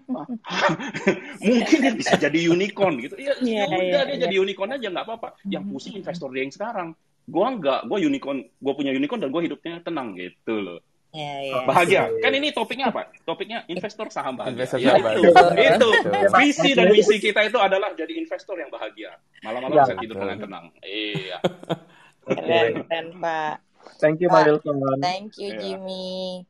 [laughs] [laughs] Mungkin dia bisa jadi unicorn gitu. Ya, yeah, ya udah yeah, dia yeah. jadi unicorn aja nggak apa-apa. Yang pusing investor dia yang sekarang. Gue enggak, gue unicorn, gue punya unicorn dan gue hidupnya tenang gitu loh. Yeah, yeah. Bahagia. Kan ini topiknya apa? Topiknya investor saham bahagia. Investor ya, saham itu, bahagia. itu. Visi dan misi kita itu adalah jadi investor yang bahagia. Malam-malam ya, bisa tidur dengan tenang. Iya. Keren, keren Pak. Thank you, Pak Wilson. Thank you, Jimmy.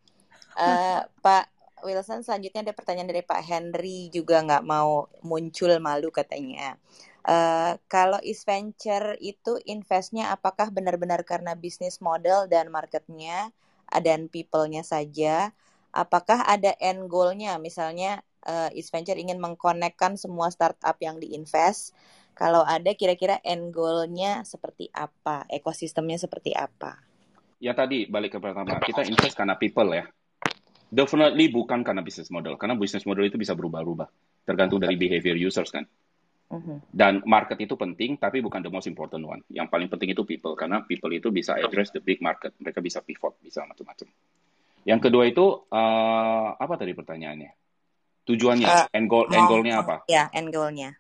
Uh, Pak Wilson, selanjutnya ada pertanyaan dari Pak Henry juga nggak mau muncul malu katanya. Uh, kalau East Venture itu investnya apakah benar-benar karena bisnis model dan marketnya dan people-nya saja? Apakah ada end goal-nya? Misalnya uh, East Venture ingin mengkonekkan semua startup yang diinvest. Kalau ada kira-kira end goal-nya seperti apa? Ekosistemnya seperti apa? Ya tadi balik ke pertama, kita invest karena people ya. Definitely bukan karena business model, karena business model itu bisa berubah-ubah, tergantung dari behavior users kan. Mhm. Dan market itu penting, tapi bukan the most important one. Yang paling penting itu people, karena people itu bisa address the big market, mereka bisa pivot, bisa macam-macam. Yang kedua itu uh, apa tadi pertanyaannya? Tujuannya, uh, end goal, end goalnya apa? Ya, end goalnya.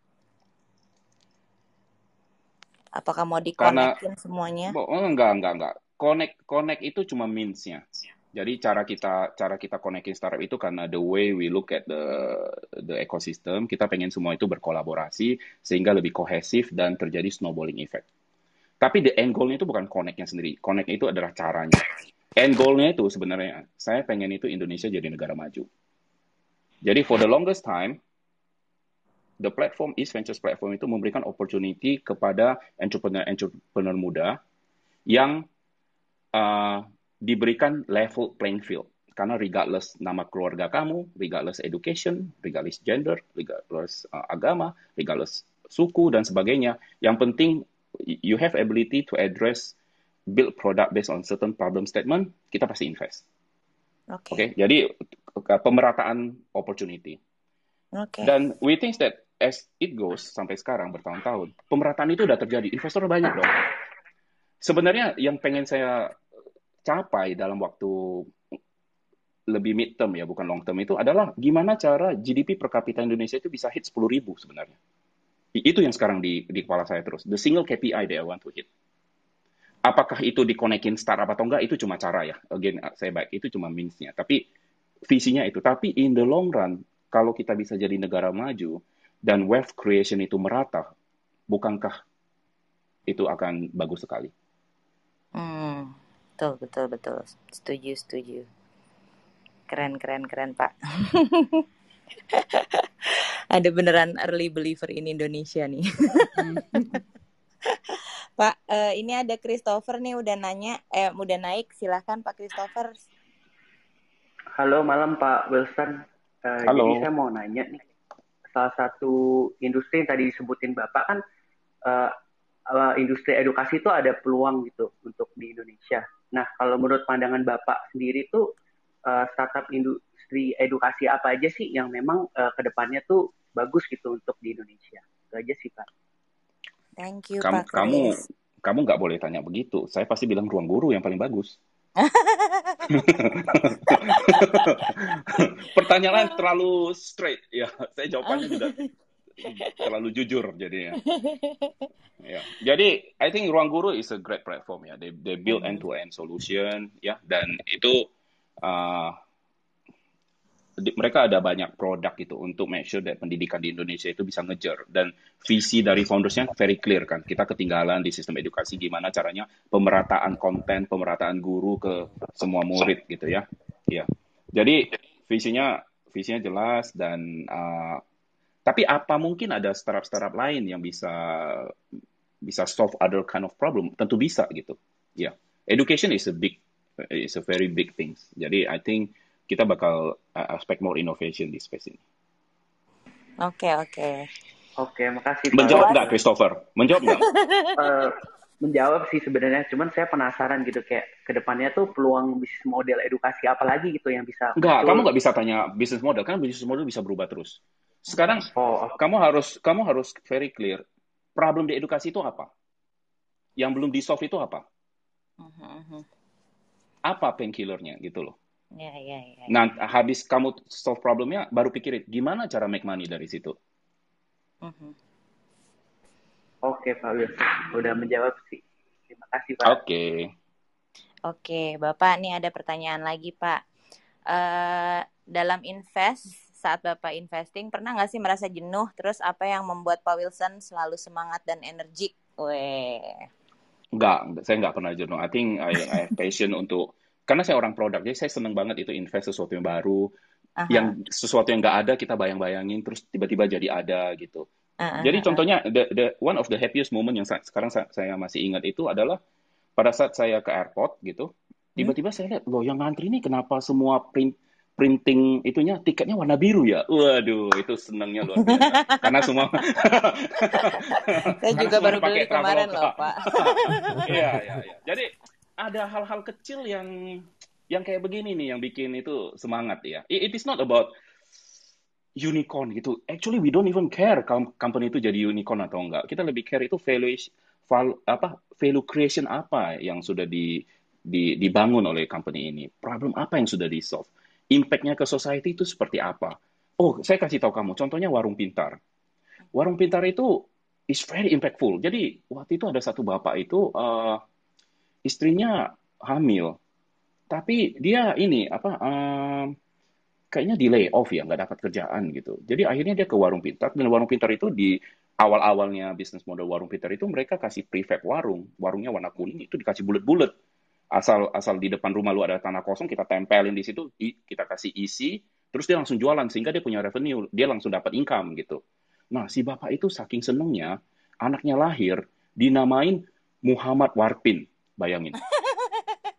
Apakah mau dikonekin semuanya? Oh, enggak, enggak, enggak connect connect itu cuma means-nya. Jadi cara kita cara kita connecting startup itu karena the way we look at the the ecosystem, kita pengen semua itu berkolaborasi sehingga lebih kohesif dan terjadi snowballing effect. Tapi the end goal-nya itu bukan connect-nya sendiri. Connect itu adalah caranya. End goal-nya itu sebenarnya saya pengen itu Indonesia jadi negara maju. Jadi for the longest time the platform East Ventures platform itu memberikan opportunity kepada entrepreneur-entrepreneur muda yang uh, diberikan level playing field karena regardless nama keluarga kamu, regardless education, regardless gender, regardless uh, agama, regardless suku dan sebagainya, yang penting you have ability to address build product based on certain problem statement, kita pasti invest. Oke. Okay. okay? Jadi pemerataan opportunity. Oke. Okay. Dan we think that as it goes sampai sekarang bertahun-tahun, pemerataan itu udah terjadi. Investor banyak dong. Sebenarnya yang pengen saya capai dalam waktu lebih mid term ya, bukan long term itu adalah gimana cara GDP per kapita Indonesia itu bisa hit 10 ribu sebenarnya. Itu yang sekarang di, di kepala saya terus. The single KPI that I want to hit. Apakah itu dikonekin startup atau enggak, itu cuma cara ya. Again, saya baik, itu cuma means-nya. Tapi visinya itu. Tapi in the long run, kalau kita bisa jadi negara maju, dan wealth creation itu merata, bukankah itu akan bagus sekali? Hmm, betul, betul, betul. Setuju, setuju. Keren, keren, keren, Pak. [laughs] Ada beneran early believer in Indonesia nih. [laughs] Pak, uh, ini ada Christopher nih udah nanya, eh udah naik, silahkan Pak Christopher. Halo malam Pak Wilson. Uh, Halo. Jadi saya mau nanya nih, salah satu industri yang tadi disebutin Bapak kan uh, uh, industri edukasi itu ada peluang gitu untuk di Indonesia. Nah kalau menurut pandangan Bapak sendiri tuh uh, startup industri edukasi apa aja sih yang memang uh, ke depannya tuh bagus gitu untuk di Indonesia? Itu aja sih Pak. Thank you kamu, Pak Chris. Kamu kamu nggak boleh tanya begitu. Saya pasti bilang ruang guru yang paling bagus. [laughs] [laughs] Pertanyaan terlalu straight. Ya, saya jawabannya juga [laughs] terlalu jujur jadinya. Ya. Jadi, I think Ruang Guru is a great platform ya. They they build mm-hmm. end-to-end solution ya dan itu uh, mereka ada banyak produk gitu untuk make sure that pendidikan di Indonesia itu bisa ngejar dan visi dari foundersnya very clear kan kita ketinggalan di sistem edukasi gimana caranya pemerataan konten pemerataan guru ke semua murid gitu ya ya jadi visinya visinya jelas dan uh, tapi apa mungkin ada startup-startup lain yang bisa bisa solve other kind of problem tentu bisa gitu ya yeah. education is a big is a very big things jadi I think kita bakal uh, expect more innovation di space ini. Oke, okay, oke. Okay. Oke, okay, makasih. Menjawab nggak, Christopher? Menjawab nggak? uh, [laughs] menjawab sih sebenarnya, cuman saya penasaran gitu kayak ke depannya tuh peluang bisnis model edukasi apa lagi gitu yang bisa. Enggak, kamu nggak bisa tanya bisnis model, kan bisnis model bisa berubah terus. Sekarang oh, okay. kamu harus kamu harus very clear problem di edukasi itu apa? Yang belum di solve itu apa? Uh -huh. Apa painkillernya gitu loh? Ya, ya, ya. Nah, habis kamu solve problemnya, baru pikirin gimana cara make money dari situ. Uh-huh. Oke, Pak Wilson. Udah menjawab sih. Terima kasih, Pak. Oke. Oke, Bapak, nih ada pertanyaan lagi, Pak. Uh, dalam invest, saat Bapak investing, pernah nggak sih merasa jenuh? Terus apa yang membuat Pak Wilson selalu semangat dan energik? Weh. Enggak, saya nggak pernah jenuh. I think I, I have passion [laughs] untuk karena saya orang produk, jadi saya seneng banget itu invest sesuatu yang baru, Aha. yang sesuatu yang nggak ada kita bayang-bayangin, terus tiba-tiba jadi ada gitu. Aha. Jadi contohnya, the, the one of the happiest moment yang sekarang saya, saya masih ingat itu adalah pada saat saya ke airport gitu, hmm? tiba-tiba saya lihat, loh yang ngantri ini kenapa semua print printing itunya tiketnya warna biru ya. Waduh, itu senangnya luar biasa. [laughs] Karena semua [laughs] Saya juga baru beli kemarin loh, Pak. [laughs] Iya, iya, iya. Jadi ada hal-hal kecil yang yang kayak begini nih yang bikin itu semangat ya. It, it is not about unicorn gitu. Actually we don't even care company itu jadi unicorn atau enggak. Kita lebih care itu value val, apa value creation apa yang sudah di, di dibangun oleh company ini. Problem apa yang sudah di solve. Impactnya ke society itu seperti apa. Oh, saya kasih tahu kamu. Contohnya warung pintar. Warung pintar itu is very impactful. Jadi waktu itu ada satu bapak itu uh, istrinya hamil, tapi dia ini apa um, kayaknya di lay off ya, nggak dapat kerjaan gitu. Jadi akhirnya dia ke warung pintar dan warung pintar itu di awal-awalnya bisnis model warung pintar itu mereka kasih prefab warung, warungnya warna kuning itu dikasih bulat-bulat. Asal asal di depan rumah lu ada tanah kosong kita tempelin di situ, kita kasih isi, terus dia langsung jualan sehingga dia punya revenue, dia langsung dapat income gitu. Nah si bapak itu saking senengnya anaknya lahir dinamain Muhammad Warpin. Bayangin.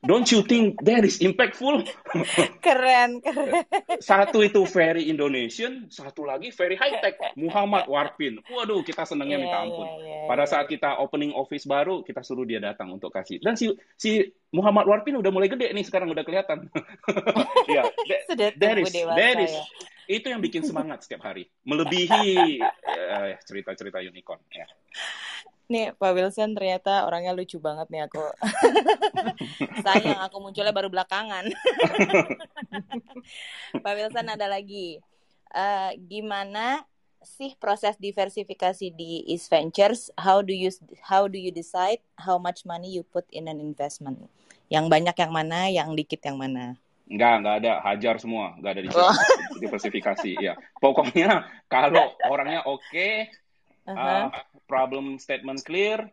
Don't you think that is impactful? [laughs] keren, keren. Satu itu very Indonesian, satu lagi very high tech. Muhammad Warpin. Waduh, kita senangnya minta Iya, ampun. iya, iya, Pada saat kita opening office baru, kita suruh dia datang untuk kasih. Dan si si Muhammad Warpin udah mulai gede nih sekarang udah kelihatan. [laughs] Ya, that, that is that is ya. itu yang bikin semangat setiap hari. Melebihi [laughs] eh, cerita-cerita unicorn. Ya. Nih, Pak Wilson ternyata orangnya lucu banget nih aku. [laughs] Sayang aku munculnya baru belakangan. [laughs] Pak Wilson ada lagi. Eh, gimana sih proses diversifikasi di East Ventures? How do you how do you decide how much money you put in an investment? Yang banyak yang mana, yang dikit yang mana? Enggak, enggak ada. Hajar semua. Enggak ada di Oh. [laughs] diversifikasi. Ya. Pokoknya kalau orangnya oke, Aha. uh, problem statement clear,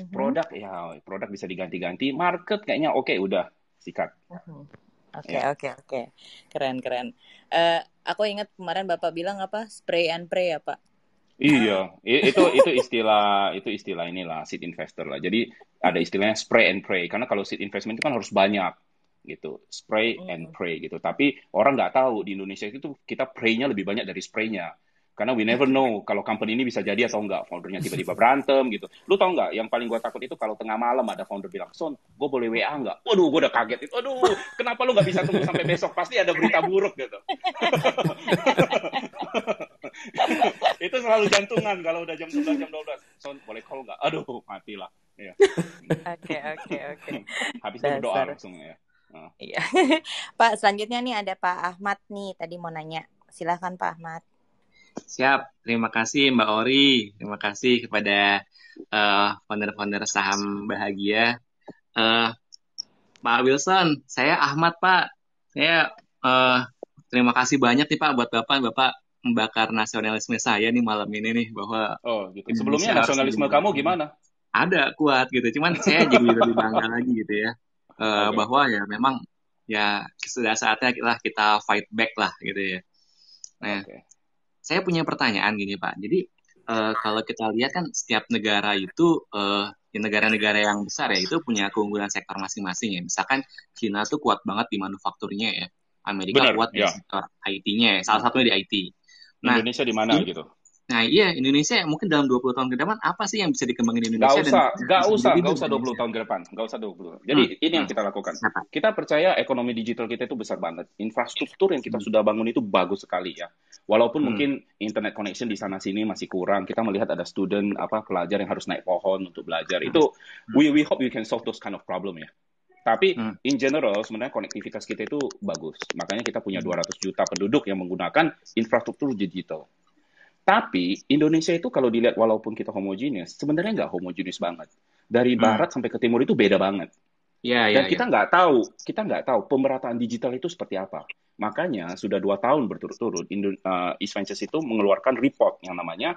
Mhm. produk ya produk bisa diganti-ganti, market kayaknya oke udah sikat. Mhm. Oke, Ya. oke, oke. Keren, keren. Eh, aku ingat kemarin Bapak bilang apa? Spray and pray ya, Pak? Iya, itu itu istilah itu istilah inilah seed investor lah. Jadi ada istilahnya spray and pray karena kalau seed investment itu kan harus banyak gitu, spray and pray gitu. Tapi orang nggak tahu di Indonesia itu kita pray-nya lebih banyak dari spray-nya. Karena we never know kalau company ini bisa jadi atau enggak. Foundernya tiba-tiba berantem gitu. Lu tau nggak? Yang paling gua takut itu kalau tengah malam ada founder bilang, Son, gue boleh WA nggak? Waduh, gue udah kaget itu. Aduh, kenapa lu nggak bisa tunggu sampai besok? Pasti ada berita buruk gitu. [laughs] itu selalu jantungan kalau udah jam 11 jam 12 son boleh call nggak aduh matilah ya Oke, oke, oke. habis itu berdoa langsung ya. Iya. [laughs] Pak, selanjutnya nih ada Pak Ahmad nih, tadi mau nanya. Silahkan Pak Ahmad. Siap, terima kasih Mbak Ori, terima kasih kepada eh, founder-founder saham bahagia. Eh, Pak Wilson, saya Ahmad Pak. Saya eh, terima kasih banyak nih Pak buat Bapak, Bapak membakar nasionalisme saya nih malam ini nih bahwa oh gitu Indonesia sebelumnya nasionalisme kamu gimana ada kuat gitu. Cuman saya jadi lebih [laughs] bangga lagi gitu ya. Eh, Oke. bahwa ya memang ya sudah saatnya kita kita fight back lah gitu ya. Nah, Oke. Saya punya pertanyaan gini Pak. Jadi eh, kalau kita lihat kan setiap negara itu eh, di negara-negara yang besar ya itu punya keunggulan sektor masing-masing ya. Misalkan Cina tuh kuat banget di manufakturnya ya. Amerika Benar, kuat di ya. sektor IT-nya ya. Salah satunya di IT. Nah, Indonesia di mana gitu nah iya Indonesia mungkin dalam 20 tahun ke depan apa sih yang bisa dikembangin Indonesia usah, dan bisa usah, di usah 20 Indonesia? tahun ke depan, nggak usah 20. Jadi Hmm, ini yang hmm. kita lakukan. Kita percaya ekonomi digital kita itu besar banget. Infrastruktur yang kita Hmm. sudah bangun itu bagus sekali ya. Walaupun Hmm. mungkin internet connection di sana sini masih kurang. Kita melihat ada student apa pelajar yang harus naik pohon untuk belajar. Hmm. Itu we we hope you can solve those kind of problem ya. Tapi Hmm. in general sebenarnya konektivitas kita itu bagus. Makanya kita punya Hmm. 200 juta penduduk yang menggunakan infrastruktur digital. Tapi Indonesia itu kalau dilihat walaupun kita homogeneous, sebenarnya nggak homogeneous banget. Dari Hmm. barat sampai ke timur itu beda banget. Ya, Dan ya, kita ya. nggak tahu, kita nggak tahu pemerataan digital itu seperti apa. Makanya sudah dua tahun berturut-turut Indo- uh, East Ventures itu mengeluarkan report yang namanya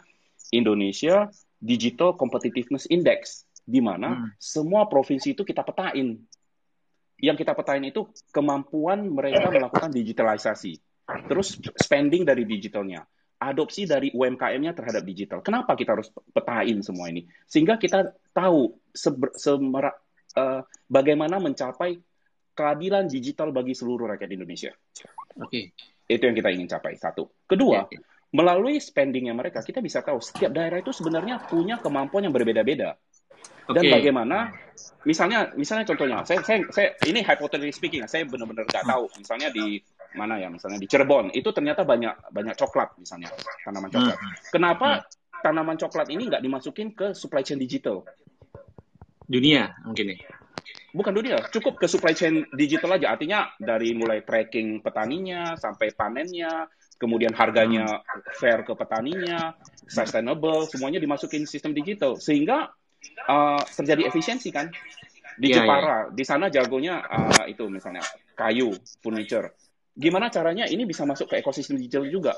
Indonesia Digital Competitiveness Index, di mana Hmm. semua provinsi itu kita petain. Yang kita petain itu kemampuan mereka melakukan digitalisasi, terus spending dari digitalnya, adopsi dari UMKM-nya terhadap digital. Kenapa kita harus petain semua ini? Sehingga kita tahu seber- semera- eh, bagaimana mencapai keadilan digital bagi seluruh rakyat Indonesia. Oke. Itu yang kita ingin capai. Satu. Kedua, oke. melalui spendingnya mereka, kita bisa tahu setiap daerah itu sebenarnya punya kemampuan yang berbeda-beda. Dan Oke. bagaimana, misalnya, misalnya contohnya, saya, saya, saya ini hypothetically speaking, saya benar-benar nggak Hmm. tahu. Misalnya di mana ya, misalnya di Cirebon, itu ternyata banyak banyak coklat misalnya, tanaman Hmm. coklat. Kenapa tanaman coklat ini nggak dimasukin ke supply chain digital? Dunia mungkin ya. Bukan dunia, cukup ke supply chain digital aja. Artinya dari mulai tracking petaninya sampai panennya, kemudian harganya fair ke petaninya, sustainable, semuanya dimasukin sistem digital sehingga uh, terjadi efisiensi kan. Di Iya, Jepara, di sana jagonya uh, itu misalnya kayu, furniture. Gimana caranya ini bisa masuk ke ekosistem digital juga?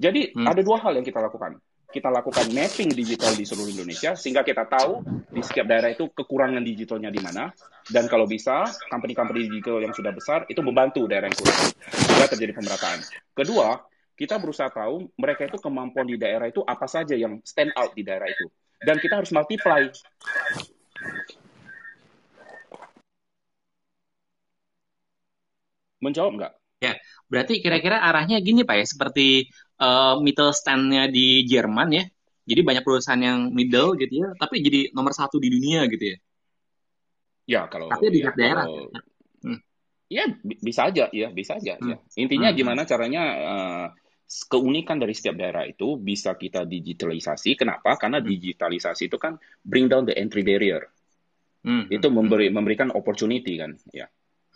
Jadi Hmm. ada dua hal yang kita lakukan. Kita lakukan mapping digital di seluruh Indonesia sehingga kita tahu di setiap daerah itu kekurangan digitalnya di mana dan kalau bisa company-company digital yang sudah besar itu membantu daerah yang kurang sehingga terjadi pemerataan. Kedua, kita berusaha tahu mereka itu kemampuan di daerah itu apa saja yang stand out di daerah itu dan kita harus multiply Menjawab nggak? Ya, berarti kira-kira arahnya gini Pak ya, seperti uh, Mittelstand-nya di Jerman ya. Jadi banyak perusahaan yang middle gitu ya, tapi jadi nomor satu di dunia gitu ya. Ya kalau tapi di ya, daerah. Kalau, hmm. Ya bisa aja, ya bisa aja. Hmm. Ya. Intinya hmm. gimana caranya uh, keunikan dari setiap daerah itu bisa kita digitalisasi. Kenapa? Karena hmm. digitalisasi itu kan bring down the entry barrier. Hmm. Itu memberi memberikan opportunity kan, ya.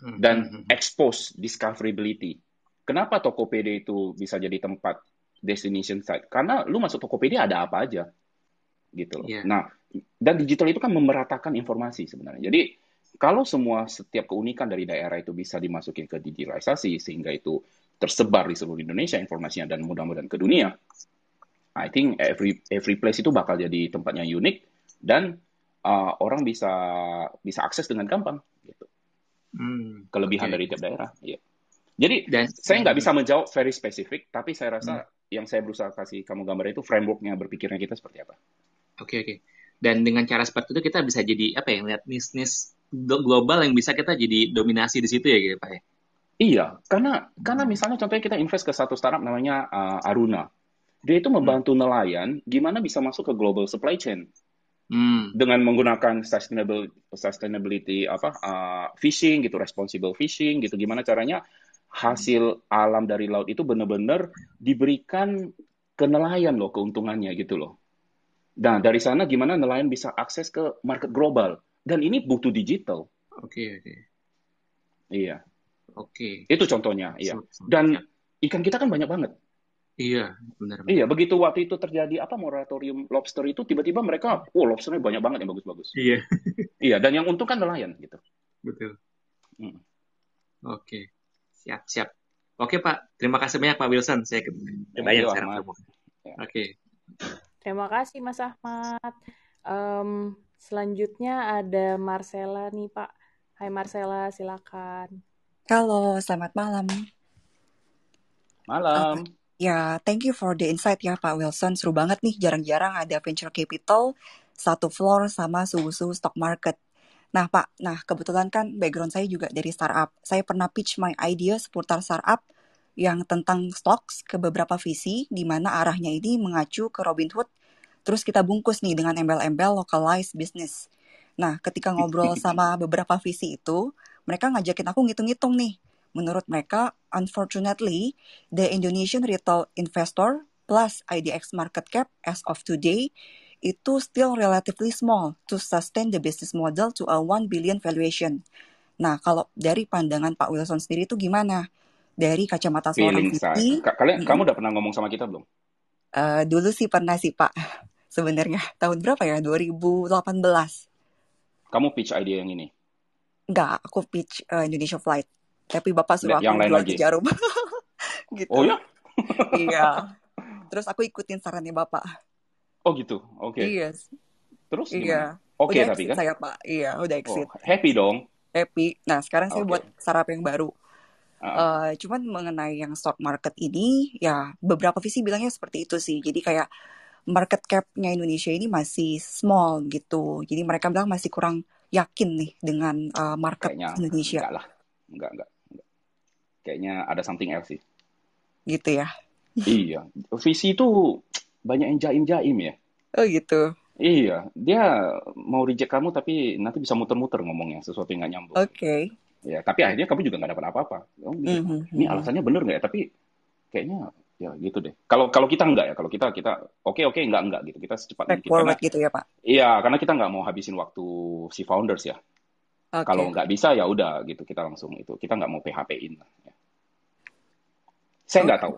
Hmm. Dan hmm. expose discoverability. Kenapa Tokopedia itu bisa jadi tempat destination site? Karena lu masuk Tokopedia ada apa aja, gitu loh. Yeah. Nah, dan digital itu kan memeratakan informasi sebenarnya. Jadi kalau semua setiap keunikan dari daerah itu bisa dimasukin ke digitalisasi sehingga itu tersebar di seluruh Indonesia informasinya dan mudah-mudahan ke dunia, I think every every place itu bakal jadi tempatnya unik dan uh, orang bisa bisa akses dengan gampang. Hmm, Kelebihan okay. dari tiap daerah. Ya. Jadi dan, saya nggak bisa menjawab very spesifik, tapi saya rasa hmm. yang saya berusaha kasih kamu gambar itu frameworknya berpikirnya kita seperti apa. Oke okay, oke. Okay. Dan dengan cara seperti itu kita bisa jadi apa ya? Lihat bisnis global yang bisa kita jadi dominasi di situ ya gitu Pak ya? Iya, karena karena misalnya contohnya kita invest ke satu startup namanya uh, Aruna. Dia itu membantu hmm. nelayan gimana bisa masuk ke global supply chain. Hmm. Dengan menggunakan sustainable sustainability apa uh, fishing gitu, responsible fishing gitu. Gimana caranya hasil alam dari laut itu benar-benar diberikan ke nelayan loh keuntungannya gitu loh. Nah, dari sana gimana nelayan bisa akses ke market global dan ini butuh digital. Oke, okay, oke. Okay. Iya. Oke. Okay. Itu contohnya, iya. Dan ikan kita kan banyak banget. Iya, benar, benar. Iya, begitu waktu itu terjadi apa moratorium lobster itu tiba-tiba mereka, oh lobsternya banyak banget yang bagus-bagus. Iya. [laughs] iya, dan yang untung kan nelayan gitu. Betul. Hmm. Oke, siap siap. Oke Pak, terima kasih banyak Pak Wilson. Saya kebayang saya. Oke. Terima kasih Mas Ahmad. Um, Selanjutnya ada Marcella nih Pak. Hai Marcella, silakan. Halo, selamat malam. Malam. Uh, ya, thank you for the insight ya Pak Wilson. Seru banget nih, jarang-jarang ada venture capital, satu floor sama suhu-suhu stock market. Nah Pak, nah kebetulan kan background saya juga dari startup. Saya pernah pitch my idea seputar startup yang tentang stocks ke beberapa visi, di mana arahnya ini mengacu ke Robinhood Terus kita bungkus nih dengan embel-embel localized business. Nah, ketika ngobrol [laughs] sama beberapa visi itu, mereka ngajakin aku ngitung-ngitung nih. Menurut mereka, unfortunately, the Indonesian retail investor plus IDX market cap as of today itu still relatively small to sustain the business model to a 1 billion valuation. Nah, kalau dari pandangan Pak Wilson sendiri itu gimana? Dari kacamata seorang VP. Kalian, hmm. kamu udah pernah ngomong sama kita belum? Uh, dulu sih pernah sih Pak [laughs] sebenarnya tahun berapa ya 2018 kamu pitch idea yang ini Enggak, aku pitch uh, Indonesia Flight tapi bapak suruh yang aku lain lagi. jarum [laughs] gitu. Oh ya? [laughs] Iya. Terus aku ikutin sarannya bapak. Oh gitu? Oke. Okay. iya terus iya. oke okay, tapi kan? saya pak. Iya udah exit. oh, happy dong. Happy. Nah sekarang okay. saya buat startup yang baru. Uh, cuman mengenai yang stock market ini, ya beberapa visi bilangnya seperti itu sih. Jadi kayak market cap-nya Indonesia ini masih small gitu. Jadi mereka bilang masih kurang yakin nih dengan uh, market Kayaknya Indonesia. Enggak lah, enggak, enggak. Kayaknya ada something else sih. Gitu ya? [laughs] iya, visi itu banyak yang jaim-jaim ya. Oh gitu. Iya, dia mau reject kamu tapi nanti bisa muter-muter ngomongnya sesuatu yang nggak nyambung. Oke. Okay. Ya, tapi akhirnya kamu juga nggak dapat apa-apa. Oh, gitu. mm -hmm. Ini alasannya bener nggak ya? Tapi kayaknya ya gitu deh. Kalau kalau kita enggak ya, kalau kita kita oke okay, oke okay, enggak enggak gitu. Kita secepat mungkin. Karena, gitu ya Pak. Iya, karena kita enggak mau habisin waktu si founders ya. Okay. Kalau nggak bisa ya udah gitu kita langsung itu kita nggak mau PHP-in. Ya. Saya nggak tahu.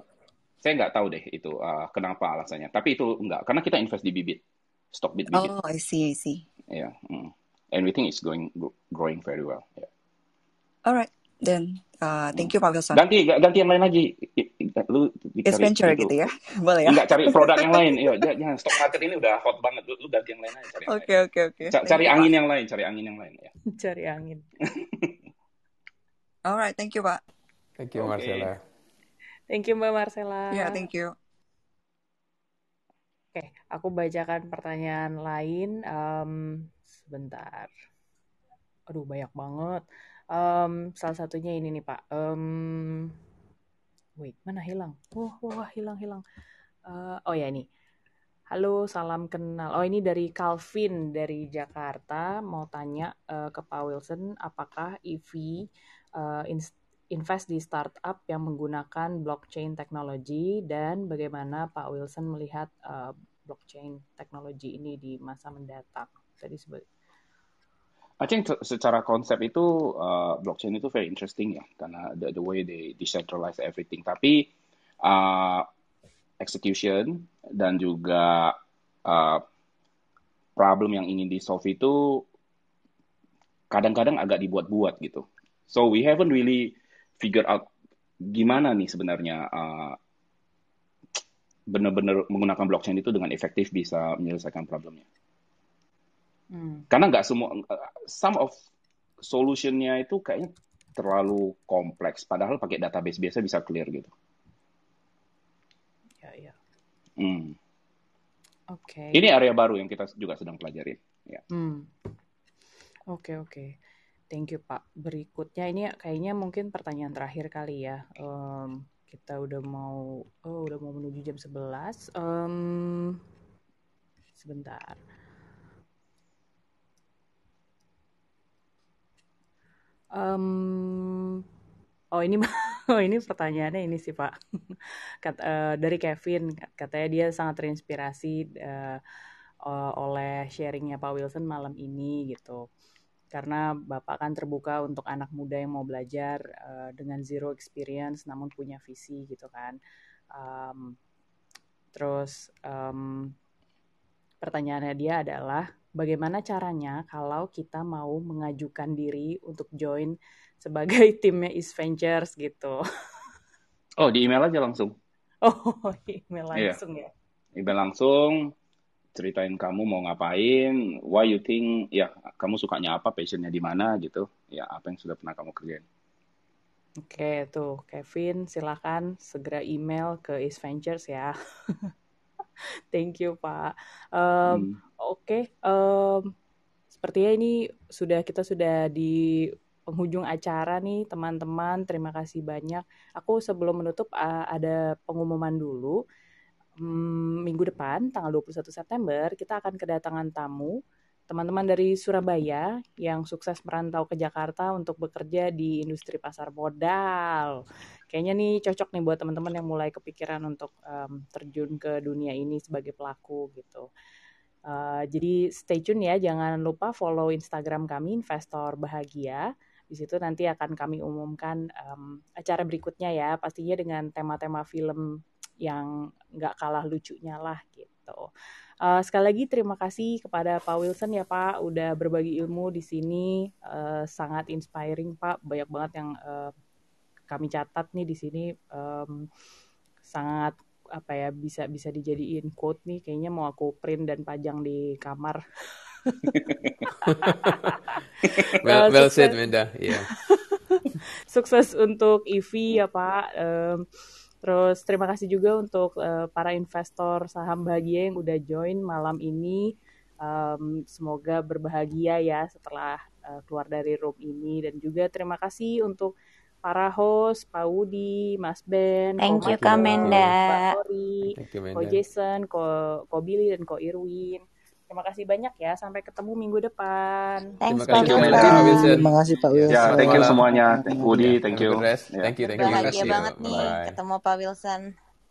Saya nggak tahu deh itu uh, kenapa alasannya. Tapi itu enggak karena kita invest di bibit, stock bit bibit. Oh, I see, I see. Ya, yeah, mm. and we think it's going growing very well. Yeah. Alright, then uh, thank you Pak Wilson. Ganti ganti yang lain lagi lu cari venture gitu ya [laughs] boleh ya enggak cari produk yang lain iya [laughs] jangan stock market ini udah hot banget lu, lu ganti yang lain aja cari oke oke oke cari angin yang lain cari angin yang lain ya [laughs] cari angin alright thank you pak thank you okay. Marcella thank you mbak Marcella ya yeah, thank you oke okay, aku bacakan pertanyaan lain um, sebentar aduh banyak banget Um, salah satunya ini nih Pak. Um, wait, mana hilang? Wah, oh, wah, hilang, hilang. Uh, oh ya ini. Halo, salam kenal. Oh ini dari Calvin dari Jakarta. Mau tanya uh, ke Pak Wilson, apakah EV uh, invest di startup yang menggunakan blockchain teknologi dan bagaimana Pak Wilson melihat uh, blockchain teknologi ini di masa mendatang? Tadi sebagai I think secara konsep itu uh, blockchain itu very interesting ya karena the, the way they decentralize everything. Tapi uh, execution dan juga uh, problem yang ingin di solve itu kadang-kadang agak dibuat-buat gitu. So we haven't really figure out gimana nih sebenarnya uh, benar-benar menggunakan blockchain itu dengan efektif bisa menyelesaikan problemnya. Hmm. Karena nggak semua, uh, some of solutionnya itu kayaknya terlalu kompleks. Padahal pakai database biasa bisa clear gitu. Hmm. Oke. Okay. Ini area baru yang kita juga sedang pelajari. Ya. Hmm. Oke okay, oke. Okay. Thank you Pak. Berikutnya ini kayaknya mungkin pertanyaan terakhir kali ya. Um, kita udah mau oh udah mau menuju jam 11. Um, sebentar. Um, Oh ini [laughs] oh ini pertanyaannya ini sih Pak. [laughs] Kat, uh, dari Kevin katanya dia sangat terinspirasi uh, oleh sharingnya Pak Wilson malam ini gitu. Karena Bapak kan terbuka untuk anak muda yang mau belajar uh, dengan zero experience namun punya visi gitu kan. Um, terus um, pertanyaannya dia adalah bagaimana caranya kalau kita mau mengajukan diri untuk join sebagai [laughs] timnya East Ventures gitu. Oh, di email aja langsung. Oh, [laughs] email iya. langsung iya. ya. Email langsung, ceritain kamu mau ngapain, why you think, ya kamu sukanya apa, passionnya di mana gitu, ya apa yang sudah pernah kamu kerjain. Oke, tuh Kevin, silakan segera email ke East Ventures ya. [laughs] Thank you Pak. Um, hmm. Oke, okay, um, sepertinya ini sudah kita sudah di penghujung acara nih teman-teman. Terima kasih banyak. Aku sebelum menutup ada pengumuman dulu. Hmm, minggu depan tanggal 21 September kita akan kedatangan tamu teman-teman dari Surabaya yang sukses merantau ke Jakarta untuk bekerja di industri pasar modal. Kayaknya nih cocok nih buat teman-teman yang mulai kepikiran untuk um, terjun ke dunia ini sebagai pelaku gitu. Uh, jadi stay tune ya, jangan lupa follow Instagram kami Investor Bahagia. Di situ nanti akan kami umumkan um, acara berikutnya ya, pastinya dengan tema-tema film yang nggak kalah lucunya lah gitu. Uh, sekali lagi terima kasih kepada Pak Wilson ya Pak, udah berbagi ilmu di sini, uh, sangat inspiring Pak, banyak banget yang uh, kami catat nih di sini, um, sangat apa ya bisa bisa dijadiin quote nih, kayaknya mau aku print dan pajang di kamar. [laughs] well, well said, Menda. Yeah. [laughs] sukses untuk EV ya Pak. Um, terus terima kasih juga untuk uh, para investor saham bahagia yang udah join malam ini. Um, semoga berbahagia ya setelah uh, keluar dari room ini dan juga terima kasih untuk para host, Pak Wudi, Mas Ben, Thank Ko you, Kak Menda. Ko Ko Jason, Ko, Ko Billy, dan Ko Irwin. Terima kasih banyak ya. Sampai ketemu minggu depan. Thanks Terima kasih, Pak Wilson. Terima kasih Pak Wilson. Ya, thank you semuanya. Thank you, Udi. Thank you. Thank you, thank you. Bahagia banget nih Bye. ketemu Pak Wilson.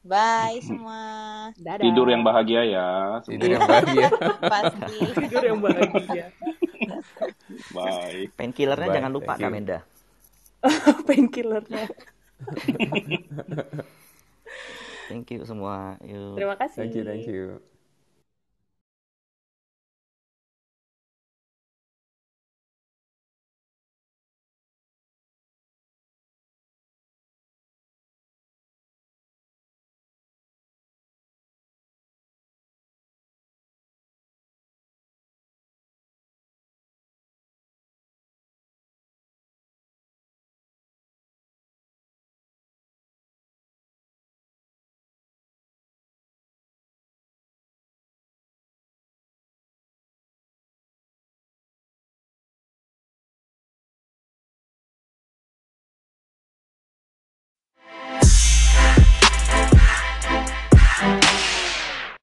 Bye semua. Dadah. Tidur yang bahagia ya. Tidur yang bahagia. [laughs] Pasti. Tidur yang bahagia. Bye. Painkillernya jangan lupa Kamenda. [laughs] Painkillernya. thank you semua. Yuk. Terima kasih. Thank you, thank you.